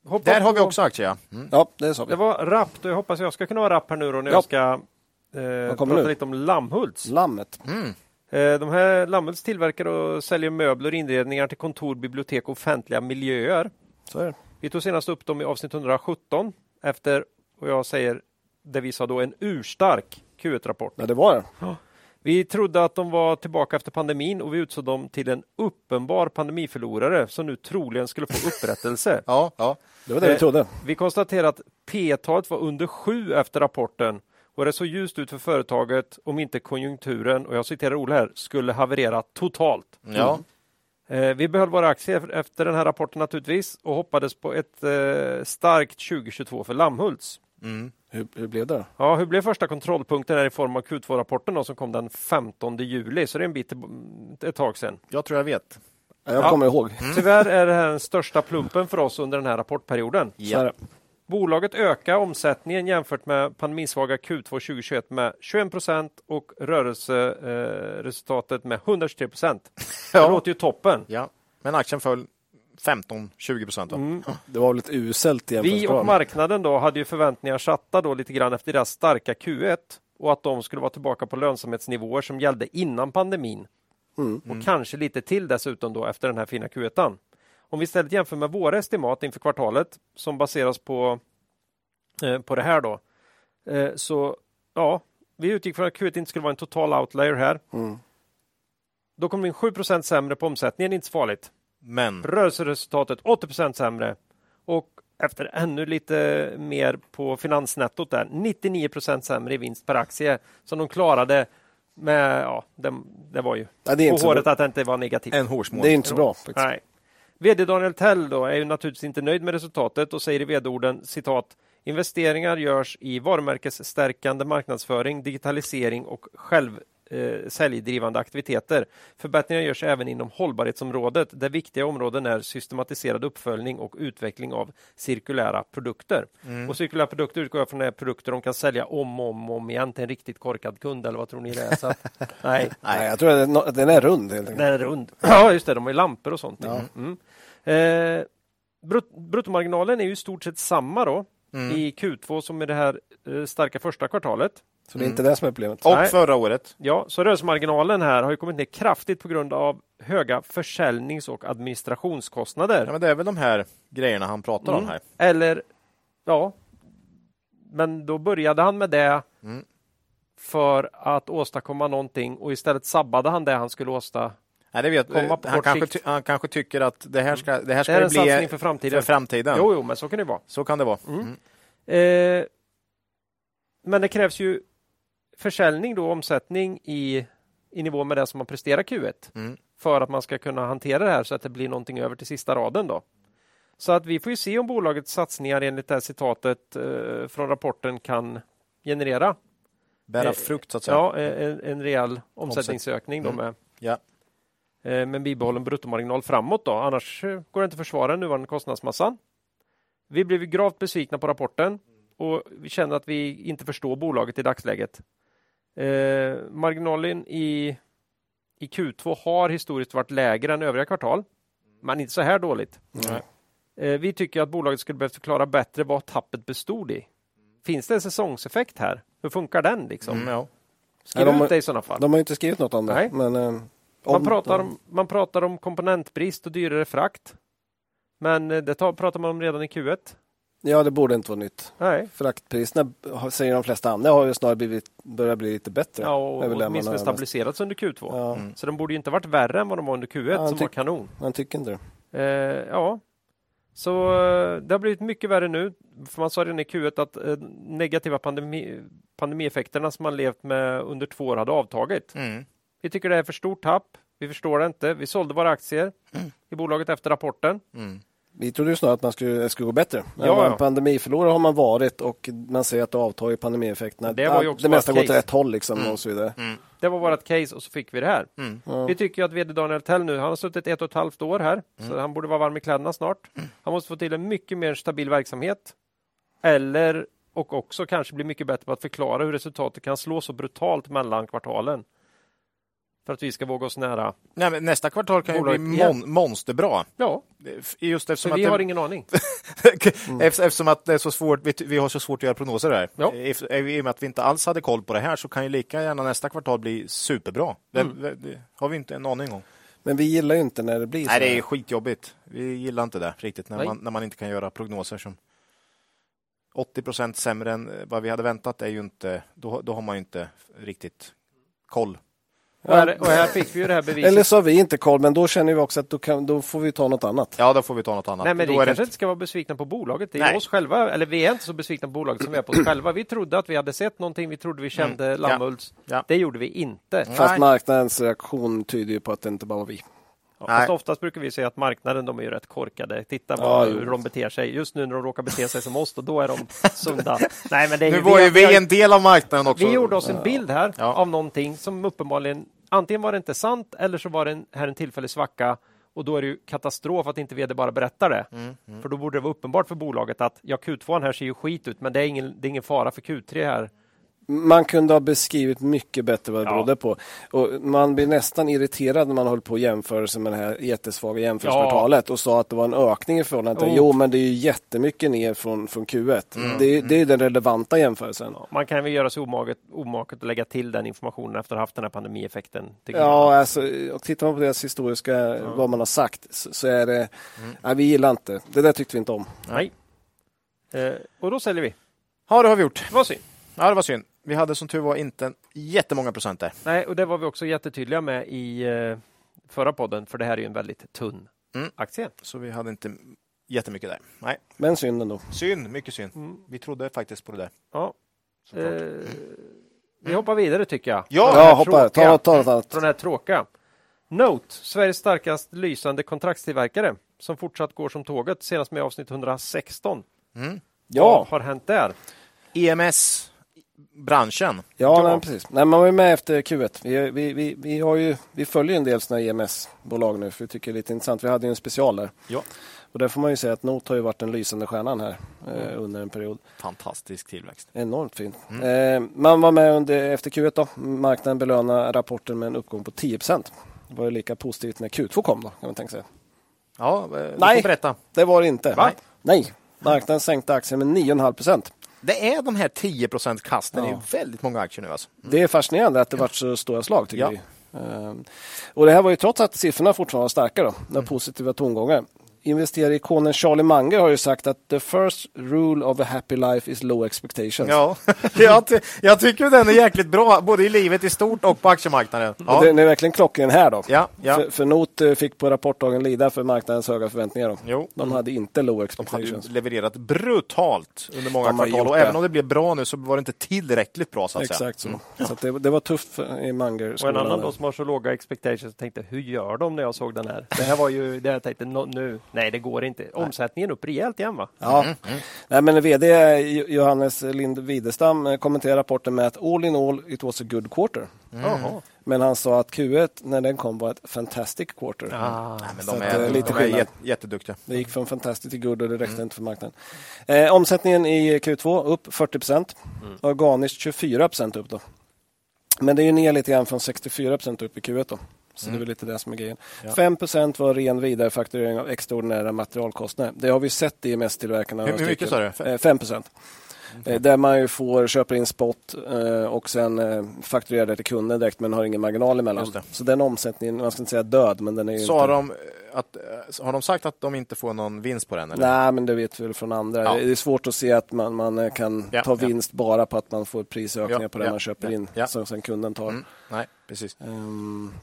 Hoppa där har vi också aktier. Ja. Mm. Ja, det sa vi. Det var rappt och jag hoppas jag ska kunna vara rapp här nu då när Ja. jag ska eh, kommer prata nu? lite om Lammhults. Lammet. Mm. Eh, de här Lammhults tillverkar och säljer möbler och inredningar till kontor, bibliotek och offentliga miljöer. Så är det. Vi tog senast upp dem i avsnitt 117 efter, och jag säger, det vi sa då en urstark Q1-rapport. Ja, det var det. Vi trodde att de var tillbaka efter pandemin och vi utsåg dem till en uppenbar pandemiförlorare som nu troligen skulle få upprättelse. Ja, ja. Det var det vi Eh, trodde. Vi konstaterar att P-talet var under 7 efter rapporten och det såg ljust ut för företaget om inte konjunkturen, och jag citerar Olle här, skulle haverera totalt. Ja. Eh, vi behöll våra aktier efter den här rapporten naturligtvis och hoppades på ett eh, starkt 2022 för Lammhults. Mm. Hur, hur blev det? Ja, hur blev första kontrollpunkten här i form av Q2-rapporten som kom den 15 juli, så det är en bit ett tag sedan. Jag tror jag vet. Ja, Jag Ja. kommer ihåg. Tyvärr är det här den största plumpen för oss under den här rapportperioden. Det. Bolaget ökar omsättningen jämfört med pandemisvaga Q2 2021 med 21 procent och rörelseresultatet eh, resultatet med 123 procent. Det Ja. låter ju toppen. ja. Men aktien föll 15-20 procent. Mm. Det var väl ett uselt Vi och marknaden då hade ju förväntningar satta då lite grann efter deras starka Q1 och att de skulle vara tillbaka på lönsamhetsnivåer som gällde innan pandemin. Mm. Och kanske lite till dessutom då efter den här fina Q1. Om vi istället jämför med våra estimat inför kvartalet som baseras på, eh, på det här då. Eh, så ja, vi utgick från att Q1 inte skulle vara en total outlier här. Mm. Då kom vi in 7% sämre på omsättningen, inte så farligt. Men Rörelseresultatet 80% sämre och efter ännu lite mer på finansnettot där, 99% sämre i vinst per aktie som de klarade med, ja, det, det var ju Ja, det är på håret bra. att det inte var negativt. en hårsmån. Det är inte så bra. Faktiskt. Nej. VD Daniel Tell då är ju naturligtvis inte nöjd med resultatet och säger i vd-orden citat Investeringar görs i varumärkesstärkande marknadsföring, digitalisering och själv eh, säljdrivande aktiviteter. Förbättringar görs även inom hållbarhetsområdet där viktiga områden är systematiserad uppföljning och utveckling av cirkulära produkter. Och cirkulära produkter utgår jag från är produkter de kan sälja om och om, om igen till en riktigt korkad kund eller vad tror ni det är? Så att, nej. Nej, jag tror att den- är rund helt enkelt. Den är rund. Ja, just det. De har ju lampor och sånt. Ja. Mm. Eh, brut bruttomarginalen är ju i stort sett samma då i Q2 som i det här eh, starka första kvartalet. Så det är inte det som är problemet. Och Nej. förra året. Ja, så rörelsemarginalen här har ju kommit ner kraftigt på grund av höga försäljnings och administrationskostnader. Ja, men det är väl de här grejerna han pratar om Mm. här. Eller, ja, men då började han med det Mm. för att åstadkomma någonting och istället sabbade han det han skulle åstadkomma. Nej, det vet, Komma på han, kort kanske, sikt. ty- han kanske tycker att det här ska, det här Det ska är det en satsning bli för framtiden. för framtiden. Jo, jo, men så kan det vara. Så kan det vara. Mm. Mm. Eh, men det krävs ju försäljning då, omsättning i, i nivå med det som man presterar Q1 Mm. för att man ska kunna hantera det här så att det blir någonting över till sista raden då. Så att vi får ju se om bolagets satsningar enligt det här citatet eh, från rapporten kan generera Bära Eh, frukt så att säga. ja, en, en rejäl omsättningsökning då Mm. med, Ja. eh, med en bibehållen bruttomarginal framåt. Då. Annars eh, går det inte att försvara den nuvarande kostnadsmassan. Vi blev gravt besvikna på rapporten och vi känner att vi inte förstår bolaget i dagsläget. Eh, marginalen i, i Q2 har historiskt varit lägre än övriga kvartal, men inte så här dåligt. Nej. Eh, vi tycker att bolaget skulle behövt förklara bättre vad tappet bestod i. Finns det en säsongseffekt här? Hur funkar den? Liksom? Mm, ja. Skriv Nej, de ut har- det i sådana fall. De har inte skrivit något om det. Nej. Men, eh, Man om- pratar, om, man pratar om komponentbrist och dyrare frakt. Men eh, det tar, pratar man om redan i Q1. Ja, det borde inte vara nytt. Nej. Fraktpriserna säger de flesta andra har ju snarare blivit, börjat bli lite bättre. Ja, och åtminstone stabiliserats under Q2. Ja, Mm. Så de borde ju inte varit värre än vad de var under Q1 Ja, som var kanon. man tycker inte det. Eh, ja, så eh, det har blivit mycket värre nu. För man sa redan i Q1 att eh, negativa pandemi, pandemieffekterna som man levt med under två år hade avtagit. Mm. Vi tycker det är för stort tapp. Vi förstår det inte. Vi sålde våra aktier i bolaget efter rapporten. Mm. Vi trodde ju snarare att man skulle, det skulle gå bättre. Ja, Ja. Pandemiförlorare har man varit och man ser att det avtar i pandemieffekterna. Det var ju också det mesta går åt rätt håll liksom Mm. och så vidare. Mm. Det var vårt case och så fick vi det här. Mm. Ja. Vi tycker ju att vd Daniel Tell nu, han har suttit ett och ett halvt år här, så han borde vara varm i kläderna snart. Han måste få till en mycket mer stabil verksamhet. Eller, och också kanske bli mycket bättre på att förklara hur resultatet kan slå så brutalt mellan kvartalen. För att vi ska våga oss nära. Nej, men nästa kvartal kan ju bli mon- monsterbra. Ja, Just eftersom så att vi det- har ingen aning. Efter- Eftersom att det är så svårt, vi, vi har så svårt att göra prognoser här. Ja. I och med att vi inte alls hade koll på det här så kan ju lika gärna nästa kvartal bli superbra. Det, Mm. det, har vi inte en aning om. Men vi gillar ju inte när det blir så. Nej, det är skitjobbigt. Vi gillar inte det riktigt när man, när man inte kan göra prognoser som 80 procent sämre än vad vi hade väntat är ju inte, då, då har man ju inte riktigt koll. Och här, och här fick vi ju det här beviset. Eller så har vi inte koll, men då känner vi också att då, kan, då får vi ta något annat. Ja, då får vi ta något annat. Nej, men Då vi är kanske det... inte ska vara besvikna på bolaget. Det är Nej. oss själva, eller vi är inte så besvikna på bolaget som vi är på oss själva. Vi trodde att vi hade sett någonting, vi trodde vi kände Mm. Lammhults. Ja. Det gjorde vi inte. Fast Nej. marknadens reaktion tyder ju på att det inte bara var vi. Ja, Nej. fast oftast brukar vi säga att marknaden de är ju rätt korkade. Titta Ja, jo. hur de beter sig. Just nu när de råkar bete sig som oss, då, då är de sunda. Nej, men det är Nu ju, var ju vi har- en del av marknaden också. vi gjorde oss en bild här Ja. av någonting som uppenbarligen antingen var det inte sant eller så var det en, här en tillfällig svacka och då är det ju katastrof att inte vd bara berättar det. Mm, För då borde det vara uppenbart för bolaget att ja, Q2 här ser ju skit ut, men det är ingen, det är ingen fara för Q3 här. Man kunde ha beskrivit mycket bättre vad det Ja. berodde på. Och man blir nästan irriterad när man håller på och jämföra med det här jättesvaga jämförelsekvartalet och sa att det var en ökning i förhållande till Oh. Jo, men det är ju jättemycket ner från, från Q1. Det, är, det är den relevanta jämförelsen. Ja, man kan väl göra sig omaket, omaket att lägga till den informationen efter att ha haft den här pandemieffekten. Ja, alltså, och tittar man på deras historiska, vad man har sagt, så, så är det, nej, vi gillar inte. Det där tyckte vi inte om. Nej. Eh, och då säljer vi. Ja, det har vi gjort. Det var synd. Ja, det var synd. Vi hade som tur var inte jättemånga procent där. Nej, och det var vi också jättetydliga med i eh, förra podden, för det här är ju en väldigt tunn Mm. aktie. Så vi hade inte jättemycket där. Nej, Men synd ändå. synd. Mycket synd. Mm. Vi trodde faktiskt på det där. Ja. Eh, vi hoppar vidare tycker jag. Ja, den Ja, hoppa, tråkiga- ta, ta något annat. Från det här tråkiga. Note, Sveriges starkast lysande kontraktstillverkare som fortsatt går som tåget senast med avsnitt 116. Mm. Ja, Vad har hänt där? EMS-branschen. Ja, Ja. Nej, precis. Nej, man var ju med efter Q1. Vi, vi, vi, vi, har ju, vi följer en del sådana EMS-bolag nu, för vi tycker det är lite intressant. Vi hade ju en special där. Ja. Och där får man ju säga att Note har ju varit den lysande stjärnan här eh, under en period. Fantastisk tillväxt. Enormt fint. Eh, man var med under, efter Q1 då. Marknaden belönar rapporten med en uppgång på 10 Det var ju lika positivt när Q2 kom då, kan man tänka sig. Ja, eh, Nej. berätta. Det var det inte. Va? Nej. Marknaden sänkte aktien med 9,5 Det är de här 10% kasten Ja. i väldigt många aktier nu. Alltså. Det är fascinerande att det varit så stora slag tycker Ja. vi. Ehm, Och det här var ju trots att siffrorna fortfarande var starka då, några positiva tongångar. Investerarikonen Charlie Munger har ju sagt att the first rule of a happy life is low expectations. Ja, jag, ty- jag tycker den är jäkligt bra, både i livet i stort och på aktiemarknaden. Och Ja, Den är verkligen klockren här då. ja, ja. För, för Not eh, fick på rapportdagen lida för marknadens höga förväntningar. Då. Jo. De hade inte low De hade expectations. levererat brutalt under många De kvartal och även om det blev bra nu så var det inte tillräckligt bra så att Exakt så. säga. Så att det, det var tufft i Munger. Och en annan då som har så låga expectations tänkte hur gör de när jag såg den här? Det här var ju det jag tänkte "Nå- nu. Nej, det går inte. Omsättningen upp rejält igen va? Ja. Mm, Nej, men VD Johannes Lind Widestam eh, kommenterar rapporten med att all in all it was a good quarter. Jaha. Men han sa att Q1 när den kom var ett fantastic quarter. Ah. Nej, men de är, eh, lite de är skillnad. jätteduktiga. Det gick från fantastic till good och det räckte inte för marknaden. Eh, omsättningen i Q2 upp 40 procent. Organiskt 24 procent upp då. Men det är ju ner lite grann från 64 procent upp i Q1 då. Så det är väl lite det som är grejen. Ja. 5 procent var ren vidarefakturering av extraordinära materialkostnader. Det har vi sett i MS-tillverkarna. Hur- hur mycket sa du? 5 procent. Eh, Där man ju får köpa in spot eh, och sen eh, fakturerar det till kunden direkt men har ingen marginal emellan. Så den omsättningen, man ska inte säga död men den är Så inte... har de, eh, att, eh, har de sagt att de inte får någon vinst på den? Eller? Nej, men det vet vi väl från andra. Ja. Det är svårt att se att man, man eh, kan Ja, ta ja. vinst bara på att man får prisökningar Ja, på det ja, man köper ja, in ja. som sen kunden tar. Mm, nej, precis. Um,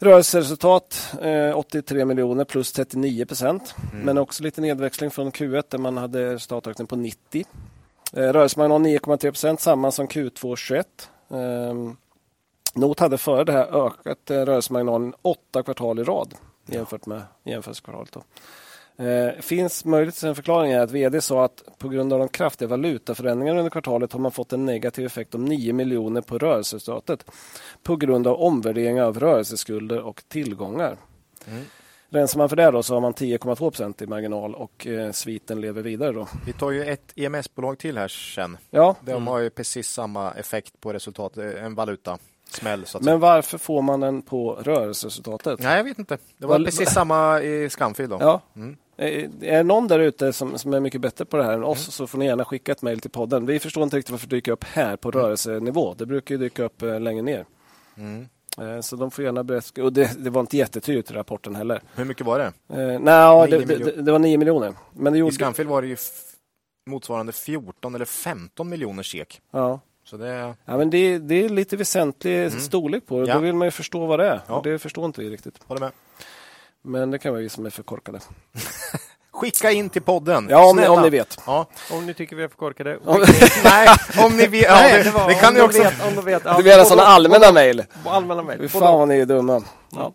rörelseresultat eh, 83 miljoner plus 39 procent. Mm. Men också lite nedväxling från Q1 där man hade resultatökning på 90. Eh, rörelsemarginal 9,3 procent, samma som Q2 21. Um, Not hade före det här ökat eh, rörelsemarginalen åtta kvartal i rad jämfört med jämförelsekvartalet. Då. Eh, finns möjligtvis en förklaring är att VD sa att på grund av de kraftiga valutaförändringarna under kvartalet har man fått en negativ effekt om 9 miljoner på rörelseresultatet på grund av omvärderingar av rörelseskulder och tillgångar. Mm. Rensar man för det då så har man 10,2 procent i marginal och eh, sviten lever vidare. Då. Vi tar ju ett EMS-bolag till här sen. Ja, De har ju precis samma effekt på resultatet, en valuta. Smäll så att säga. men varför får man den på rörelseresultatet? Nej, jag vet inte. Det var Val- precis samma i Scanfil då. Ja. Mm. Eh, Är det någon där ute som, som är mycket bättre på det här än oss så får ni gärna skicka ett mejl till podden. Vi förstår inte riktigt varför det dyker upp här på rörelsenivå. Det brukar ju dyka upp eh, längre ner. Mm. Eh, så de får gärna berätta. Och det, det var inte jättetydligt i rapporten heller. Hur mycket var det? Eh, nej, det, det, det, var 9 miljoner. Men det I gjorde... Scanfil var det ju motsvarande 14 eller 15 miljoner sek. Ja. Så det... Ja, men det, det är lite väsentlig storlek på det. Ja. Då vill man ju förstå vad det är. Ja. Och det förstår inte vi riktigt. Håller med. Men det kan vara vi som är för korkade. Skicka in till podden. Ja, om, ni- om ni vet. Ja. Om ni tycker vi är för korkade. Nej, om ni vet. Ja, Nej, det, det kan om ni också. Vet, om de vet. Ja, Det blir sådana allmänna mejl. Allmänna mejl. Fan vad ni är dumma. Ja.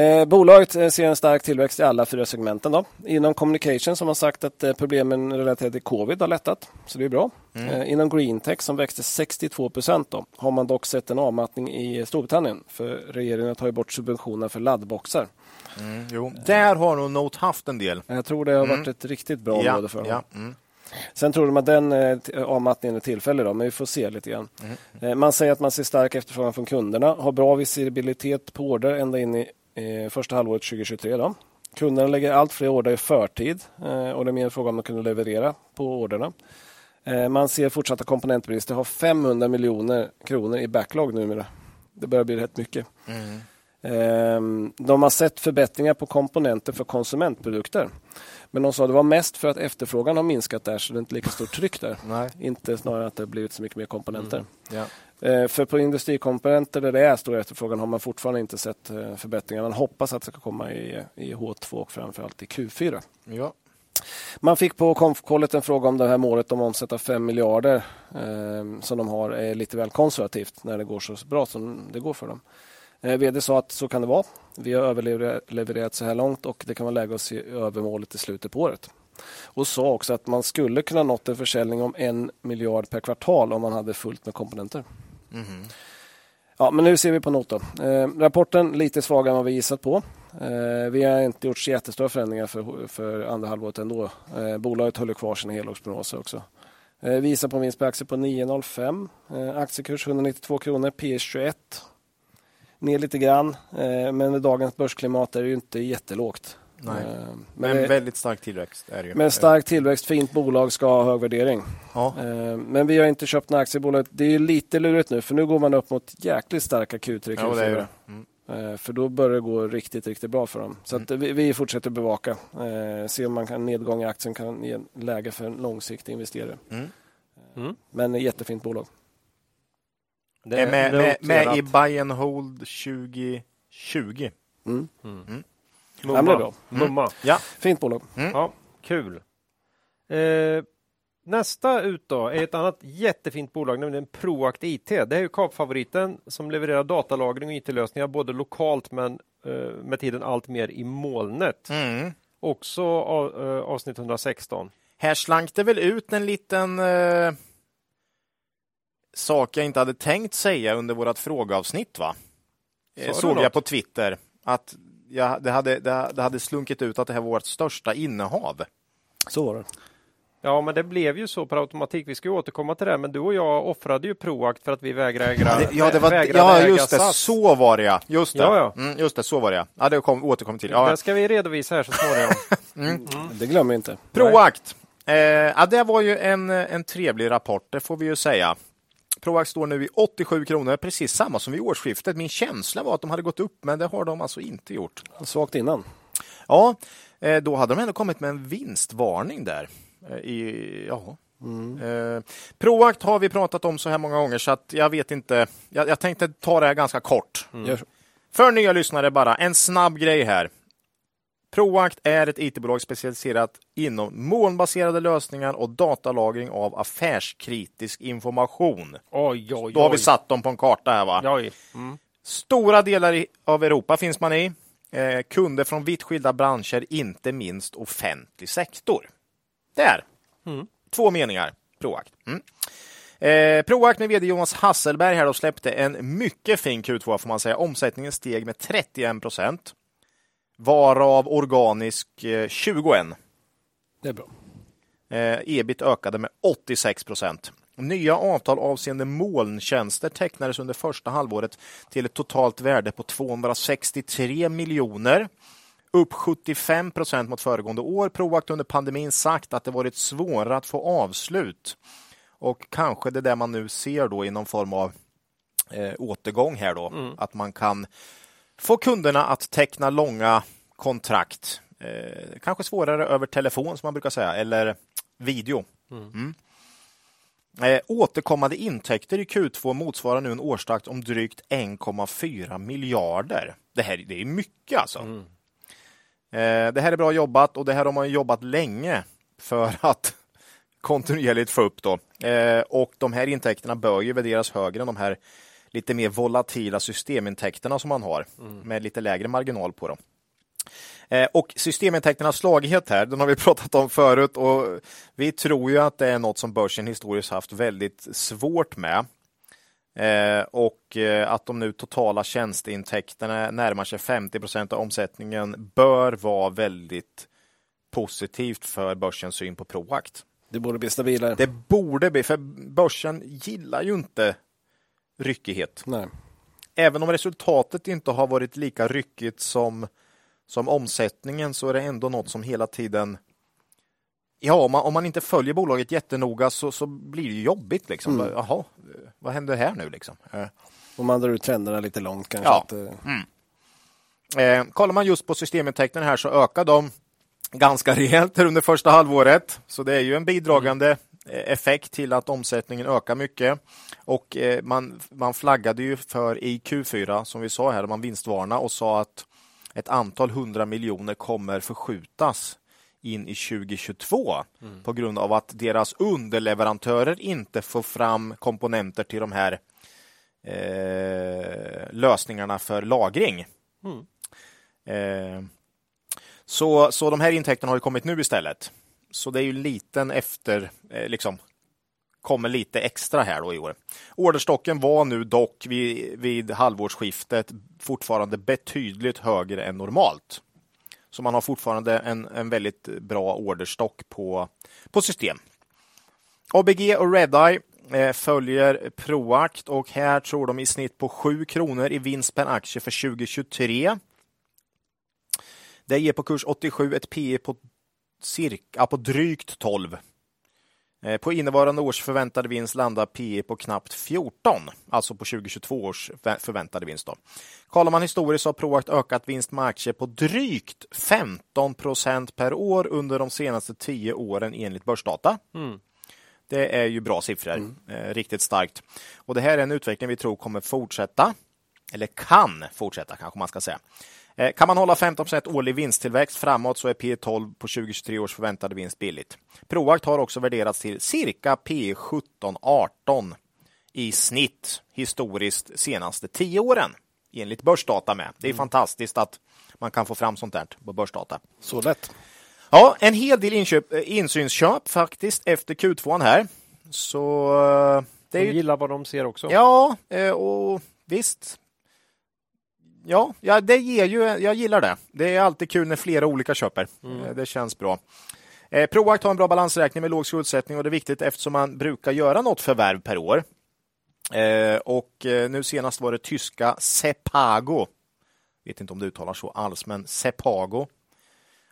Eh, bolaget eh, ser en stark tillväxt i alla fyra segmenten. Då. Inom communication som har sagt att eh, problemen relaterade till covid har lättat, så det är bra. Eh, inom green tech som växte 62 procent då, har man dock sett en avmattning i Storbritannien för regeringen har tagit bort subventioner för laddboxar. Mm, jo. Där har nog Note haft en del. Jag tror det har varit ett riktigt bra Ja, område för dem. ja. Mm. Sen tror de att den eh, avmattningen är tillfällig, då, men vi får se lite grann. Eh, Man säger att man ser stark efterfrågan från kunderna, har bra visibilitet på order ända in i första halvåret 2023. Då. Kunderna lägger allt fler order i förtid eh, och det är mer en fråga om att kunna leverera på orderna. Man ser fortsatta komponentbrister, har 500 miljoner kronor i backlog numera. Det börjar bli rätt mycket. Ehm, De har sett förbättringar på komponenter för konsumentprodukter. Men de sa att det var mest för att efterfrågan har minskat där så det är inte lika stort tryck där. Nej. Inte snarare att det har blivit så mycket mer komponenter. Ja. Eh, För på industrikomponenter där det är stor efterfrågan har man fortfarande inte sett eh, förbättringar. Man hoppas att det ska komma i, i H2 och framförallt i Q4. Ja. Man fick på konfkollet en fråga om det här målet om att omsätta 5 miljarder eh, som de har är lite väl konservativt när det går så bra som det går för dem. Eh, VD sa att så kan det vara. Vi har överlevererat så här långt och det kan vara läge att se över målet i slutet på året. Och sa också att man skulle kunna nått en försäljning om en miljard per kvartal om man hade fullt med komponenter. Ja, men nu ser vi på noten. Eh, rapporten lite svagare än vad vi gissat på. Eh, vi har inte gjort så jättestora förändringar för, för andra halvåret ändå. Eh, bolaget håller kvar sina helårsprognoser också. Eh, vi gissar på en vinst per aktie på 9,05. Eh, aktiekurs 192 kronor, P 21. Ner lite grann, eh, men med dagens börsklimat är det ju inte jättelågt. Nej. Eh, Men, men, det- väldigt stark tillväxt är det ju. med stark tillväxt, fint bolag ska ha hög värdering. Ja. Eh, Men vi har inte köpt några aktier i bolaget. Det är lite lurigt nu för nu går man upp mot jäkligt starka Q3, Ja, det Q4. det. Mm. För då börjar det gå riktigt, riktigt bra för dem. Så att vi, vi fortsätter bevaka. Se om man kan nedgång i aktien kan ge läge för en långsiktig investerare. Mm. Mm. Men jättefint bolag. Det Är med, med, med i buy and hold 2020. Mm. Mumma. Det är bra. Mumma. Ja. Fint bolag. Ja, kul. Eh, nästa ut då är ett annat jättefint bolag, nämligen Proact IT. Det är ju kapfavoriten som levererar datalagring och IT-lösningar både lokalt men eh, med tiden allt mer i molnet. Mm. Också av, eh, avsnitt 116. Här slank det väl ut en liten eh, sak jag inte hade tänkt säga under vårt frågeavsnitt va? Eh, Sa du Såg jag något? på Twitter att jag, det, hade, det, det hade slunkit ut att det här var vårt största innehav. Så var det. Ja, men det blev ju så per automatik. Vi ska ju återkomma till det, men du och jag offrade ju Proact för att vi vägrar äga Det, ja, det var, vägrade ja, just det. SAS. Så var det ja. Just det. Ja, ja. Mm, just det, så var det ja. ja det kom, återkommer till. Ja. Det ska vi redovisa här så småningom. Det glömmer vi inte. Proact. Eh, ja, det var ju en, en trevlig rapport, det får vi ju säga. Proact står nu i 87 kronor, precis samma som vid årsskiftet. Min känsla var att de hade gått upp, men det har de alltså inte gjort. Svagt innan. Ja, eh, då hade de ändå kommit med en vinstvarning där. Eh, I, ja. Eh, Proact har vi pratat om så här många gånger så att jag vet inte. Jag, jag tänkte ta det här ganska kort. Så. För nya lyssnare bara, en snabb grej här. Proact är ett IT-bolag specialiserat inom molnbaserade lösningar och datalagring av affärskritisk information. Oj, oj, Då har vi oj. satt dem på en karta här va? Oj. Mm. Stora delar i- av Europa finns man i. Eh, kunder från vitt skilda branscher, inte minst offentlig sektor. Där! Två meningar. Proact. Mm. Eh, Proact med vd Jonas Hasselberg här då släppte en mycket fin Q2 får man säga. Omsättningen steg med 31 procent. Varav organisk eh, 21. Det är bra. Eh, ebit ökade med 86 procent. Nya avtal avseende molntjänster tecknades under första halvåret till ett totalt värde på 263 miljoner. Upp 75 procent mot föregående år. Proact under pandemin sagt att det varit svårare att få avslut. Och kanske det där man nu ser då i någon form av eh, återgång här då. Att man kan få kunderna att teckna långa kontrakt. Eh, kanske svårare över telefon som man brukar säga, eller video. Mm. Eh, återkommande intäkter i Q2 motsvarar nu en årstakt om drygt 1,4 miljarder. Det här det är mycket alltså. Mm. Eh, det här är bra jobbat och det här har man jobbat länge för att kontinuerligt få upp. Då. Eh, och de här intäkterna bör ju värderas högre än de här lite mer volatila systemintäkterna som man har mm. med lite lägre marginal på dem. Eh, och systemintäkternas slagighet här, den har vi pratat om förut och vi tror ju att det är något som börsen historiskt haft väldigt svårt med. Eh, och eh, att de nu totala tjänsteintäkterna närmar sig 50 procent av omsättningen bör vara väldigt positivt för börsens syn på Proact. Det borde bli stabilare. Det borde bli, för börsen gillar ju inte ryckighet. Nej. Även om resultatet inte har varit lika ryckigt som som omsättningen så är det ändå något som hela tiden Ja, om man, om man inte följer bolaget jättenoga så, så blir det jobbigt. Liksom. Mm. Jaha, vad händer här nu? Liksom? Eh. Om man drar ut trenderna lite långt kanske. Ja. Att, eh... mm. eh, kollar man just på systemintäkterna här så ökar de ganska rejält under första halvåret. Så det är ju en bidragande. Effekt till att omsättningen ökar mycket. Och eh, man, man flaggade ju för i Q4, som vi sa här, man vinstvarna och sa att ett antal hundra miljoner kommer förskjutas in i 2022 mm. på grund av att deras underleverantörer inte får fram komponenter till de här eh, lösningarna för lagring. Mm. Eh, så, så de här intäkterna har kommit nu istället. Så det är ju liten efter, eh, liksom, kommer lite extra här då i år. Orderstocken var nu dock vid, vid halvårsskiftet fortfarande betydligt högre än normalt. Så man har fortfarande en, en väldigt bra orderstock på, på system. ABG och Redeye eh, följer Proact och här tror de i snitt på 7 kronor i vinst per aktie för 2023. Det ger på kurs 87 ett P på cirka på drygt 12 Eh, på innevarande års förväntade vinst landar PE på knappt 14, alltså på 2022 års förväntade vinst. Då. Kollar man historiskt har Proact ökat vinst med aktier på drygt 15 procent per år under de senaste tio åren enligt börsdata. Mm. Det är ju bra siffror, mm. eh, riktigt starkt. Och Det här är en utveckling vi tror kommer fortsätta, eller kan fortsätta kanske man ska säga. Eh, kan man hålla 15% årlig vinsttillväxt framåt så är P 12 på 2023 års förväntade vinst billigt. Proact har också värderats till cirka P 17-18 i snitt historiskt senaste 10 åren enligt börsdata med. Det är mm. fantastiskt att man kan få fram sånt där på börsdata. Så lätt. Ja, en hel del inköp, eh, insynsköp faktiskt efter Q2 här. Så eh, det är de gillar vad de ser också. Ja, och visst ja, ja, det ger ju, jag gillar det. Det är alltid kul när flera olika köper. Mm. Eh, det känns bra. Eh, Proact har en bra balansräkning med låg skuldsättning och det är viktigt eftersom man brukar göra något förvärv per år. Eh, och eh, nu senast var det tyska Sepago. Vet inte om det uttalar så alls, men Sepago.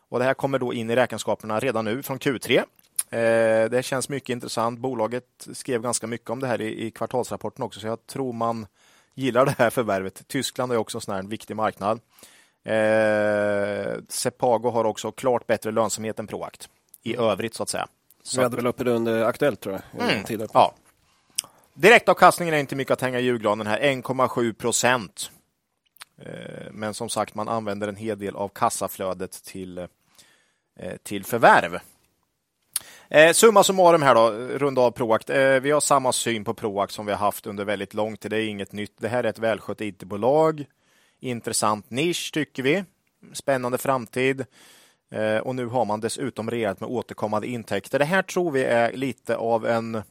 Och det här kommer då in i räkenskaperna redan nu från Q3. Eh, det känns mycket intressant. Bolaget skrev ganska mycket om det här i, i kvartalsrapporten också, så jag tror man gillar det här förvärvet. Tyskland är också en viktig marknad. Eh, Sepago har också klart bättre lönsamhet än Proact i mm. övrigt så att säga. Så Vi hade väl uppe det under Aktuellt tror jag. Mm, ja. Direktavkastningen är inte mycket att hänga i julgranen här, 1,7 procent. Eh, men som sagt, man använder en hel del av kassaflödet till, eh, till förvärv. Eh, summa summarum här då, runda av Proact. Eh, vi har samma syn på Proact som vi har haft under väldigt lång tid. Det är inget nytt. Det här är ett välskött IT-bolag. Intressant nisch tycker vi. Spännande framtid. Eh, och nu har man dessutom rejält med återkommande intäkter. Det här tror vi är lite av en...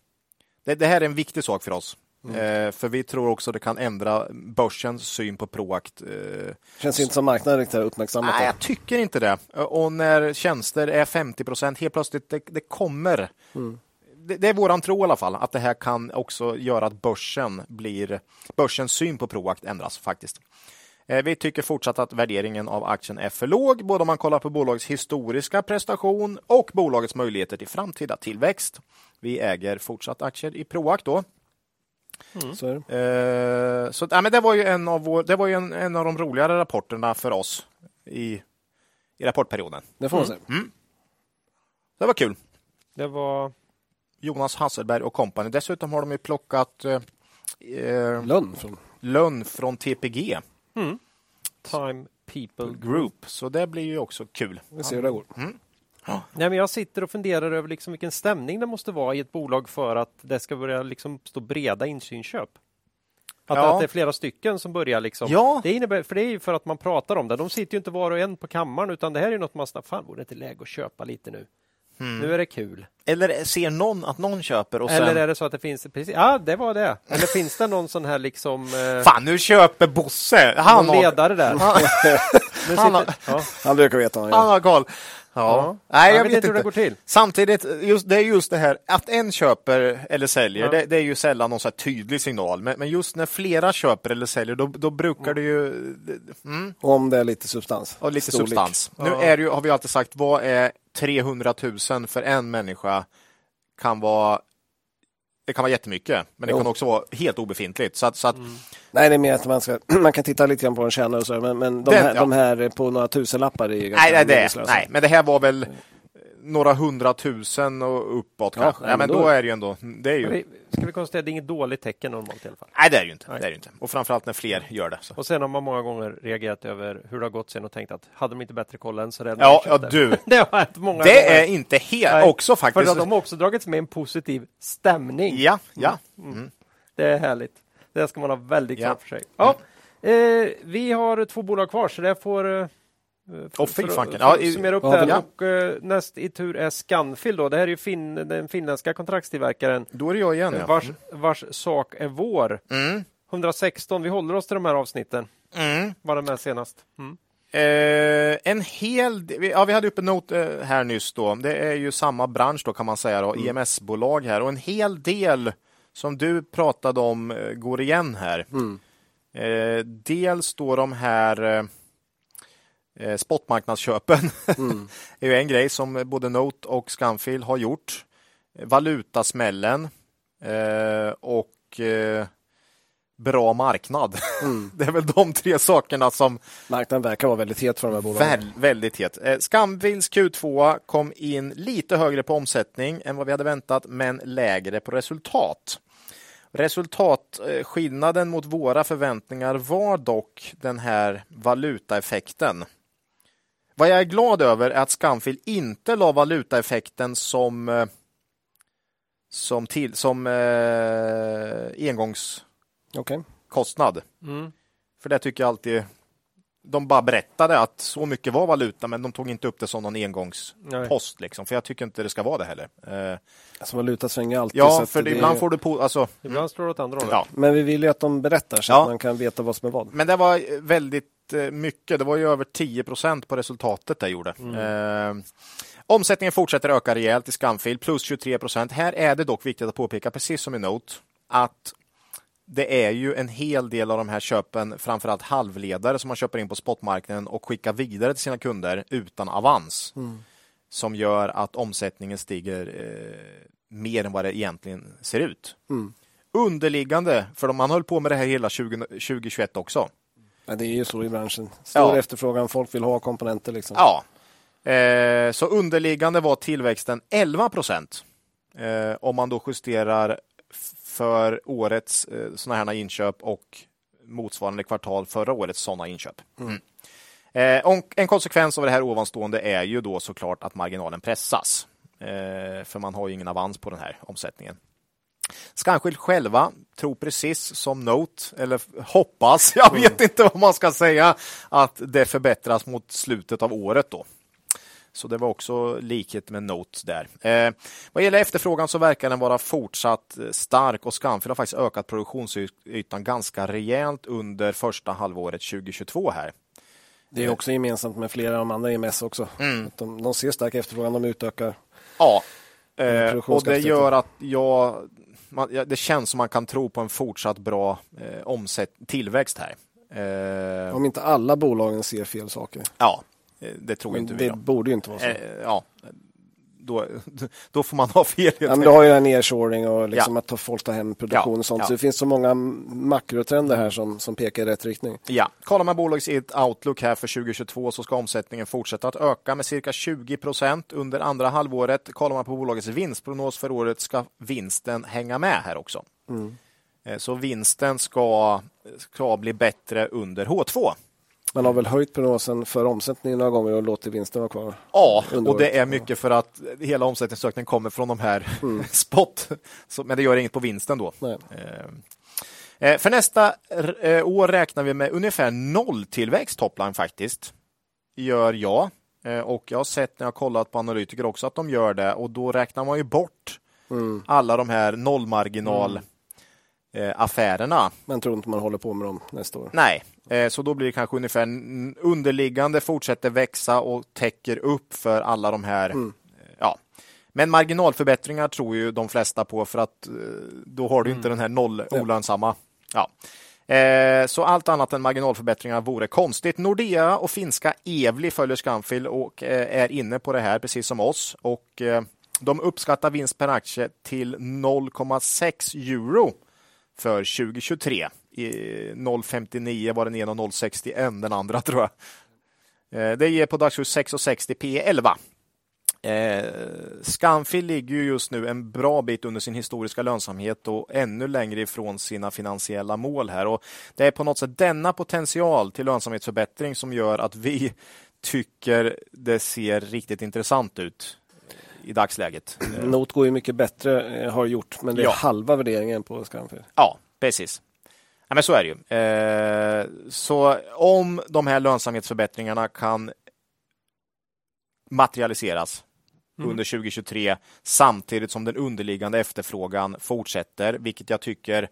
Det, det här är en viktig sak för oss. Mm. Eh, för vi tror också det kan ändra börsens syn på Proact. Eh, Känns inte som marknaden riktigt uppmärksammat Nej, jag tycker inte det. Och när tjänster är 50 procent, helt plötsligt det, det kommer. Mm. Det, det, är våran tro i alla fall, att det här kan också göra att börsen blir, börsens syn på Proact ändras faktiskt. Eh, vi tycker fortsatt att värderingen av aktien är för låg, både om man kollar på bolagets historiska prestation och bolagets möjligheter till framtida tillväxt. Vi äger fortsatt aktier i Proact då. Mm. Så, eh, så ja, men det var ju en av, vår, det var ju en, en av de roligare rapporterna för oss i, i rapportperioden. Det får man mm. säga. Mm. Det var kul. Det var Jonas Hasselberg och kompani. Dessutom har de ju plockat eh, eh, Lönn från Lönn från TPG Time People Group, så det blir ju också kul. Vi ser hur det går. Nej, men jag sitter och funderar över liksom vilken stämning det måste vara i ett bolag för att det ska börja liksom stå breda insynsköp. Att, Ja. att det är flera stycken som börjar liksom. Ja. Det innebär, för det är ju för att man pratar om det. De sitter ju inte var och en på kammaren utan det här är något man snabbt, fan vore det inte läge att köpa lite nu? Nu är det kul. Eller ser någon att någon köper och sen... Eller är det så att det finns, precis, ja det var det. Eller finns det någon sån här liksom eh, Fan, nu köper Bosse! Han någon har, ledare där? Nu Han har- ja. Han brukar veta vad han han gör. har koll. Ja. Nej, jag, Jag vet inte hur det går till. Samtidigt, just, det är just det här att en köper eller säljer, Ja. det, det är ju sällan någon så tydlig signal. Men, men just när flera köper eller säljer, då, då brukar det ju... Mm, Om det är lite substans. och lite Storlek. substans. Nu Ja. är det ju, har vi alltid sagt, vad är 300 000 för en människa? Kan vara det kan vara jättemycket, men det Jo. kan också vara helt obefintligt. Så att, så att Nej, det är mer att man ska, man kan titta lite grann på en kärna och så, men, men de, Den, här, ja. de här på några tusenlappar är ju ganska Nej, nej, det, nej, men det här var väl några hundratusen och uppåt Ja, kanske. nej, Ja, men då- är det ju ändå, det är ju, Ska vi konstatera att det är inget dåligt tecken normalt i alla fall. nej det är det ju inte. Nej. Det är det inte. Och framförallt när fler gör det. Så. Och sen har man många gånger reagerat över hur det har gått sen och tänkt att hade de inte bättre koll än så redan Ja, ja, du. Det har hänt många Det gånger. är inte helt, också För faktiskt. att de har också dragits med en positiv stämning. Ja, ja. Det är härligt. Det ska man ha väldigt Ja. klart för sig. Ja. Eh, vi har två bolag kvar så det får eh, för, fy för- fanken. för Ja, att i- summera upp Ja, det. Och, eh, näst i tur är Scanfil då. Det här är ju fin, den finländska kontraktstillverkaren Då är det jag igen ja. vars, vars sak är vår. Mm. 116, vi håller oss till de här avsnitten. Mm. Var den med senast? Mm. Eh, en hel ja, vi hade upp en not eh, här nyss då. Det är ju samma bransch då kan man säga då, IMS-bolag här och en hel del som du pratade om eh, går igen här. Eh, dels då de här eh, spotmarknadsköpen är ju en grej som både Note och Scanfil har gjort. Valutasmällen eh, och eh, bra marknad. det är väl de tre sakerna som Marknaden verkar vara väldigt het för de här bolagen. Väl, väldigt het. Skamvils Q2 kom in lite högre på omsättning än vad vi hade väntat, men lägre på resultat. Resultatskillnaden mot våra förväntningar var dock den här valutaeffekten. Vad jag är glad över är att Skamfil inte la valutaeffekten som eh, som, till, som eh, engångskostnad. Okej. Mm. För det tycker jag alltid de bara berättade att så mycket var valuta, men de tog inte upp det som någon Nej. engångspost. Liksom, för jag tycker inte det ska vara det heller. Eh, Alltså valuta svänger alltid. ja, för det- ibland får du på... Alltså, Ibland slår det åt andra hållet. ja. Men vi vill ju att de berättar så Ja. att man kan veta vad som är vad. Men det var väldigt eh, mycket. Det var ju över 10 procent på resultatet det gjorde. Eh, omsättningen fortsätter öka rejält i Scanfil, plus 23 procent. Här är det dock viktigt att påpeka, precis som i Note, att det är ju en hel del av de här köpen, framförallt halvledare som man köper in på spotmarknaden och skickar vidare till sina kunder utan avans. Som gör att omsättningen stiger eh, mer än vad det egentligen ser ut. Underliggande, för man höll på med det här hela 20, 2021 också. Ja, det är ju så i branschen. Stor Ja. efterfrågan, folk vill ha komponenter liksom. Ja. Eh, så underliggande var tillväxten 11 procent. Eh, om man då justerar för årets eh, sådana här inköp och motsvarande kvartal förra årets sådana inköp. Mm. Eh, och en konsekvens av det här ovanstående är ju då såklart att marginalen pressas. Eh, för man har ju ingen avans på den här omsättningen. Scanskild själva tror precis som Note, eller hoppas, jag vet inte vad man ska säga, att det förbättras mot slutet av året då. Så det var också likhet med Note där. Eh, vad gäller efterfrågan så verkar den vara fortsatt eh, stark och Scanfil har faktiskt ökat produktionsytan ganska rejält under första halvåret 2022 här. Det är också gemensamt med flera av de andra EMS också. Mm. De, de ser stark efterfrågan, de utökar. Ja, eh, och det gör att jag, man, ja, det känns som man kan tro på en fortsatt bra eh, omsätt, tillväxt här. Eh, Om inte alla bolagen ser fel saker. ja, eh, det tror Men inte vi. det Då. borde ju inte vara så. Eh, ja, då, då får man ha fel. Ja, men du har ju en nearshoring och liksom Ja. att ta, folk tar hem produktion Ja, och sånt. ja. Så det finns så många makrotrender här som, som pekar i rätt riktning. Ja, kollar man bolagets outlook här för 2022 så ska omsättningen fortsätta att öka med cirka 20 procent under andra halvåret. Kollar man på bolagets vinstprognos för året ska vinsten hänga med här också. Eh, Så vinsten ska, ska bli bättre under H2. Man har väl höjt prognosen för omsättningen några gånger och låtit vinsten vara kvar. Ja, och det är mycket för att hela omsättningsökningen kommer från de här spot. Så, men det gör inget på vinsten då. Nej. Eh, För nästa eh, år räknar vi med ungefär nolltillväxt topline faktiskt. Gör jag. Eh, Och jag har sett när jag kollat på analytiker också att de gör det och då räknar man ju bort Mm. alla de här nollmarginal eh, affärerna. Men tror inte man håller på med dem nästa år. Nej, eh, så då blir det kanske ungefär underliggande fortsätter växa och täcker upp för alla de här. Mm. eh, Ja. Men marginalförbättringar tror ju de flesta på för att eh, då har du inte den här noll olönsamma. Ja. Eh, Så allt annat än marginalförbättringar vore konstigt. Nordea och finska Evli följer Scanfil och eh, är inne på det här precis som oss. Och eh, de uppskattar vinst per aktie till 0,6 euro för 2023. I 0,59 var den ena och 0,61 den andra tror jag. Eh, Det ger på dagskurs 6,60 P 11. Eh, Scanfil ligger ju just nu en bra bit under sin historiska lönsamhet och ännu längre ifrån sina finansiella mål här. Och det är på något sätt denna potential till lönsamhetsförbättring som gör att vi tycker det ser riktigt intressant ut i dagsläget. Eh, Not går ju mycket bättre, eh, har gjort, men det är Ja. halva värderingen på Scanfil. Ja, precis. Ja, men så är det ju. Eh, så om de här lönsamhetsförbättringarna kan materialiseras under 2023 samtidigt som den underliggande efterfrågan fortsätter, vilket jag tycker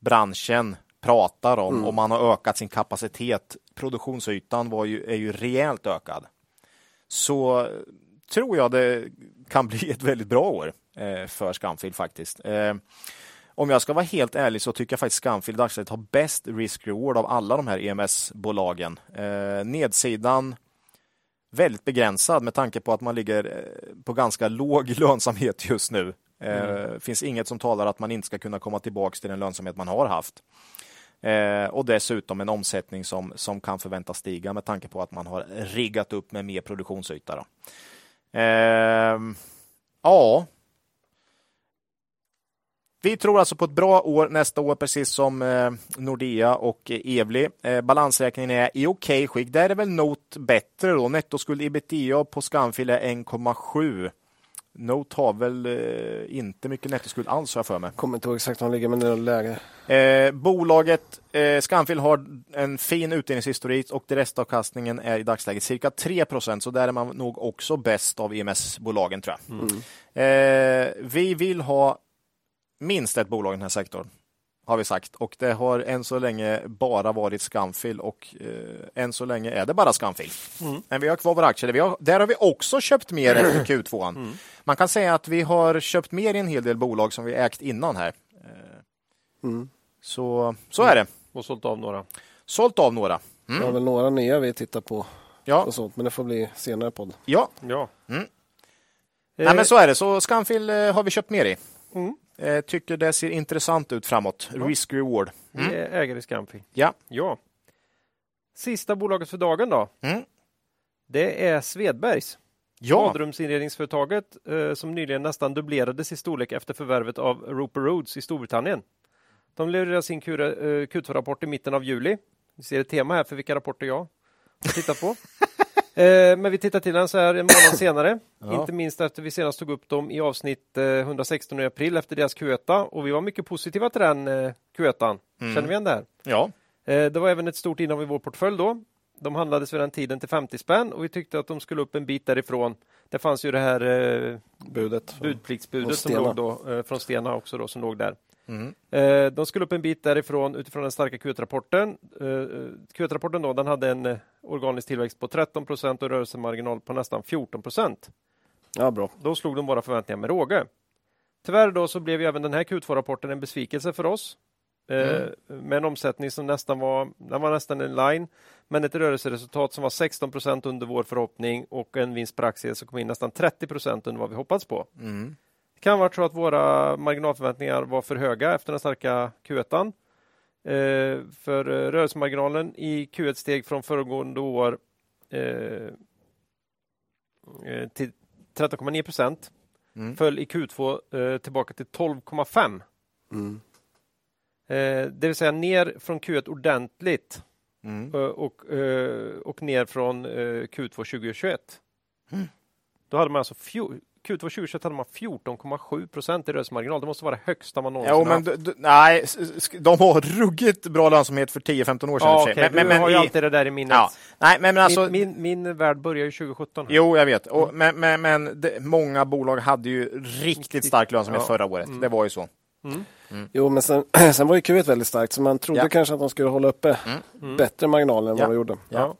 branschen pratar om och man har ökat sin kapacitet. Produktionsytan var ju, är ju rejält ökad. Så tror jag det kan bli ett väldigt bra år eh, för Scanfil faktiskt. Eh, om jag ska vara helt ärlig så tycker jag faktiskt Scanfil i dagsläget har bäst risk-reward av alla de här EMS-bolagen. Eh, nedsidan väldigt begränsad med tanke på att man ligger eh, på ganska låg lönsamhet just nu. Eh, finns inget som talar att man inte ska kunna komma tillbaka till den lönsamhet man har haft. Eh, och dessutom en omsättning som, som kan förväntas stiga med tanke på att man har riggat upp med mer produktionsyta. Eh, ja, vi tror alltså på ett bra år nästa år, precis som eh, Nordea och eh, Evli. Eh, balansräkningen är i okej skick. Där är det väl Not bättre då. Nettoskuld ebitda på Scanfil är 1,7. Note har väl inte mycket nettoskuld alls har jag för mig. Kommer inte ihåg exakt var han ligger, men det är lägre. Eh, bolaget eh, Scanfil har en fin utdelningshistorik och restavkastningen är i dagsläget cirka 3% så där är man nog också bäst av EMS-bolagen tror jag. Eh, vi vill ha minst ett bolag i den här sektorn har vi sagt och det har än så länge bara varit Scanfil och eh, än så länge är det bara Scanfil. Men vi har kvar våra aktier. Vi har, där har vi också köpt mer efter Q2. Man kan säga att vi har köpt mer i en hel del bolag som vi ägt innan här. Mm. Så, så är det. Och sålt av några. Sålt av några. Det var väl några nya vi tittar på Ja, och sånt, men det får bli senare podd. ja. Ja. Mm. Eh, Nej, men så är det. Så Scanfil eh, har vi köpt mer i. Mm. Eh, tycker det ser intressant ut framåt. Risk-reward. Vi är ägare Scampi. Ja. Ja. Sista bolaget för dagen då. Mm. Det är Svedbergs. Ja, Badrumsinredningsföretaget eh, som nyligen nästan dubblerades i storlek efter förvärvet av Roper Rhodes i Storbritannien. De levererar sin Q- eh, Q2-rapport i mitten av juli. Vi ser ett tema här för vilka rapporter jag har tittat på. eh, men vi tittar till den så här en månad senare. Ja. Inte minst efter vi senast tog upp dem i avsnitt eh, 116 i april efter deras Q1 och vi var mycket positiva till den eh, Q1. Känner vi igen det här? ja. Eh, Det var även ett stort innehav i vår portfölj då. De handlades vid den tiden till 50 spänn och vi tyckte att de skulle upp en bit därifrån. Det fanns ju det här eh, Budet. budpliktsbudet som låg då, eh, från Stena också då, som låg där. Mm. Eh, De skulle upp en bit därifrån utifrån den starka Q1-rapporten. Eh, Q1-rapporten då, den hade en eh, organisk tillväxt på 13 procent och rörelsemarginal på nästan 14 procent. Ja, bra. Då slog de våra förväntningar med råge. Tyvärr då så blev även den här Q2-rapporten en besvikelse för oss. eh, med en omsättning som nästan var, den var nästan en line, men ett rörelseresultat som var 16 procent under vår förhoppning och en vinst per aktie som kom in nästan 30 procent under vad vi hoppats på. Mm. Det kan vara så att våra marginalförväntningar var för höga efter den starka Q1. Eh, för eh, rörelsemarginalen i Q1 steg från föregående år eh, till 13,9 procent. Mm. Föll i Q2 eh, tillbaka till 12,5. Mm. Det vill säga ner från Q1 ordentligt Mm. och, och ner från eh, Q2 2021. Mm. Då hade man alltså Q2 2021 hade man 14,7 procent i rörelsemarginal. Det måste vara det högsta man någonsin Jo, men haft. d- d- nej, de har ruggigt bra lönsamhet för 10-15 år sedan. Ja, okej, men, du men, har ju i- alltid det där i minnet. ja. Nej, men, men alltså, min, min, min värld börjar ju 2017. här. Jo, jag vet. Och, men men, men det, många bolag hade ju riktigt stark lönsamhet Ja. förra året. Mm. Det var ju så. Jo, men sen, sen var ju Q1 väldigt starkt så man trodde Ja. kanske att de skulle hålla uppe Mm. bättre marginaler än Ja. vad de gjorde. Ja.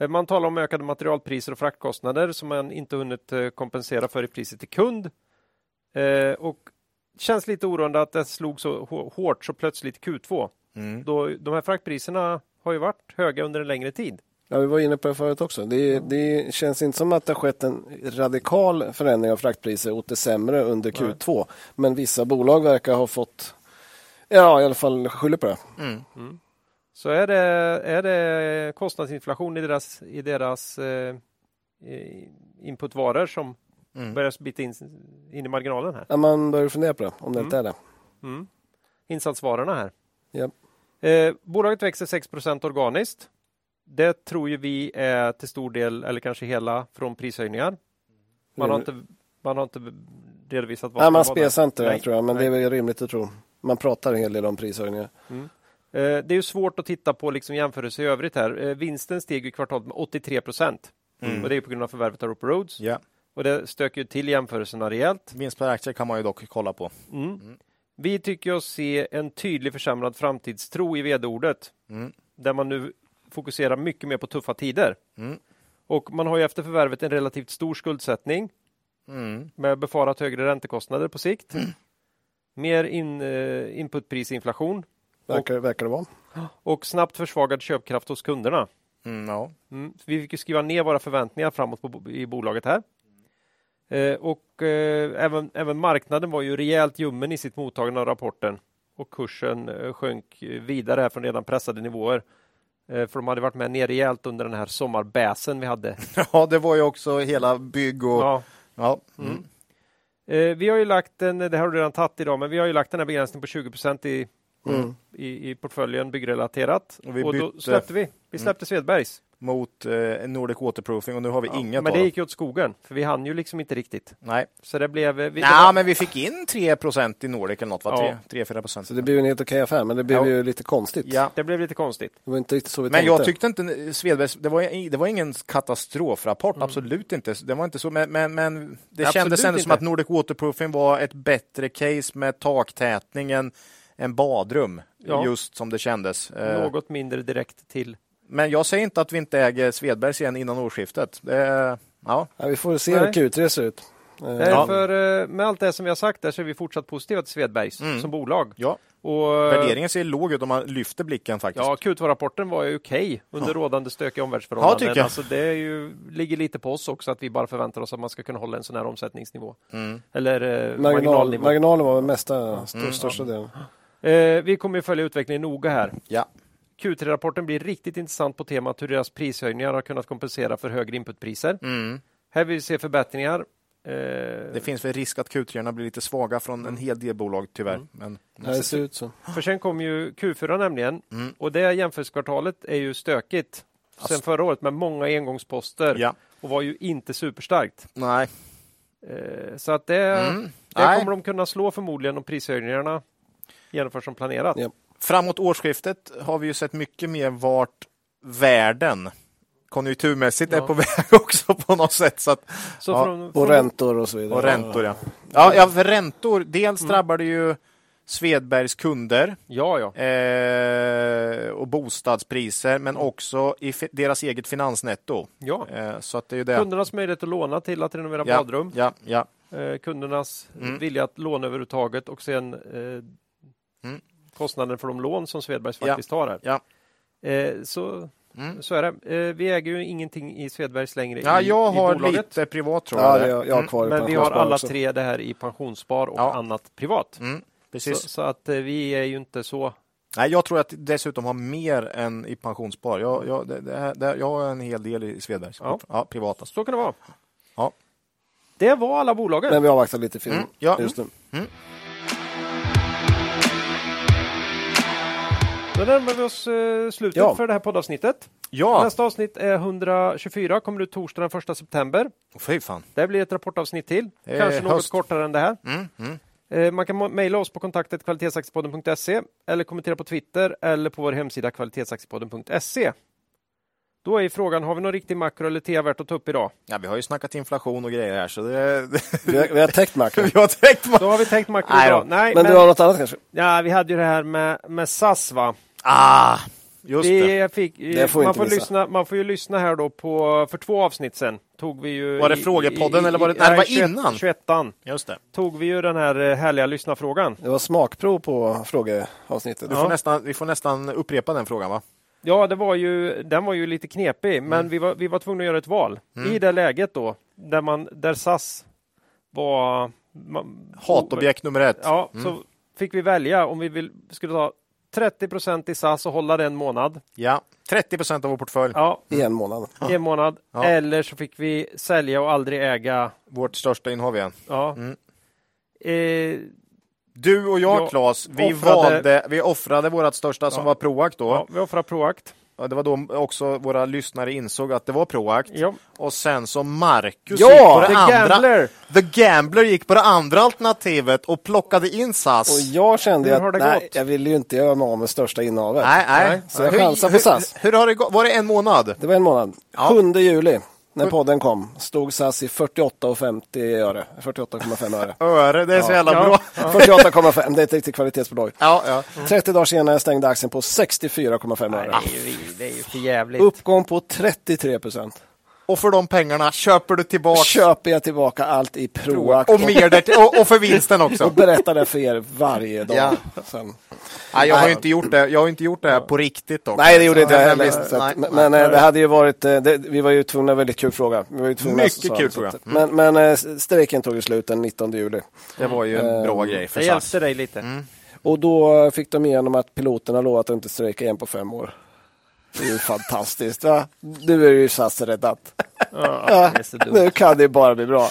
Eh, Man talar om ökade materialpriser och fraktkostnader som man inte hunnit eh, kompensera för i priset till kund. Eh, och känns lite oroande att det slog så hå- hårt så plötsligt i Q2. Mm. Då, de här fraktpriserna har ju varit höga under en längre tid. Ja, vi var inne på det förut också. Det, det känns inte som att det har skett en radikal förändring av fraktpriser åt det sämre under Q2. Men vissa bolag verkar ha fått, ja i alla fall skylla på det. Mm. Så är det, är det kostnadsinflation i deras, i deras eh, inputvaror som Mm. börjar bita in, in i marginalen här. Ja, man börjar fundera på det, om det inte är det. Mm. Insatsvarorna här. Ja. Eh, bolaget växer 6% organiskt. Det tror ju vi är till stor del, eller kanske hela, från prishöjningar. Man har inte, man har inte redovisat vad Nej, man spesar inte det tror jag, men nej. det är väl rimligt att tro. Man pratar en hel del om prishöjningar. Eh, Det är ju svårt att titta på liksom jämförelse i övrigt här. Eh, Vinsten steg i kvartalet med 83 procent. Mm. Och det är på grund av förvärvet av Roper Roads. Ja. Och det stöker ju till jämförelserna rejält. Vinst per aktie kan man ju dock kolla på. Mm. Vi tycker oss se en tydlig försämrad framtidstro i vd-ordet. Mm. Där man nu fokuserar mycket mer på tuffa tider. Mm. Och man har ju efter förvärvet en relativt stor skuldsättning Mm. med befarat högre räntekostnader på sikt. Mer in, eh, inputprisinflation Verkar, verkar det vara. och snabbt försvagad köpkraft hos kunderna. Mm, ja. Mm. Vi fick ju skriva ner våra förväntningar framåt på, i bolaget här. Eh, och eh, även, även marknaden var ju rejält ljummen i sitt mottagande av rapporten och kursen eh, sjönk vidare här från redan pressade nivåer. Eh, för de hade varit med ner rejält under den här sommarbäsen vi hade. ja, det var ju också hela bygg och... Ja. Ja. Mm. Eh, vi har ju lagt en, det har du redan tagit idag, men vi har ju lagt den här begränsningen på 20 i, Mm. i, i portföljen byggrelaterat. Och vi och då släppte vi. Vi släppte Svedbergs. Mot eh, Nordic Waterproofing och nu har vi inget men av det gick ju åt skogen, för vi hann ju liksom inte riktigt. Nej, Så det blev... eh, Vi, det Nej var- men vi fick in 3% i Nordic eller något, va? Ja. 3-4 procent. Så det blev en helt okej affär, men det blev Ja. ju lite konstigt. Ja. Det blev lite konstigt. Det var inte riktigt så vi Men tänkte. jag tyckte inte Svedbergs, det var, det var ingen katastrofrapport, absolut inte. Det var inte så, men, men, men det Absolut kändes ändå som inte. att Nordic Waterproofing var ett bättre case med taktätning än badrum, Ja. just som det kändes. Eh, Något mindre direkt till. Men jag säger inte att vi inte äger Svedbergs igen innan årsskiftet. Det, ja. Ja, vi får se Nej. hur Q3 ser ut. Eh, Ja. Därför, eh, med allt det som vi har sagt där så är vi fortsatt positiva till Svedbergs Mm. som bolag. ja, Och, värderingen ser låg ut om man lyfter blicken faktiskt. Ja, Q2-rapporten var ju okej under rådande stökiga omvärldsförhållanden. Ja, tycker jag. Alltså, det är ju, ligger lite på oss också att vi bara förväntar oss att man ska kunna hålla en sån här omsättningsnivå. Mm. Eller eh, Marginal, marginalnivå. marginalen var den mesta, st- Mm. största delen. Eh, vi kommer ju följa utvecklingen noga här. Ja. Q3-rapporten blir riktigt intressant på temat hur deras prishöjningar har kunnat kompensera för högre inputpriser. Mm. Här vill vi se förbättringar. Eh, Det finns väl risk att Q3 blir lite svaga från en hel del bolag tyvärr. Mm. Men, det ser ut så. För sen kom ju Q4 nämligen Mm. och det jämförelsekvartalet är ju stökigt sen förra året med många engångsposter Ja. och var ju inte superstarkt. Nej. Eh, Så att det, Mm. det kommer de kunna slå förmodligen om prishöjningarna genomförs som planerat. Ja. Framåt årsskiftet har vi ju sett mycket mer vart världen konjunkturmässigt Ja. är på väg också på något sätt. Så att, Så Ja, från, Och från, räntor och så vidare. och räntor, ja. Ja, ja för räntor. Mm. Dels drabbar det ju Svedbergs kunder Ja, ja. eh, och bostadspriser, men också i deras eget finansnetto. ja. Eh, så att det är ju det. Kundernas möjlighet att låna till att renovera ja, badrum. Ja, ja. Eh, kundernas Mm. vilja att låna överhuvudtaget och sen eh, kostnaden för de lån som Svedbergs faktiskt har här. Ja. Eh, så, så är det. Eh, vi äger ju ingenting i Svedbergs längre Ja, i, jag har bolaget. lite privat tror Ja, jag. det jag, jag har kvar i Men vi har alla också. tre det här i pensionsspar och Ja. annat privat. Mm, Så, precis. så att eh, vi är ju inte så... Nej, jag tror att dessutom har mer än i pensionsspar. Jag, jag, det, det, det, jag har en hel del i Svedbergs. Ja. Ja. privata. Så kan det vara. Ja. Det var alla bolagen. Men vi avvaktar lite film Mm, ja. just nu. Då närmar vi oss eh, slutet Ja. för det här poddavsnittet. Ja, Nästa avsnitt är 124, kommer ut torsdag den 1 september. fy fan. Det blir ett rapportavsnitt till, Eh, kanske något höst. kortare än det här. Mm, mm. Eh, Man kan mejla oss på kontaktet kvalitetsaktiepodden.se eller kommentera på Twitter eller på vår hemsida kvalitetsaktiepodden.se. Då är frågan, har vi någon riktig makro eller tea värt att ta upp idag? Ja, vi har ju snackat inflation och grejer här, så det... Vi har, vi har täckt makro. vi har tänkt... Då har vi tänkt makro Nej idag. Nej, Men men, du har något annat kanske? ja, vi hade ju det här med, med SAS va? Ah, just det. Vi fick, Det får man, får missa. lyssna, man får ju lyssna här då på, för två avsnitt sen. Tog vi ju Var det i- frågepodden i- eller var det- nej, det var 21 innan. 21 Just det. tog vi ju den här eh, härliga lyssnarfrågan. Det var smakprov på frågeavsnittet. Du får nästan, vi får nästan upprepa den frågan, va? Ja, det var ju, den var ju lite knepig, men Mm. vi, var, vi var tvungna att göra ett val. I det läget då, där, man, där SAS var... Man, Hatobjekt nummer ett. Ja, Mm. så fick vi välja om vi vill, skulle ta 30 procent i SAS och hålla det en månad. Ja, 30 procent av vår portfölj. Ja, I en månad. i en månad. Ja. Eller så fick vi sälja och aldrig äga. Vårt största innehav igen. Ja. Mm. Eh, Du och jag, Jag Claes, vi offrade- valde, vi offrade vårt största som Ja. var Proact då. ja, vi offrar Proact. Och Det var då också våra lyssnare insåg att det var Proact. Ja. Och sen så Marcus Ja, gick på det The andra. Gambler. The Gambler gick på det andra alternativet och plockade in SAS. Och jag kände Hur att det nej, gått? jag ville ju inte göra mig av med största innehavet. Nej, nej. Så jag chansar på SAS. Hur, hur har det gått? Var det en månad? Det var en månad. Ja. 7 juli, när podden kom, stod SAS i 48,50 öre. 48,5 öre. Öre, det är så jävla Ja. bra. 48,5, det är ett riktigt kvalitetsbolag. Ja, ja. 30 dagar senare stängde aktien på 64,5 öre. Det är ju, det är ju för jävligt. Uppgång på 33 procent. Och för de pengarna köper du tillbaka Köper jag tillbaka allt i Proact och mer. Och, och för vinsten också. och berättar det för er varje dag. Ja. Sen. Nej, jag har inte gjort det. Jag har inte gjort det här på riktigt dock. Nej, det gjorde inte jag heller. visst, Så att, nej, men nej. eh, det hade ju varit, eh, det, vi var ju tvungna, väldigt kul fråga. Vi var ju tvungna Mycket svara, kul så fråga. att- Men, men eh, strejken tog ju slut den 19 juli. Det var ju en bra Eh, grej för Det SAS. hjälpte dig lite. Och då fick de igenom att piloterna lovat att inte strejka igen på fem år. Det är ju fantastiskt. Va? Nu är ju SAS räddat. Ja, det nu kan det bara bli bra.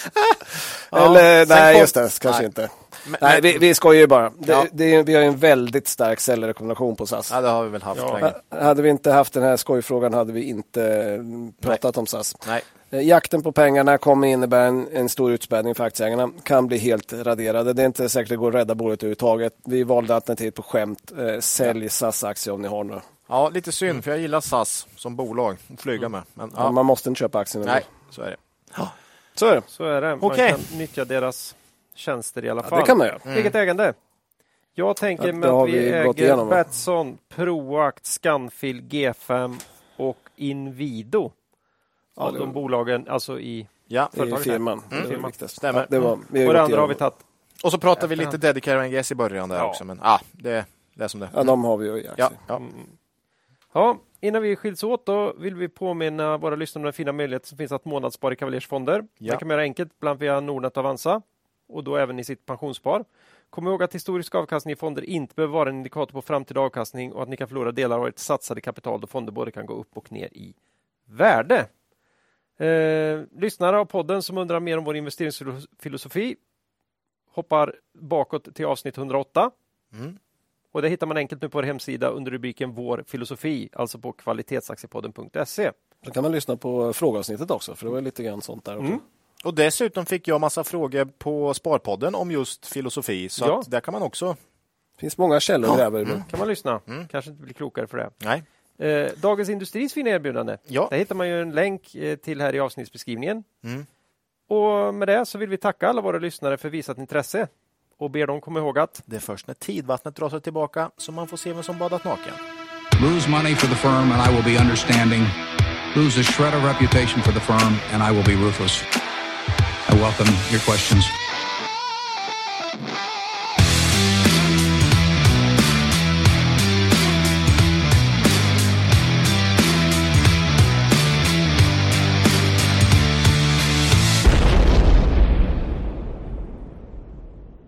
Ja, Eller nej, kom- just det, kanske nej. inte. Men- nej, vi, vi skojar ju bara. Det, det vi har ju en väldigt stark säljrekommendation på SAS. Ja, det har vi väl haft länge. Hade vi inte haft den här skojfrågan hade vi inte mm, pratat om SAS. Nej. Eh, Jakten på pengarna kommer innebära en, en stor utspädning för aktieägarna. Kan bli helt raderade. Det är inte säkert att det går att rädda bolaget överhuvudtaget. Vi valde alternativet på skämt. Eh, sälj SAS-aktier om ni har några. Ja, lite synd, för jag gillar SAS som bolag att flyga med. Men, ja. Man måste inte köpa aktien. ändå. Nej, så är det. Så är det. Så är det. Man Okej. kan nyttja deras tjänster i alla Ja, fall. det kan man göra. Eget ägande. Jag tänker Ja, med det har att vi, vi äger igenom? Betsson, Proact, Scanfil, G5 och Inwido. Ja, Av det- de bolagen, alltså i... Ja, Det är Företaget firman. Mm. Det är Firman. viktigast. Stämmer. Ja, det var, vi har Och det andra har vi tagit. Och så pratar vi lite. Dedicare NGS i början där Ja. också. Men ja, det, det är som det Ja, de har vi ju i aktier. Ja, ja. Ja, innan vi skiljs åt då vill vi påminna våra lyssnare om den fina möjligheten som finns att månadsspara i Cavaliers fonder. Ja. Det kan man göra enkelt, bland via Nordnet och Avanza och då även i sitt pensionsspar. Kom ihåg att historisk avkastning i fonder inte behöver vara en indikator på framtida avkastning och att ni kan förlora delar av ert satsade kapital då fonder både kan gå upp och ner i värde. Eh, lyssnare av podden som undrar mer om vår investeringsfilosofi hoppar bakåt till avsnitt 108. Mm. Och det hittar man enkelt nu på vår hemsida under rubriken Vår filosofi, alltså på kvalitetsaktiepodden.se. Då kan man lyssna på frågeavsnittet också, för det var lite grann sånt där också. Mm. Och dessutom fick jag massa frågor på Sparpodden om just filosofi. Så Ja. att där kan man också... Det finns många källor att gräva i. nu. kan man lyssna. Mm. Kanske inte blir klokare för det. Nej. Eh, Dagens Industris fina erbjudande. Ja. Där hittar man ju en länk eh, till här i avsnittsbeskrivningen. Mm. Och med det så vill vi tacka alla våra lyssnare för visat intresse och ber dem komma ihåg att Det är först när tidvattnet drar sig tillbaka som man får se vem som badat naken. Lose money for the firm and I will be understanding. Lose a shred of reputation for the firm and I will be ruthless. I welcome your questions.